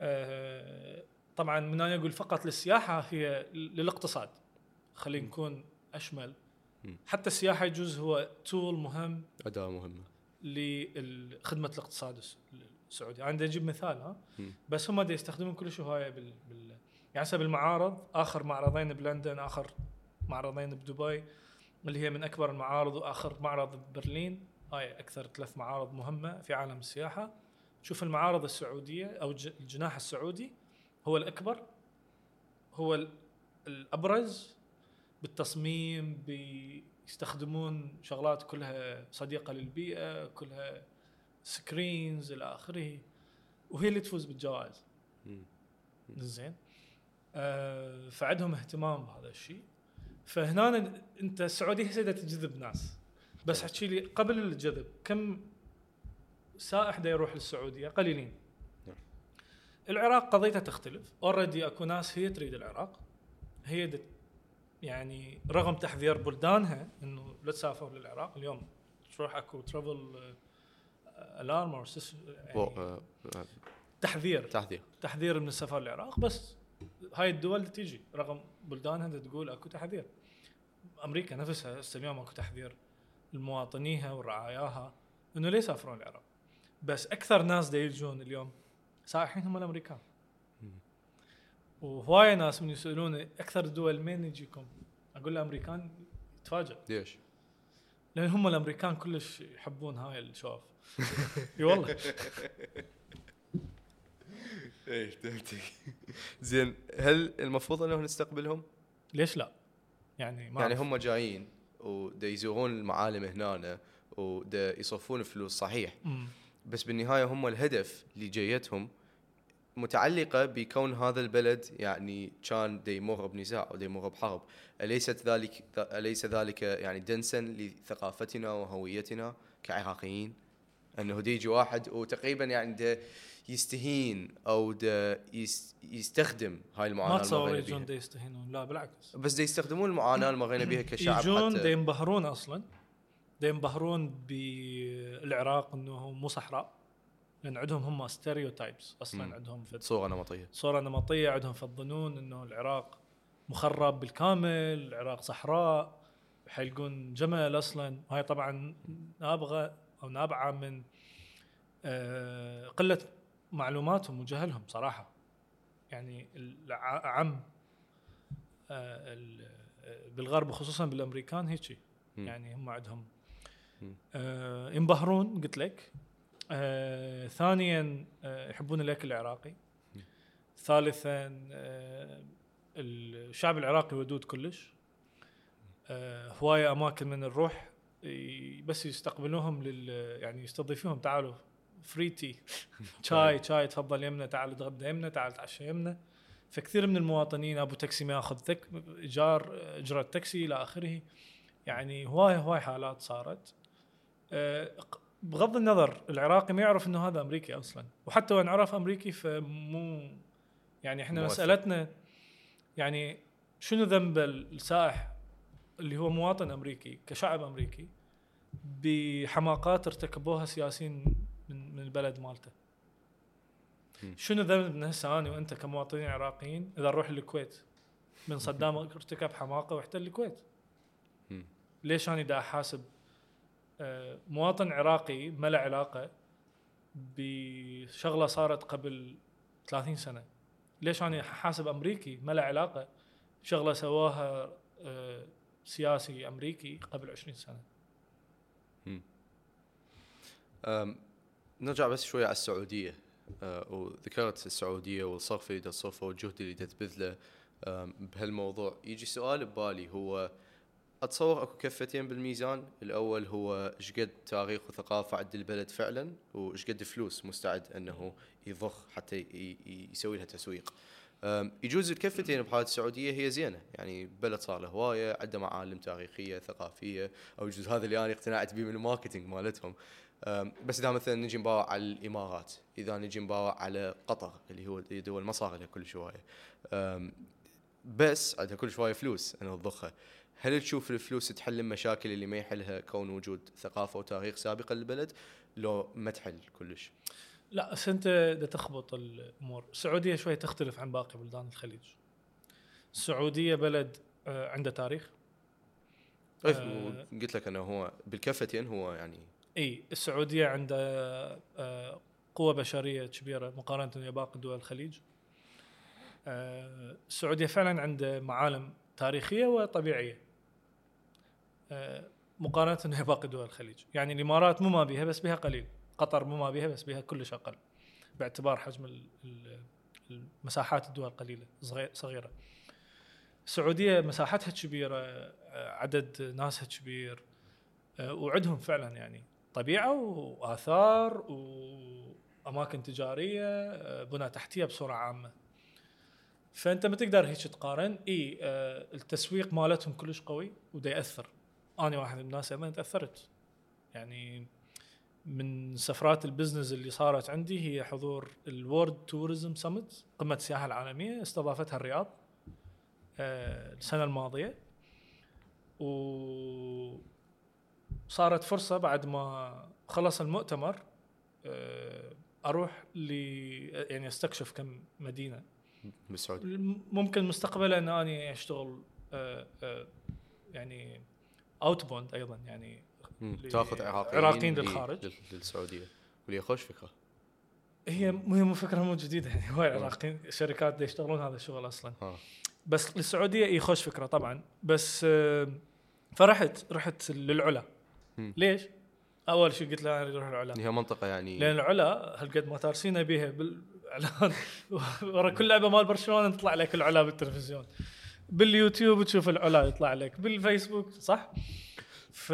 آه طبعا من أنا أقول فقط للسياحة هي للاقتصاد خلينا. نكون أشمل. حتى السياحة يجوز هو تول مهم أداة مهمة. لخدمة الاقتصاد الس- السعودي. أنا بدي أجيب مثال ها. بس هم دا يستخدمون كلش هواية بال, بال يعني هسه بالمعارض آخر معرضين بلندن آخر معرضين بدبي اللي هي من أكبر المعارض وآخر معرض ببرلين هاي أكثر ثلاث معارض مهمة في عالم السياحة. شوف المعارض السعودية أو الج- الجناح السعودي. هو الأكبر هو ال- الأبرز بالتصميم بيستخدمون شغلات كلها صديقة للبيئة كلها screens إلى آخره وهي اللي تفوز بالجوائز. زين. آه فعندهم اهتمام بهذا الشيء. فهنا أنت السعوديه هسه تجذب ناس. بس أحكي لي قبل الجذب كم سائح دا يروح للسعودية؟ قليلين. العراق قضيتها تختلف. already اكو ناس هي تريد العراق. هي دت يعني رغم تحذير بلدانها إنه لا تسافر للعراق. اليوم تروح اكو travel alarm أو تحذير. تحذير. تحذير من السفر للعراق بس هاي الدول تيجي رغم بلدانها دا تقول اكو تحذير. أمريكا نفسها هسه اليوم اكو تحذير. لمواطنيها ورعاياها إنه ليه يسافرون العراق؟ بس أكثر ناس دا يجون اليوم سائحين هم الامريكان. وهوايه ناس من يسالوني أكثر الدول من يجيكم أقول له أمريكان يتفاجئ ليش؟ لأن هم الأمريكان كلش يحبون هاي الشوف إي والله إيه فهمتك زين هل المفروض انه نستقبلهم؟ ليش لا؟ يعني ما يعني. هم جايين ودا يزورون المعالم هنا ودا يصرفون فلوس صحيح مم. بس بالنهاية هم الهدف لجيتهم متعلقة بكون هذا البلد يعني كان يمر بنزاع دا يمر بحرب. أليست ذلك أليس ذلك يعني دنسا لثقافتنا وهويتنا كعراقيين؟ أنه دا يجي واحد وتقريبا يعني دا يستهين أو دا يس- يستخدم هاي المعاناة ما تصور يجون دا يستهينون لا بالعكس. بس دا يستخدمون المعاناة اللي مرينا بها كشعب يجون حتى. ينبهرون أصلا. دا ينبهرون بالعراق إنه مو صحراء. لأن عندهم هم stereotypes أصلا مم. عندهم في صورة نمطية صورة نمطية عندهم في الظنون إنه العراق مخرب بالكامل العراق صحراء حيلقون جمل أصلا وهي طبعا نابغة أو نابعة من آه، قلة معلوماتهم وجهلهم صراحة يعني العم آه، آه، بالغرب وخصوصا بالأمريكان هيك. يعني هم عندهم. آه ينبهرون قلت لك آه ثانيا آه يحبون الأكل العراقي. ثالثا آه الشعب العراقي ودود كلش. آه هواية أماكن من نروح بس يستقبلوهم لل يعني يستضيفوهم. تعالوا free tea شاي شاي تفضل يمنا تعال اتغدى يمنا تعال تعشى يمنا فكثير من المواطنين أبو تاكسي ما يأخذ تك إيجار اجره تاكسي إلى آخره. يعني هواي هواي حالات صارت. ق- بغض النظر العراقي ما يعرف إنه هذا أمريكي أصلا وحتى وإن عرف أمريكي فمو يعني إحنا مؤثر. مسالتنا يعني شنو ذنب السائح اللي هو مواطن أمريكي كشعب أمريكي بحماقات ارتكبوها سياسيين من من البلد مالته. شنو ذنب ان هسه أنا وأنت كمواطنين عراقيين إذا نروح الكويت من صدام ارتكب حماقة واحتل الكويت. ليش أنا دا أحاسب مواطن عراقي ما له علاقة بشغلة صارت قبل 30 سنة. ليش أنا حاسب أمريكي؟ ما له علاقة. شغلة سواها آه، سياسي أمريكي قبل 20 سنة. نرجع بس شوي على السعودية. أه، وذكرت السعودية والصرف اللي تصرفه والجهد اللي تبذله بهالموضوع. يجي سؤال ببالي هو أتصور أكو كفتين بالميزان. الأول هو إيش قد تاريخ وثقافة عند البلد فعلا وإيش قد فلوس مستعد أنه يضخ حتى يسوي لها تسويق. يجوز الكفتين بحالة السعودية هي زينة. يعني بلد صار له هواية عنده معالم تاريخية ثقافية أو يجوز هذا اللي أنا اقتنعت به من الماركتينج مالتهم. بس إذا مثلا نجي نباوع على الإمارات إذا نجي نباوع على قطر اللي هو دول ما صار لها كل شوية بس عندها كل شوية فلوس انها تضخها. هل تشوف الفلوس تحل المشاكل اللي ما يحلها كون وجود ثقافة وتاريخ سابقة للبلد؟ لو ما تحل كلش. لا بس أنت دا تخبط الأمور السعودية شوي تختلف عن باقي بلدان الخليج. السعودية بلد آه، عنده تاريخ. أي، آه. قلت لك إنه هو بالكفتين هو يعني إي السعودية عندها آه، قوة بشرية كبيرة مقارنة ويا باقي دول الخليج. آه، السعودية فعلا عندها معالم تاريخية وطبيعية. مقارنة ويا باقي دول الخليج. يعني الإمارات مو ما بيها بس بها قليل. قطر مو ما بيها بس بها كلش أقل. باعتبار حجم ال- ال- المساحات الدول قليلة صغير- صغيرة. السعودية مساحتها كبيرة آه، عدد ناسها كبير آه، وعندهم فعلا يعني طبيعة وآثار وأماكن تجارية آه، بنى تحتية بصورة عامة. فأنت ما تقدر هيك تقارن. إي التسويق مالتهم كلش قوي ودا يأثر. أنا واحد من الناس أيضا تأثرت. يعني من سفرات البزنس اللي صارت عندي هي حضور الورد توريزم سمت قمة السياحة العالمية استضافتها الرياض آه، السنة الماضية. و صارت فرصة بعد ما خلص المؤتمر آه، أروح ل يعني أستكشف كم مدينة. بالسعودية. ممكن مستقبلا ان أني أشتغل آه، يعني outbound أيضا يعني تاخذ عراقيين عراقيين للخارج. لل- للسعودية. واللي خوش فكرة. هي مو هي مو فكرة مو جديدة يعني هواي عراقيين شركات يشتغلون هذا الشغل أصلا. ها. بس للسعودية اي خوش فكرة طبعا. بس فرحت رحت للعلا. ليش؟ أول شيء قلت له أنا أروح العلا. هي منطقة يعني لأن العلا هالقد ما تارسينا بيها بالإعلان. ورا كل لعبة مال برشلونة تطلع لك العلا بالتلفزيون. باليوتيوب تشوف العلا يطلع لك بالفيسبوك صح؟ ف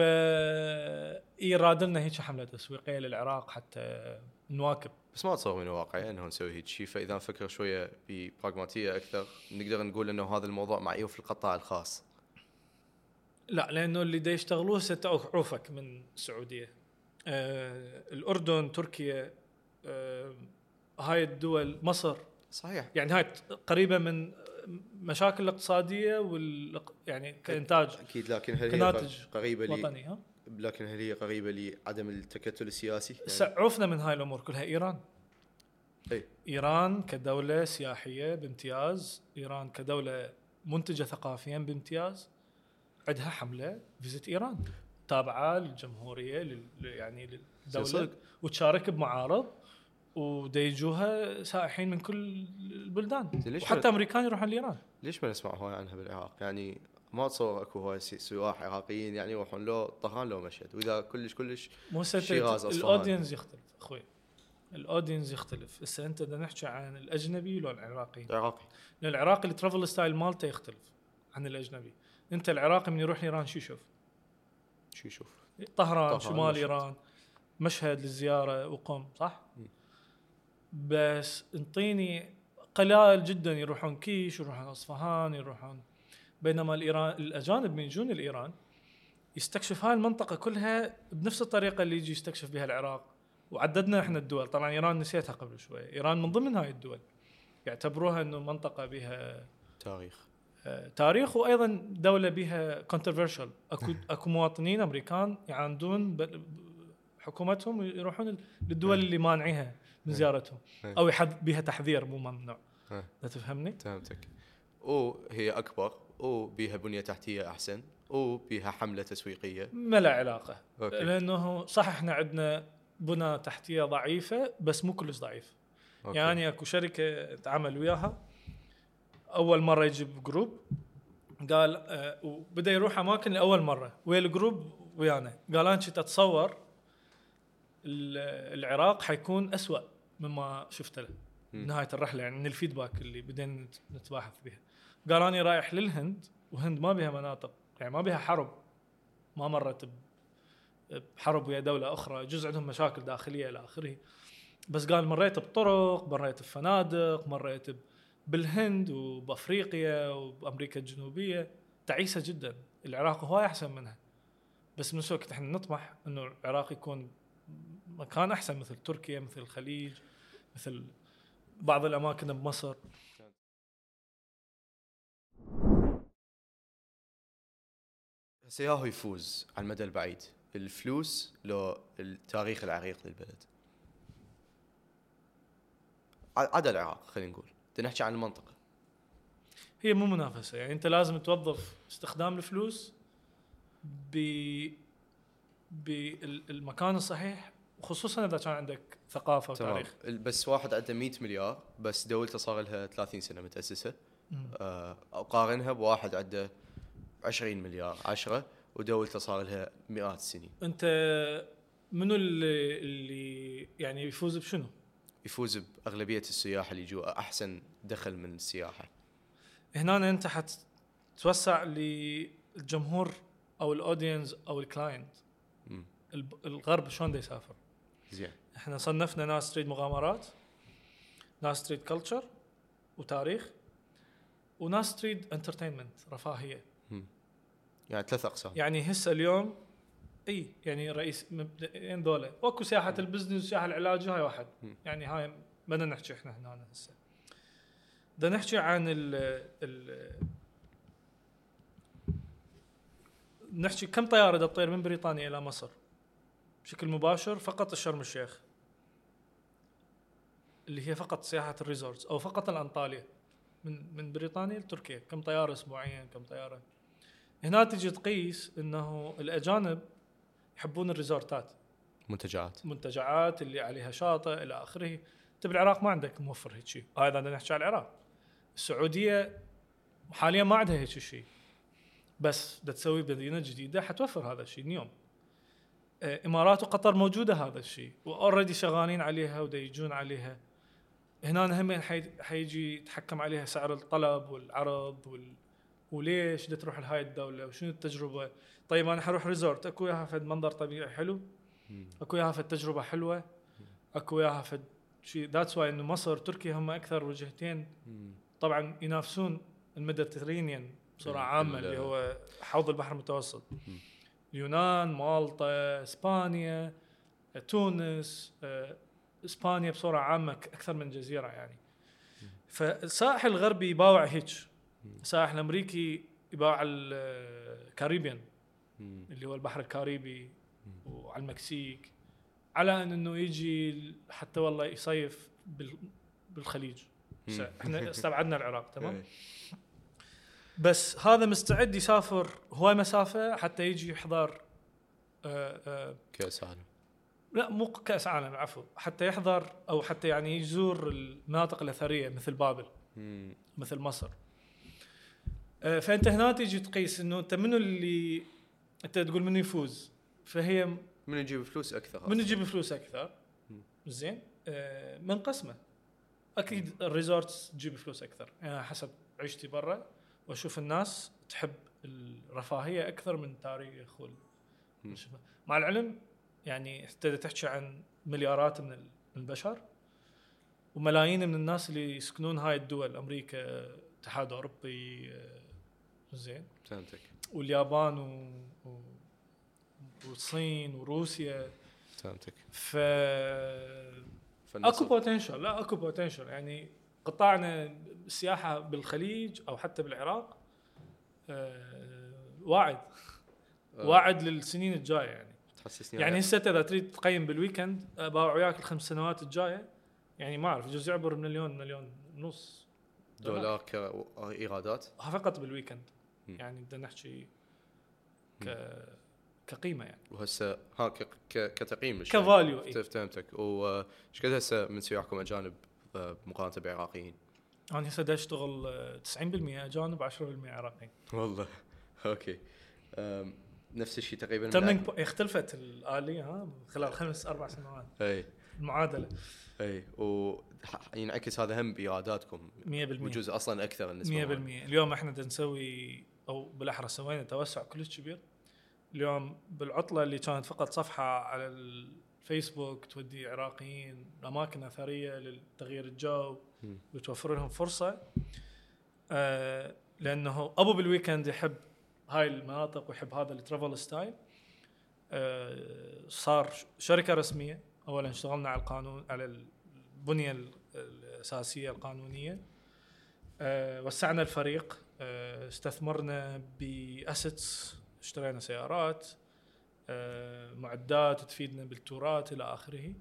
ايراد لنا هيك حملة تسويقية للعراق حتى نواكب. بس ما اتصور من الواقع انه نسوي هيك شيء فإذا نفكر شوية ببراغماتيه أكثر نقدر نقول إنه هذا الموضوع معيوب في القطاع الخاص. لا لأنه اللي دا يشتغلوه ستعوفك من السعوديه آه الأردن تركيا آه هاي الدول مصر. صحيح. يعني هاي قريبة من مشاكل الاقتصادية وال يعني كإنتاج أكيد لكن هل هي قريبة لي؟ وطني ها؟ لكن هل هي قريبة لعدم التكتل السياسي؟ يعني سعوفنا من هاي الأمور كلها. إيران. أي. إيران كدولة سياحية بامتياز. إيران كدولة منتجة ثقافيا بامتياز. عندها حملة فيزيت إيران. تابعة للجمهورية لل يعني للدولة. وتشارك بمعارض. وديجوها سائحين من كل البلدان ليش وحتى أمريكان يروحون لإيران ليش ما نسمع هواي عنها بالعراق؟ يعني ما اتصور أكو هواي سياح عراقيين يعني يروحون لو طهران لو مشهد وإذا كلش كلش مو شيراز،. الأودينس يختلف أخوي الأودينس يختلف هسه أنت بدنا نحكي عن الأجنبي ولا العراقي عراقي لأن العراقي ال travel style مالته يختلف عن الأجنبي أنت العراقي من يروح ايران شو يشوف شو يشوف؟ طهران طهران، شمال مشهد. إيران مشهد للزيارة وقم صح مم. بس انطيني قلائل جدا يروحون كيش يروحون أصفهان يروحون بينما الإيران الأجانب من يجون الإيران يستكشف هاي المنطقة كلها بنفس الطريقة اللي يجي يستكشف بها العراق. وعددنا إحنا الدول. طبعا إيران نسيتها قبل شوي. إيران من ضمن هاي الدول. يعتبروها إنه منطقة بها تاريخ. آه، تاريخ وأيضا دولة بها controversial أكو أكو مواطنين أمريكان يعاندون حكومتهم ويروحون للدول اللي مانعيها. من. زيارتهم إيه. أو يحد بها تحذير مو ممنوع إيه. لا تفهمني؟ فهمتك وهي أكبر وبيها بنية تحتية أحسن وبيها حملة تسويقية ما له علاقة okay لأنه صح إحنا عندنا بنى تحتية ضعيفة بس مو كلش ضعيف okay. يعني أكو شركة تعامل وياها أول مرة يجيب group قال آه وبدأ يروح أماكن لأول مرة ويا ال group ويانا قال أنا كنت أتصور ال- العراق حيكون أسوأ مما شفته له. نهاية الرحلة يعني من ال feedback اللي بدينا نت- نتباحث بها قال اني رايح للهند وهند ما بها مناطق يعني ما بها حرب. ما مرت بحرب ويا دولة أخرى. جزء عندهم مشاكل داخلية إلى آخره. بس قال مريت بطرق مريت بفنادق مريت بالهند وبأفريقيا وبأمريكا الجنوبية. تعيسة جدا. العراق هواي أحسن منها. بس بنفس الوقت إحنا نطمح إنه العراق يكون مكان أحسن مثل تركيا مثل الخليج مثل بعض الأماكن بمصر. هسه ياهو يفوز على المدى البعيد. الفلوس لو التاريخ العريق للبلد. عدا العراق خلينا نقول. نحكي عن المنطقة. هي مو منافسة. يعني أنت لازم توظف استخدام الفلوس ب بالمكان الصحيح خصوصا إذا كان عندك ثقافة وتاريخ. بس واحد عنده 100 مليار بس دولته صار لها 30 سنة متأسسة. آه، أقارنها بواحد عنده 20 مليار 10 ودولته صار لها مئات السنين أنت منو اللي, اللي يعني يفوز بشنو؟ يفوز بأغلبية السياح اللي يجوا أحسن دخل من السياحة. هنا أنت حتتوسع للجمهور أو ال audience أو ال client الغرب شلون يسافر؟ زين. إحنا صنفنا ناس تريد مغامرات ناس تريد culture وتاريخ وناس تريد entertainment رفاهية. يعني ثلاث أقسام. يعني هسه اليوم إي يعني رئيس مبدئيا ذولا وأكو سياحة ال business والسياحه العلاجيه هاي واحد. مم. يعني هاي بدنا نحكي إحنا هنا هسه. بدنا نحكي عن ال ال نحكي كم طيارة تطير من بريطانيا إلى مصر؟ بشكل مباشر فقط الشرم الشيخ اللي هي فقط سياحة ال resorts أو فقط الأنطاليا. من من بريطانيا لتركيا. كم طيارة اسبوعيا كم طيارة. هنا تجي تقيس إنه الأجانب يحبون ال resort ات. منتجعات. منتجعات اللي عليها شاطئ إلى آخره. انت بالعراق ما عندك موفر هيك شيء. هذا بدنا نحكي على العراق. السعودية حاليا ما عندها هيك شيء. بس بدها تسوي مدينة جديدة حتوفر هذا الشيء. اليوم إمارات وقطر موجودة هذا الشيء و already شغالين عليها ودا يجون عليها هنا هم حي- حيجي يتحكم عليها سعر الطلب والعرض وال... وليش بدها تروح لهاي الدولة وشنو التجربة طيب أنا حروح resort أكو وياها فد منظر طبيعي حلو. أكو وياها فد تجربة حلوة أكو وياها فد شيء that's why إنه مصر تركيا هم أكثر وجهتين. طبعا ينافسون ال Mediterranean بصورة عامة ال- اللي هو حوض البحر المتوسط. اليونان مالطا اسبانيا تونس آه، اسبانيا بصورة عامة أكثر من جزيره يعني. فالساحل الغربي يباوع هيك الساحل الأمريكي يباوع ال Caribbean مم. اللي هو البحر الكاريبي وعلى المكسيك على إن إنه يجي حتى والله يصيف بال- بالخليج. إحنا استبعدنا العراق تمام؟ إيه. بس هذا مستعد يسافر هواي مسافه حتى يجي يحضر آه آه كأس عالم. لا مو كأس عالم عفوا حتى يحضر أو حتى يعني يزور المناطق الأثرية مثل بابل مم. مثل مصر. آه، فأنت هنا تيجي تقيس إنه أنت منو اللي أنت تقول منو يفوز؟ فهي من يجيب فلوس أكثر من يجيب فلوس أكثر. زين. آه، من قسمه. أكيد الريزورتس تجيب فلوس أكثر. يعني حسب عيشتي برا. وأشوف الناس تحب الرفاهية أكثر من تاريخ وال... مع العلم يعني تبدا تحكي عن مليارات من ال- من البشر وملايين من الناس اللي يسكنون هاي الدول أمريكا الاتحاد الأوروبي آه، زين. فهمتك. واليابان و... و... والصين وروسيا. فهمتك. ف أكو potential لا أكو potential يعني قطاعنا السياحه بالخليج أو حتى بالعراق آه واعد. آه، واعد للسنين الجاية يعني. تحسسني يعني هسه إذا تريد تقيم بال weekend آه، باوع وياك الخمس سنوات الجاية. يعني ما أعرف يجوز يعبر مليون مليون ونص. دولار كايرادات فقط بال weekend. يعني بدنا نحكي ك كقيمة يعني. وهسه ها ك- ك- كتقييم. ك value إيه. فهمت- فهمتك وايش قد هسه من سياحكم أجانب آه، مقارنة بعراقيين؟ أنا هسه دا أشتغل آه، 90% اجانب 10% عراقيين والله. okay. نفس الشيء تقريبا turning اختلفت الآلية ها؟ خلال خمس أربع سنوات. أي. المعادلة. أي. وينعكس هذا هم بإيراداتكم. 100% وجزء أصلا أكثر النسبة 100% اليوم إحنا نسوي أو بالأحرى سوينا توسع كلش كبير. اليوم بالعطلة اللي كانت فقط صفحة على الفيسبوك تودي عراقيين أماكن أثرية لتغيير الجو. وتوفر لهم فرصة. آه لأنه أبو بال weekend يحب هاي المناطق ويحب هذا ال travel style آه صار شركة رسمية. اولا اشتغلنا على القانون على البنية ال- الأساسية القانونية. آه وسعنا الفريق. آه استثمرنا بأسيتس اشترينا سيارات. معدات تفيدنا بالتورات إلى آخره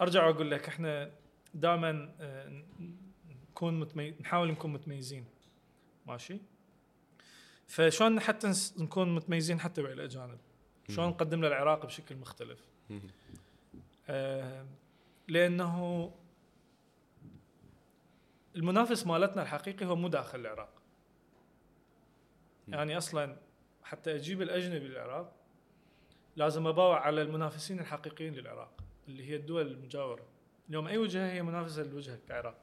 أرجع وأقول لك إحنا دائما نكون متمي... نحاول نكون متميزين ماشي فشلون حتى نكون متميزين حتى ويا الأجانب شلون. نقدم له العراق بشكل مختلف. آه، لأنه المنافس مالتنا الحقيقي هو مو داخل العراق. يعني أصلا حتى أجيب الأجنبي للعراق لازم أباوع على المنافسين الحقيقيين للعراق اللي هي الدول المجاورة. اليوم أي وجهة هي منافسة لوجهك كعراق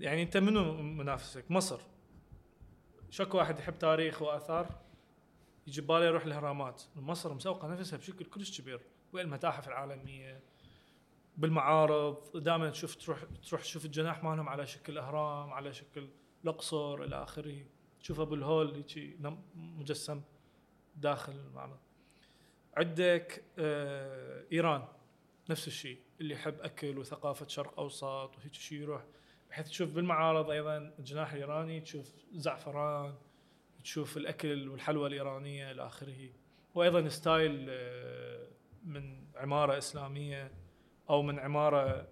يعني أنت منو منافسك؟ مصر. شكو واحد يحب تاريخ وآثار يجي بباله يروح الاهرامات مصر مسوقة نفسها بشكل كلش كبير. وين المتاحف العالمية بالمعارض دائما تشوف تروح تروح تشوف الجناح مالهم على شكل إهرام على شكل الاقصر إلى آخره. تشوف أبو الهول هيجي مجسم داخل المعرض عندك آه إيران نفس الشيء اللي يحب أكل وثقافة شرق أوسط وهيك شيء يروح. بحيث تشوف بالمعارض أيضا الجناح الإيراني تشوف زعفران تشوف الأكل والحلوى الإيرانية إلى آخره. وأيضا style آه، من عمارة إسلامية أو من عمارة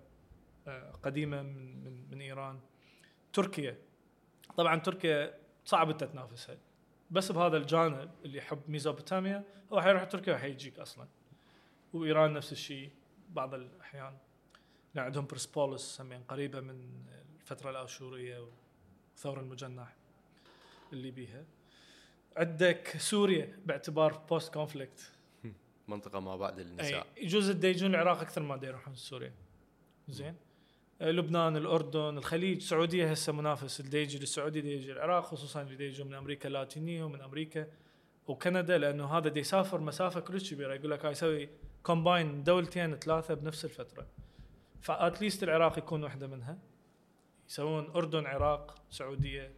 آه، قديمة من من من إيران. تركيا. طبعا تركيا صعب أنت تنافسها. بس بهذا الجانب اللي يحب Mesopotamia هو حيروح تركيا وحيجيك أصلا. وإيران نفس الشيء بعض الأحيان. عندهم برسبوليس سمين قريبة من الفترة الأشورية وثور المجنح اللي بيها. عندك سوريا باعتبار post conflict منطقة ما بعد النزاع أي يجوز يجون العراق أكثر ما يروحون سوريا. زين؟ لبنان الأردن الخليج السعودية هسه منافس اللي يجي للسعوديه يجي العراق خصوصا اللي يجون من أمريكا اللاتينية ومن أمريكا وكندا لأنه هذا دا يسافر مسافة كلش كبيره يقول لك هاي يسوي combine دولتين ثلاثة بنفس الفترة. ف at least العراق يكون واحدة منها. يسوون أردن عراق سعودية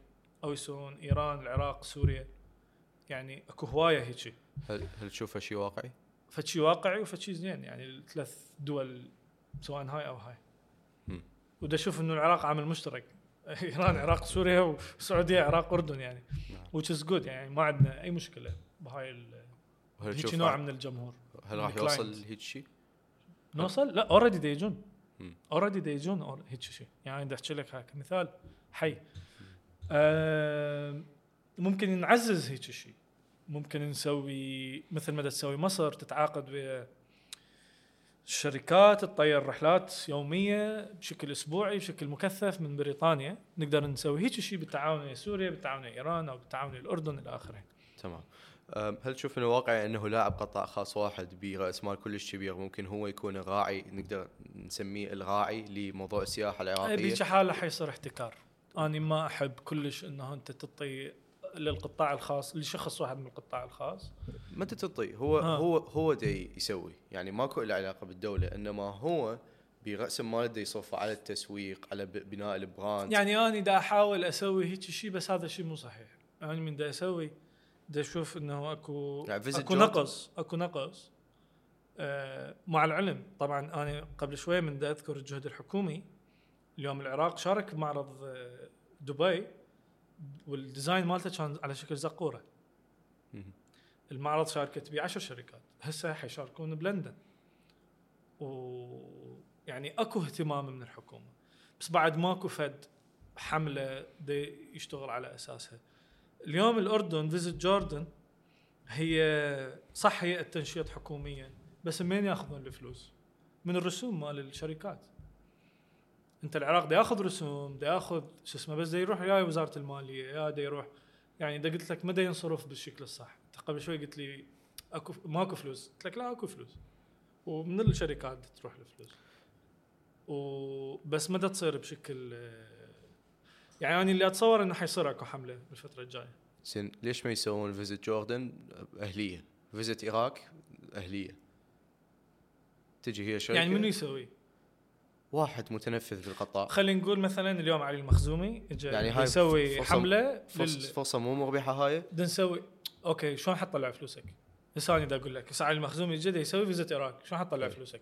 أو يسوون إيران العراق سوريا. يعني أكو هواية هيك هل هل تشوفه شيء واقعي؟ فشي واقعي وفشي زين. يعني الثلاث دول سواء هاي أو هاي. ودا أشوف إنه العراق عامل مشترك. إيران عراق سوريا والسعوديه عراق أردن يعني. which is good يعني ما عندنا أي مشكلة بهاي هيك نوع من الجمهور هل راح. يوصل لهيك شيء؟ نوصل؟ لا already دا يجون. already دا يجون هيك شيء. يعني بدي أحكي لك هيك مثال حي. آه ممكن نعزز هيك شيء. ممكن نسوي مثل ما تسوي مصر تتعاقد ويا الشركات تطير رحلات يومية بشكل أسبوعي بشكل مكثف من بريطانيا. نقدر نسوي هيك شيء بالتعاون ويا سوريا بالتعاون ويا إيران أو بالتعاون ويا الأردن إلى آخره. تمام. هل تشوف إنه واقعي إنه لاعب قطاع خاص واحد برأس مال كلش كبير؟ ممكن هو يكون الراعي نقدر نسميه الراعي لموضوع السياحة العراقية؟ بهيك حاله حيصير احتكار. أنا ما أحب كلش إنه أنت تعطي للقطاع الخاص لشخص واحد من القطاع الخاص. ما انت هو آه. هو هو دي يسوي. يعني ماكو له علاقة بالدولة إنما هو برأس ماله دا يصرف على التسويق على بناء البراند. يعني أنا دا أحاول أسوي هيك شيء بس هذا الشيء مو صحيح. أنا من دا أسوي دا أشوف إنه أكو يعني أكو. نقص أكو نقص. آه مع العلم. طبعا أنا قبل شوية من دا أذكر الجهد الحكومي. اليوم العراق شارك بمعرض آه، دبي. والديزاين مالته كان على شكل زقورة. المعرض شاركت به عشر شركات. هسه حيشاركون بلندن. ويعني أكو اهتمام من الحكومة. بس بعد ماكو فد حملة دي يشتغل على أساسها. اليوم الأردن فيزيت جوردن هي صح هي تنشيط حكوميه بس منين ياخذون الفلوس؟ من الرسوم مال الشركات. انت العراق دا ياخذ رسوم دا ياخذ شو اسمه بس دا يروح يا وزارة المالية يا دا يروح. يعني دا قلت لك ما دا ينصرف بالشكل الصح. أنت قبل شوي قلت لي أكو ماكو فلوس. قلت لك لا أكو فلوس. ومن الشركات تروح الفلوس. وبس ما دا تصير بشكل يعني أنا اللي أتصور إنه حيصير أكو حملة بالفترة الجاية. زين ليش ما يسوون Visit Jordan اهليه؟ Visit العراق اهليه تجي هي شركة؟ يعني منو يسوي؟ واحد متنفذ بالقطاع خلينا نقول مثلا اليوم علي المخزومي اجى يعني هاي يسوي فرصة- حملة فرص لل... فرصه مو مربحة هاي نسوي okay شلون حتطلع فلوسك؟ هسه أنا أقول لك هسه علي المخزومي اجى يسوي Visit العراق شلون حتطلع طيب. فلوسك؟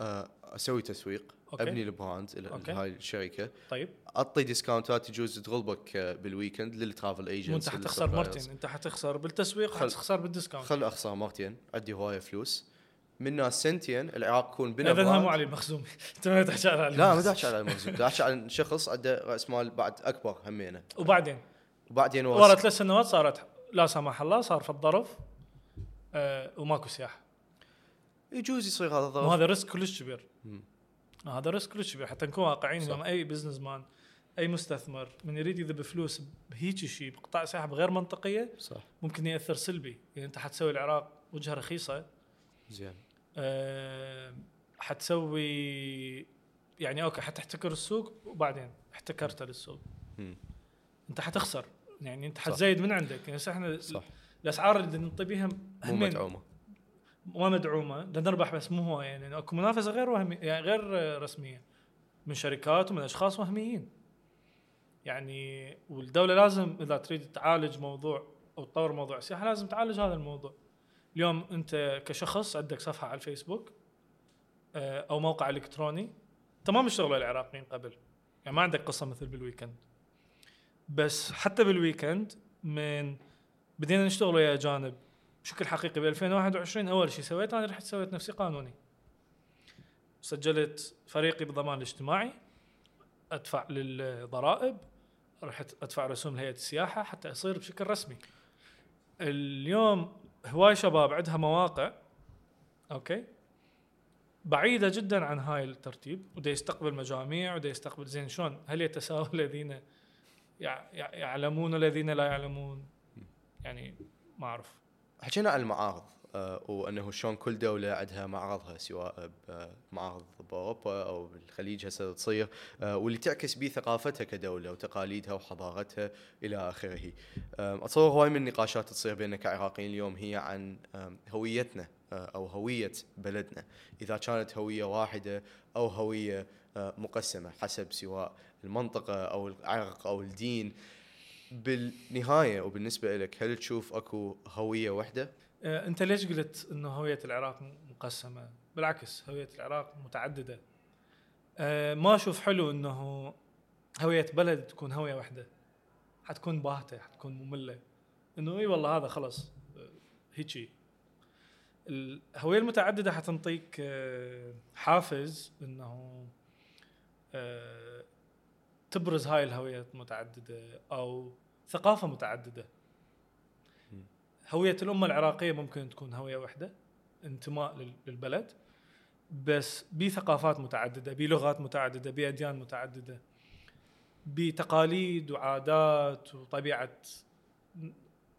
آه، أسوي تسويق okay. أبني ال brand. هاي الشركة طيب أعطي discount ات يجوز تغلبك بال weekend لل travel agents مو أنت حتخسر مرتين أنت حتخسر بالتسويق خل- وحتخسر بالديسكاونت خل أخسر مرتين عندي هواية فلوس منها سنتين العراق يكون بنا اذا مو. علي المخزومي انت ما تحكي على علي لا ما أحكي على المخزون دا أحكي عن شخص عنده رأس مال بعد أكبر همينة. وبعدين؟ وبعدين ورا. ثلاث سنوات صارت لا سمح الله صار في الظرف آه وماكو سياحه يجوز يصير هذا الظرف. وهذا risk كلش كبير. مم. هذا risk كلش كبير. حتى نكون واقعيين. اليوم أي businessman أي مستثمر من يريد يذب فلوس بهيك شيء بقطاع سياحه غير منطقية صح. ممكن يأثر سلبي. يعني أنت حتسوي العراق وجهة رخيصة. زين. أه حتسوي يعني okay حتحتكر السوق وبعدين احتكرت للسوق. أنت حتخسر يعني أنت صح. حتزايد من عندك. يعني إحنا صح. الأسعار اللي ننطي بيها مو مدعومة. ما مدعومة لنربح بس مو هو يعني أكو منافسة غير وهمي يعني غير رسمية. من شركات ومن أشخاص وهميين. يعني والدولة لازم إذا تريد تعالج موضوع أو تطور موضوع السياحة لازم تعالج هذا الموضوع. اليوم أنت كشخص عندك صفحة على الفيسبوك آه، أو موقع إلكتروني أنت ما مشتغل العراقيين قبل يعني ما عندك قصة مثل بال weekend بس حتى بال weekend من بدينا نشتغل ويا اجانب بشكل حقيقي ب 2021 أول شيء سويته أنا رحت سويت نفسي قانوني. سجلت فريقي بالضمان الاجتماعي أدفع للضرائب رحت أدفع رسوم لهيئة السياحة حتى يصير بشكل رسمي. اليوم هواي شباب عندها مواقع Okay؟ بعيدة جدا عن هاي الترتيب ودا يستقبل مجاميع ودا يستقبل زين شلون؟ هل يتساوى الذين يع- يع- يعلمون الذين لا يعلمون؟ يعني ما أعرف. حكينا عن المعارض. وأنه شلون كل دولة عندها معرضها سواء بمعارض بأوروبا أو بالخليج هسه تصير آه، واللي تعكس به ثقافتها كدولة وتقاليدها وحضارتها إلى آخره. أتصور هواي من النقاشات تصير بيننا كعراقيين اليوم هي عن هويتنا آه، أو هوية بلدنا، إذا كانت هوية واحدة أو هوية آه، مقسمة حسب سواء المنطقة أو العرق أو الدين. بالنهاية وبالنسبة لك هل تشوف أكو هوية واحدة؟ آه، أنت ليش قلت إنه هوية العراق مقسمة؟ بالعكس هوية العراق متعددة. آه، ما أشوف حلو إنه هوية بلد تكون هوية واحدة. حتكون باهتة، حتكون مملة. إنه إي والله هذا خلص آه، هيجي. الهوية المتعددة حتنطيك حافز إنه تبرز هاي الهوية المتعدده أو ثقافة متعددة. هوية الأمة العراقية ممكن تكون هوية واحدة انتماء لل- للبلد بس بثقافات متعددة بلغات متعددة بأديان متعددة بتقاليد وعادات وطبيعة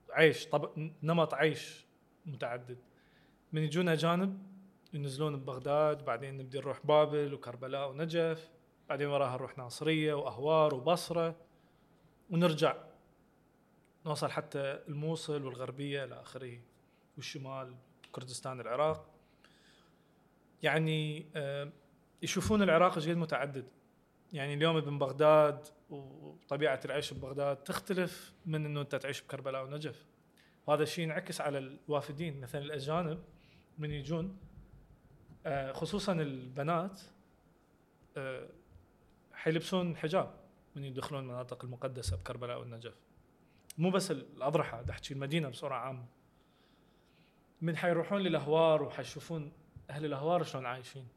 عيش طب... نمط عيش متعدد. من يجون أجانب ينزلون ببغداد بعدين نبدي نروح بابل وكربلاء ونجف بعدين وراها نروح ناصرية وأهوار وبصرة ونرجع نوصل حتى الموصل والغربية إلى آخره والشمال كردستان العراق. يعني آه، يشوفون العراق جيد متعدد. يعني اليوم ابن بغداد وطبيعة العيش ببغداد تختلف من إنه أنت تعيش بكربلاء ونجف. وهذا الشيء ينعكس على الوافدين. مثلا الأجانب من يجون آه، خصوصا البنات آه، حيلبسون حجاب من يدخلون المناطق المقدسة بكربلاء والنجف مو بس الأضرحة بدي أحكي المدينة بصوره عامة. من حيروحون للأهوار وحيشوفون أهل الأهوار شلون عايشين.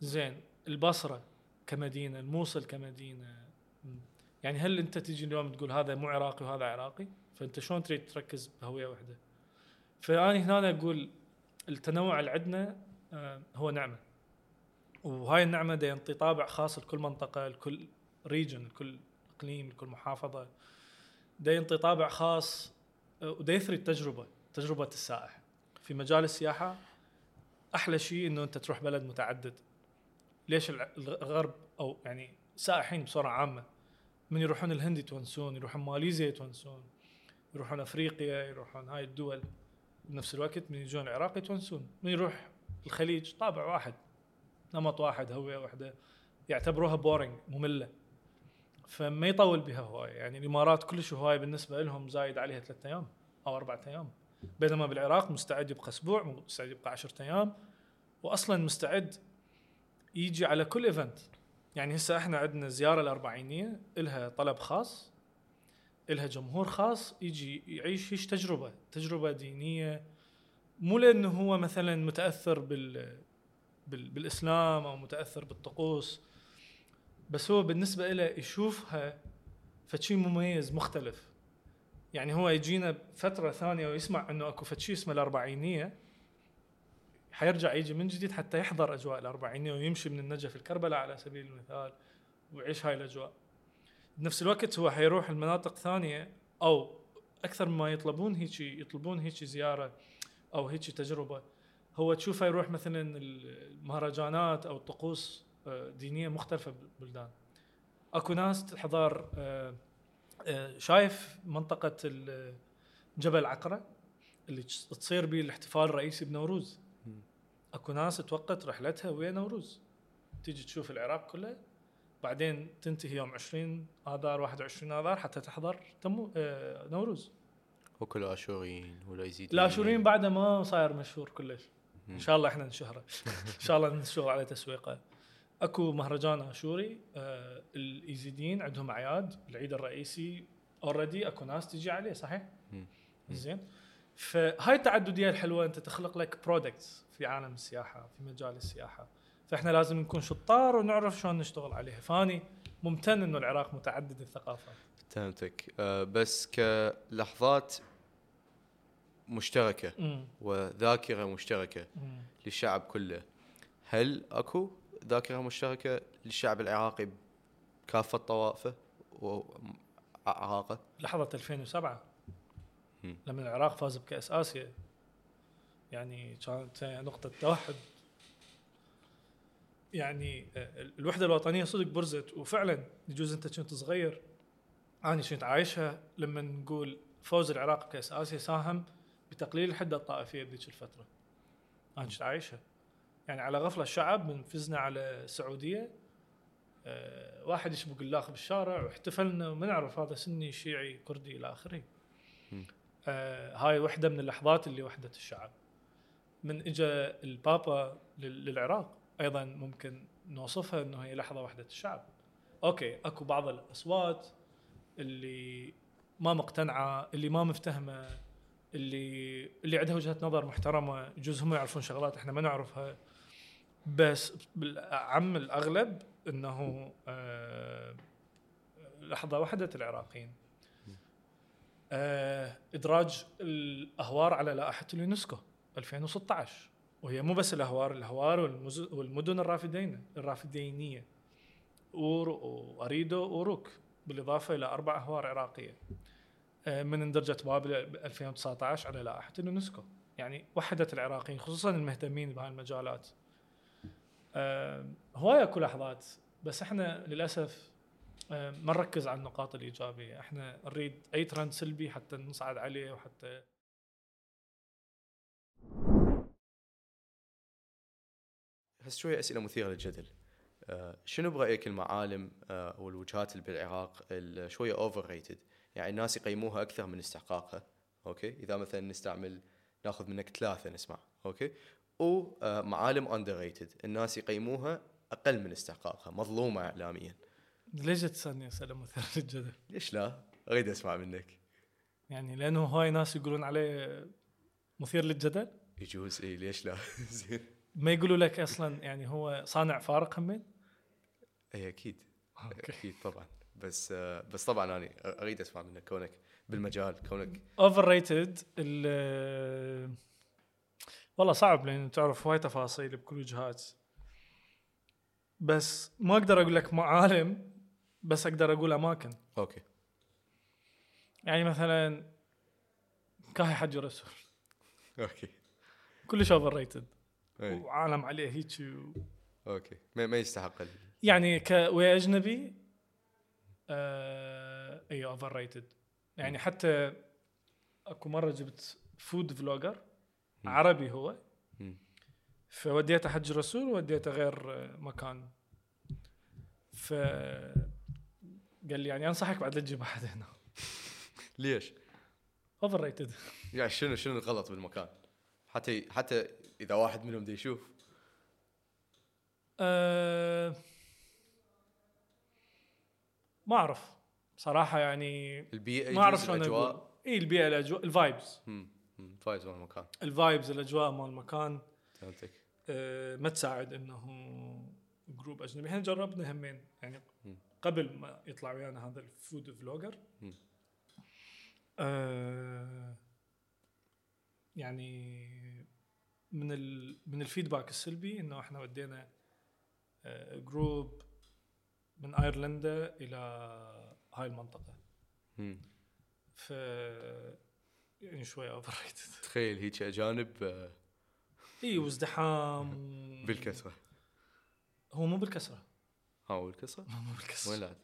زين البصرة كمدينة الموصل كمدينة. يعني هل أنت تجي اليوم تقول هذا مو عراقي وهذا عراقي؟ فأنت شلون تريد تركز بهوية واحدة؟ فاني هنا أقول التنوع اللي عندنا آه، هو نعمة. وهاي النعمة دا ينطي طابع خاص لكل منطقة لكل ريجن لكل إقليم لكل محافظة. دا ينطي طابع خاص آه، ودا يثري التجربة تجربة السائح. في مجال السياحة أحلى شيء إنه أنت تروح بلد متعدد. ليش الغرب أو يعني سائحين بصورة عامة؟ من يروحون الهند يتونسون يروحون ماليزيا يتونسون يروحون أفريقيا يروحون هاي الدول. بنفس الوقت من يجون العراق يتونسون. من يروح الخليج طابع واحد نمط واحد هوية واحدة. يعتبروها boring مملة. فما يطول بها هوايه يعني الإمارات كلش هوايه بالنسبة لهم زايد عليها ثلاثة أيام أو أربعة أيام. بينما بالعراق مستعد يبقى أسبوع مستعد يبقى عشرة أيام. واصلا مستعد يجي على كل event يعني هسه إحنا عندنا الزياره الأربعينية لها طلب خاص لها جمهور خاص يجي يعيش هيش تجربة تجربة دينية. مو لأنه هو مثلا متأثر بال بالإسلام أو متأثر بالطقوس. بس هو بالنسبة له يشوفها فشي مميز مختلف. يعني هو يجينا بفتره ثانية ويسمع إنه أكو فشي اسمه الأربعينية حيرجع يجي من جديد حتى يحضر أجواء الأربعينية ويمشي من النجف الكربلاء على سبيل المثال ويعيش هاي الأجواء. بنفس الوقت هو حيروح المناطق ثانية أو أكثر مما يطلبون هيك يطلبون هيك زيارة أو هيك تجربة. هو تشوفه يروح مثلا المهرجانات أو الطقوس دينية مختلفة بالبلدان. أكو ناس تحضر آه، آه، شايف منطقة جبل عقرة اللي تصير به الاحتفال الرئيسي بنوروز. أكو ناس توقت رحلتها ويا نوروز. تيجي تشوف العراق كله بعدين تنتهي يوم 20 آذار 21 آذار حتى تحضر تمو آه، نوروز. وكل الآشوريين ولا يزيد الآشوريين بعده ما صاير مشهور كلش. إن شاء الله إحنا نشهره. إن شاء الله نشتغل على تسويقه. اكو مهرجان اشوري آه الايزيديين عندهم اعياد العيد الرئيسي already اكو ناس تجي عليه صحيح؟ زين. فهاي التعدديه الحلوه انت تخلق لك products في عالم السياحة في مجال السياحة. فاحنا لازم نكون شطار ونعرف شلون نشتغل عليها. فاني ممتن انه العراق متعدد الثقافات. فهمتك. آه بس كلحظات مشتركة مم. وذاكرة مشتركة مم. للشعب كله هل اكو ذاكرة مشتركة للشعب العراقي بكافة طوائفه واعراقه؟ لحظة 2007 مم. لما العراق فاز بكأس آسيا. يعني كانت نقطة توحد. يعني آه، الوحدة الوطنية صدق برزت وفعلا يجوز أنت كنت صغير. أنا كنت عايشها. لما نقول فوز العراق بكأس آسيا ساهم بتقليل الحدة الطائفية بذيك الفترة. أنا كنت عايشها. يعني على غفلة الشعب من فزنا على السعودية آه، واحد يشبك اللاخ بالشارع واحتفلنا وما نعرف هذا سني شيعي كردي إلى آخره. آه هاي وحدة من اللحظات اللي وحدت الشعب. من اجى البابا لل- للعراق أيضا ممكن نوصفها إنه هي لحظة وحدة الشعب. okay أكو بعض الأصوات اللي ما مقتنعة، اللي ما مفتهمة، اللي اللي عندها وجهة نظر محترمة، يجوز هم يعرفون شغلات إحنا ما نعرفها. بس بالأعم الأغلب إنه آه، لحظة وحده العراقيين. آه، إدراج الأهوار على لائحة اليونسكو 2016 وهي مو بس الأهوار الأهوار والمدن الرافدين الرافدينية. أور وأريدو وأوروك بالإضافة إلى أربع أهوار عراقية. آه، من اندرجت بابل 2019 على لائحة اليونسكو. يعني وحدت العراقيين خصوصا المهتمين بهاي المجالات آه، هواي اكو لحظات بس إحنا للأسف آه، ما نركز على النقاط الإيجابية. إحنا نريد أي ترند سلبي حتى نصعد عليه وحتى هسه شوية أسئلة مثيرة للجدل. آه، شنو برأيك المعالم آه، أو الوجهات اللي بالعراق ال- شوية overrated يعني الناس يقيموها أكثر من استحقاقها okay؟ إذا مثلا نستعمل ناخذ منك ثلاثة نسمع okay؟ ومعالم underrated الناس يقيموها أقل من استحقاقها مظلومة اعلاميا. ليش تسألني أسئلة مثيرة للجدل؟ ليش لا؟ أريد أسمع منك. يعني لأنه هواي ناس يقولون عليه مثير للجدل؟ يجوز اي ليش لا؟ زين. ما يقولوا لك أصلا يعني هو صانع فارق همين اي أكيد. Okay. أكيد طبعا. بس آه، بس طبعا أنا أريد أسمع منك كونك بالمجال كونك overrated والله صعب لأن تعرف هواي تفاصيل بكل وجهات. بس ما أقدر أقول لك معالم بس أقدر أقول أماكن. Okay. يعني مثلا كاهي حج رسول okay. كلش overrated. وعالم عليه هيك و... Okay. ما, ما يستحق ال- يعني ك ويا أجنبي آه إي overrated يعني حتى أكو مرة جبت food vlogger. عربي هو. فوديته حج رسول ووديته غير مكان. ف قال لي يعني أنصحك بعد لا تجيب أحد هنا. ليش؟ Overrated يعني شنو شنو الغلط بالمكان؟ حتى حتى إذا واحد منهم دي يشوف. أه ما أعرف. صراحة يعني البيئة ما أعرف شلون الأجواء؟ اي البيئة الأجواء ال vibes من المكان ال vibes الأجواء مال المكان فهمتك أه ما تساعد إنه group أجنبي إحنا جربنا همين يعني. قبل ما يطلع ويانا هذا ال food vlogger. آه يعني من ال من ال feedback السلبي إنه إحنا ودينا آه group من أيرلندا إلى هاي المنطقة. ف يعني شوي اوفر ريتد تخيل هيك أجانب آه، إي وازدحام بالكثره هو مو بالكسرة. ها هو بالكثره مو بالكسرة. وين لا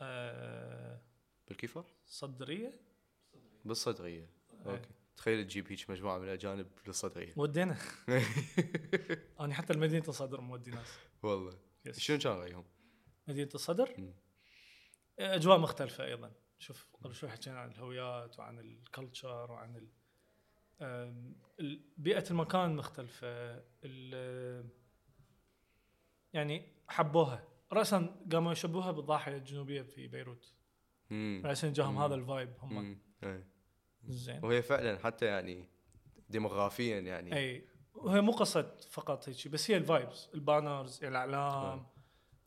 آه بالكفر صدرية؟ بالصدغيه إيه. أوكي. تخيل تجيب هيك مجموعة من الأجانب للصدغيه ودينا أنا حتى المدينة الصدر مودي ناس. والله. شنو كان رأيهم؟ مدينة الصدر. أجواء مختلفة أيضا. شوف قبل شوي حكينا عن الهويات وعن ال culture وعن ال بيئة المكان مختلفة ال- يعني حبوها راسا قاموا يشبهوها بالضاحية الجنوبية في بيروت مم. راسا جاهم. هذا ال vibe هم. إيه. زين وهي فعلا حتى يعني ديموغرافيا يعني اي وهي مو قصة فقط هيك بس هي ال vibes ال banners الإعلام آه.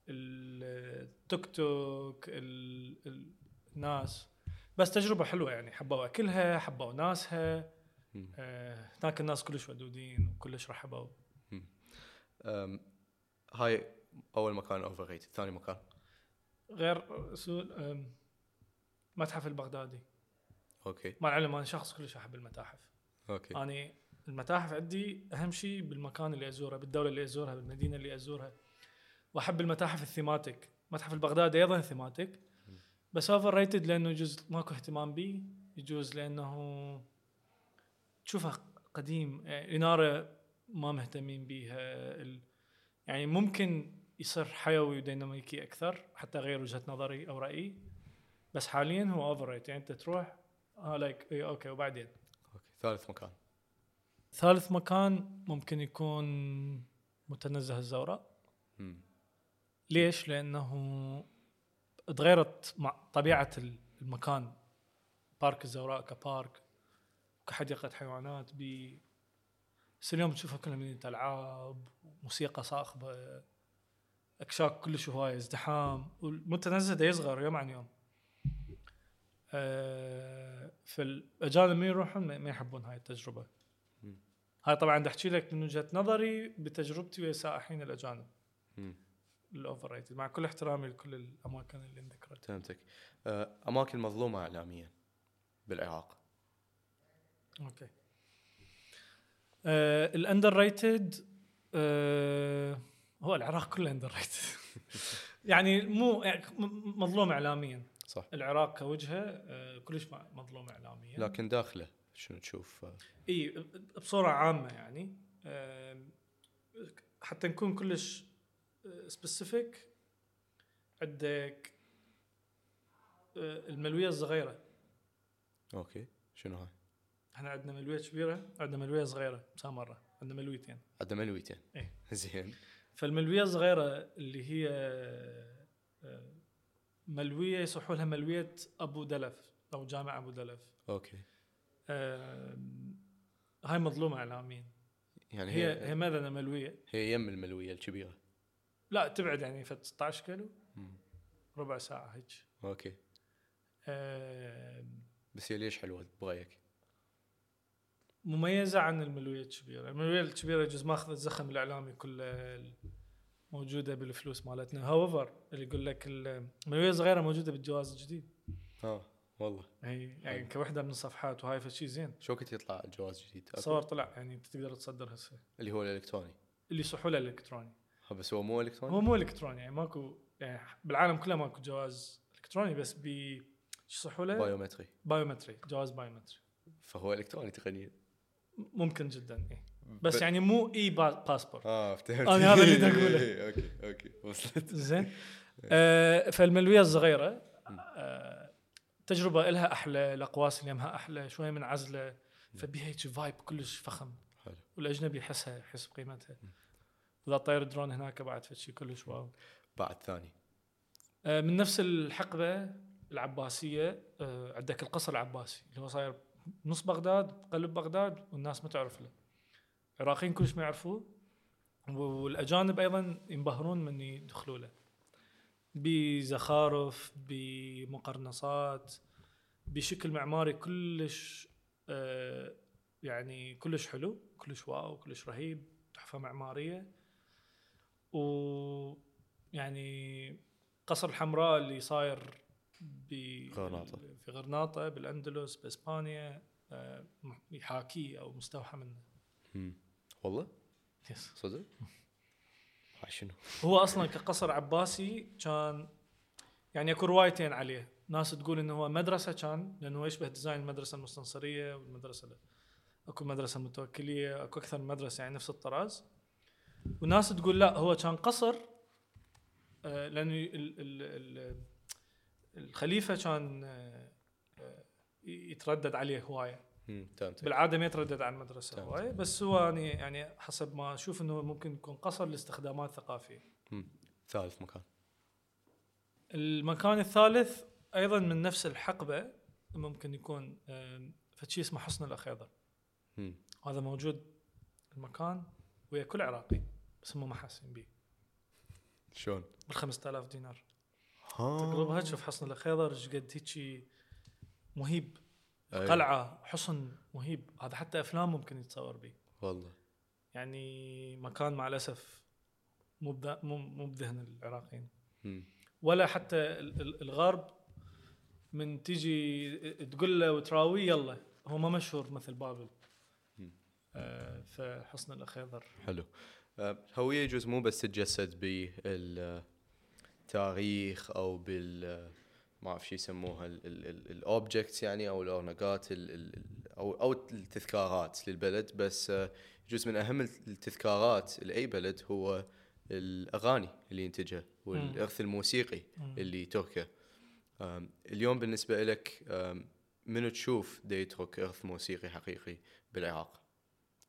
التوك توك ال- الناس بس تجربة حلوة يعني حبوا أكلها حبوا ناسها. آه، هناك الناس كلش ودودين وكلش رحبوا. هاي أول مكان overrated ثاني مكان؟ غير آم، متحف البغدادي. okay. مع العلم أنا شخص كلش أحب المتاحف. okay. أني المتاحف عندي أهم شيء بالمكان اللي أزوره بالدولة اللي أزورها بالمدينة اللي أزورها. وأحب المتاحف ال thematic. متحف البغدادي أيضا thematic. بس overrated لأنه يجوز ماكو اهتمام به يجوز لأنه تشوفها قديم يعني إنارة ما مهتمين بيها. ال... يعني ممكن يصير حيوي وديناميكي أكثر حتى اغير وجهة نظري أو رأيي. بس حاليا هو overrated يعني أنت تروح آه like اي okay وبعدين؟ okay ثالث مكان. ثالث مكان ممكن يكون متنزه الزوراء. ليش؟ لأنه تغيرت مع طبيعة المكان بارك الزوراء كبارك كحديقه حيوانات ب بس اليوم تشوفها كلها مدينه ألعاب موسيقى صاخبه أكشاك كلش هواية ازدحام والمتنزه دا يصغر يوم عن يوم آه، فالأجانب من يروحون ما ما يحبون هاي التجربة. هاي طبعا أحكي لك من وجهة نظري بتجربتي ويا السائحين الأجانب. ال overrated مع كل احترامي لكل الأماكن اللي انذكرت فهمتك. أه، أماكن مظلومة اعلاميا بالعراق okay. آه ال underrated آه هو العراق كله underrated يعني مو مظلوم اعلاميا. صح. العراق كوجهة آه كلش مظلوم اعلاميا. لكن داخله شنو تشوف؟ إي بصورة عامة يعني حتى نكون كلش specific عندك آه، الملوية الصغيرة. okay شنو هاي؟ إحنا عندنا ملوية كبيرة عندنا ملوية صغيرة سامراء عندنا ملويتين. عندنا ملويتين. إيه. زين. فالملوية الصغيرة اللي هي آه، ملوية يصيحوا لها ملوية أبو دلف أو جامع أبو دلف. okay. آم، هاي مظلومة اعلاميا يعني هي هي هي ماذا ملوية؟ هي يم الملوية الكبيرة. لا تبعد يعني في 16 كيلو. ربع ساعة هيك. okay. آم، بس هي ليش حلوة برايك؟ مميزة عن الملوية الكبيرة، الملوية الكبيرة يجوز ماخذ الزخم الإعلامي كله موجودة بالفلوس مالتنا، however اللي يقول لك الملويه الصغيره موجودة بالجواز الجديد، آه والله. هي يعني كوحدة من الصفحات وهاي فشي زين، شو وقت يطلع الجواز الجديد؟ صور طلع يعني أنت تقدر تصدر هسه اللي هو الإلكتروني. اللي يصيحوا له الإلكتروني، بس هو مو إلكتروني؟ هو مو إلكتروني يعني ماكو يعني بالعالم كله ماكو جواز إلكتروني بس ب شو يصيحوا له؟ بايومتري. بايومتري، جواز بايومتري، فهو إلكتروني تقنيا. ممكن جدا إيه. بس يعني مو إي با- باسبورت آه فهمت. أنا هذا اللي بدي أقوله. إيه، okay okay وصلت. زين. آه فالملوية الصغيرة آه تجربة لها أحلى الأقواس اللي يمها أحلى شوية من عزلة فبيها هيك vibe كلش فخم. حلو. والأجنبي يحسها يحس بقيمتها. واذا طير درون هناك بعد فشي كلش wow. بعد ثاني. آه من نفس الحقبة العباسية آه عندك القصر العباسي اللي هو صاير نص بغداد قلب بغداد والناس ما تعرف له. العراقيين كلش ما يعرفوه والأجانب أيضا ينبهرون من يدخلوا له. بزخارف بمقرنصات بشكل معماري كلش آه، يعني كلش حلو كلش واو كلش رهيب تحفة معمارية. و يعني قصر الحمراء اللي صاير ب غرناطة. في غرناطة بالأندلس بإسبانيا آه، يحاكيه أو مستوحى منه. والله؟ yes صدق؟ شنو؟ هو أصلا كقصر عباسي كان يعني أكو روايتين عليه. ناس تقول إنه هو مدرسة كان لأنه يشبه design المدرسة المستنصرية والمدرسة ال- أكو مدرسة المتوكليه أكو أكثر من مدرسة يعني نفس الطراز. وناس تقول لا هو كان قصر آه، لأنه ال- ال- ال- الخليفة كان آه، آه، يتردد عليه هواية. بالعادة ما يتردد على المدرسة. هواية بس هو يعني يعني حسب ما أشوف إنه ممكن يكون قصر لاستخدامات ثقافية. ثالث مكان المكان الثالث أيضا من نفس الحقبة ممكن يكون فشي اسمه حصن الاخيضر. هذا موجود المكان ويا كل عراقي بس هم ما حاسين به شلون؟ بال 5000 دينار. ها. تقربها تشوف حصن الاخيضر إيش قد هيجي مهيب. أي. قلعة حصن مهيب. هذا حتى أفلام ممكن يتصور به والله. يعني مكان مع الأسف مو مو بذهن العراقيين. ولا حتى ال- ال- الغرب من تيجي تقول له وتراويه يلا هو ما مشهور مثل بابل. آه فحصن الأخيضر. حلو. آه، الهوية يجوز مو بس تتجسد بالتاريخ أو بال ما أعرف شو يسموها الاوبجكتس يعني أو الاورنقات ال- ال- ال- أو أو التذكارات للبلد بس آه، يجوز من أهم التذكارات لأي بلد هو الأغاني اللي ينتجها والإرث الموسيقي اللي يتركه. آم، اليوم بالنسبة لك منو تشوف دا يترك إرث موسيقي حقيقي بالعراق؟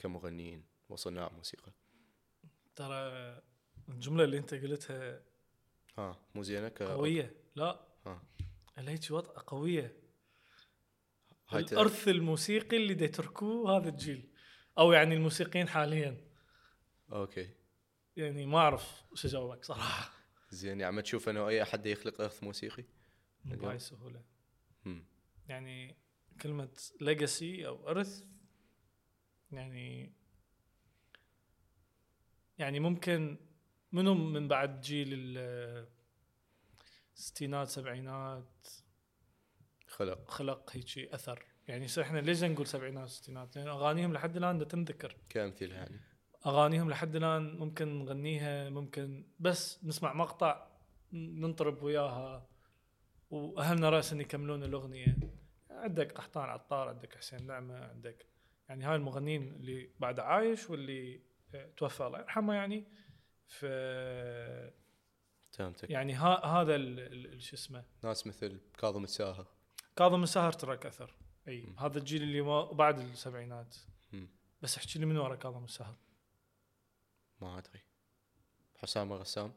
كمغنيين وصناع موسيقى. ترى الجملة اللي انت قلتها ها مو زينة؟ قوية. لا. ها. هيك وضع قوية. هاي الأرث الموسيقي اللي دا يتركوه هذا الجيل. أو يعني الموسيقيين حاليا. أوكي. يعني ما أعرف شو اجاوبك صراحة. زين يعني ما تشوف إنه أي أحد يخلق أرث موسيقي؟ مو اليوم؟ بهاي السهولة. يعني كلمة ليجاسي أو إرث يعني يعني ممكن منو من بعد جيل ال- الستينات سبعينات خلق. خلق هيك أثر. يعني إحنا ليش نقول سبعينات ستينات؟ لأن أغانيهم لحد الآن دا تنذكر. كامثله يعني أغانيهم لحد الآن ممكن نغنيها ممكن بس نسمع مقطع ننطرب وياها وأهلنا رأسا يكملون الأغنية. عندك قحطان عطار عندك حسين نعمة عندك يعني هاي المغنيين اللي بعد عايش واللي آه، توفى الله يرحمه يعني. ف فهمتك. يعني ها هذا ال- ال- ال- شو اسمه ناس مثل كاظم الساهر. كاظم الساهر ترك أثر. أي م. هذا الجيل اللي ما بعد السبعينات. مم. بس احكي لي من ورا كاظم الساهر. ما أدري. حسام الغسام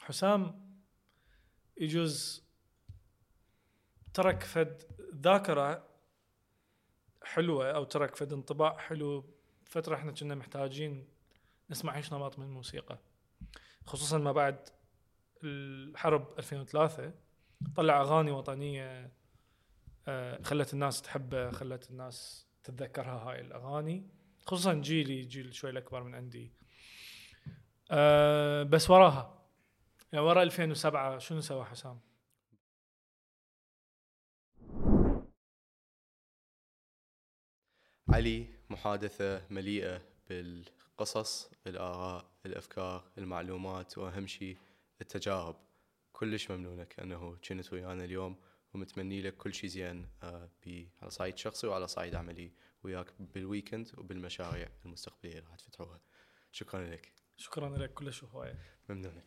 حسام يجوز ترك فد ذاكرة حلوة أو ترك فد انطباع حلو فترة إحنا كنا محتاجين نسمع إيش نمط من الموسيقى. خصوصا ما بعد الحرب 2003 طلع أغاني وطنية آه، خلت الناس تحبه خلت الناس تتذكرها هاي الأغاني. خصوصا جيلي جيل شوي الأكبر من عندي. آه، بس وراها. يعني ورا 2007 شنو سوى حسام؟ علي محادثة مليئة بالقصص الآراء الأفكار المعلومات وأهم شيء التجارب. كلش ممنونك أنه كنت ويانا اليوم ومتمني لك كل شيء زين آه، على صعيد شخصي وعلى صعيد عملي. وياك بالويكند وبالمشاريع المستقبلية اللي راح تفتحوها. شكرا لك. شكرا لك كلش هواية. ممنونك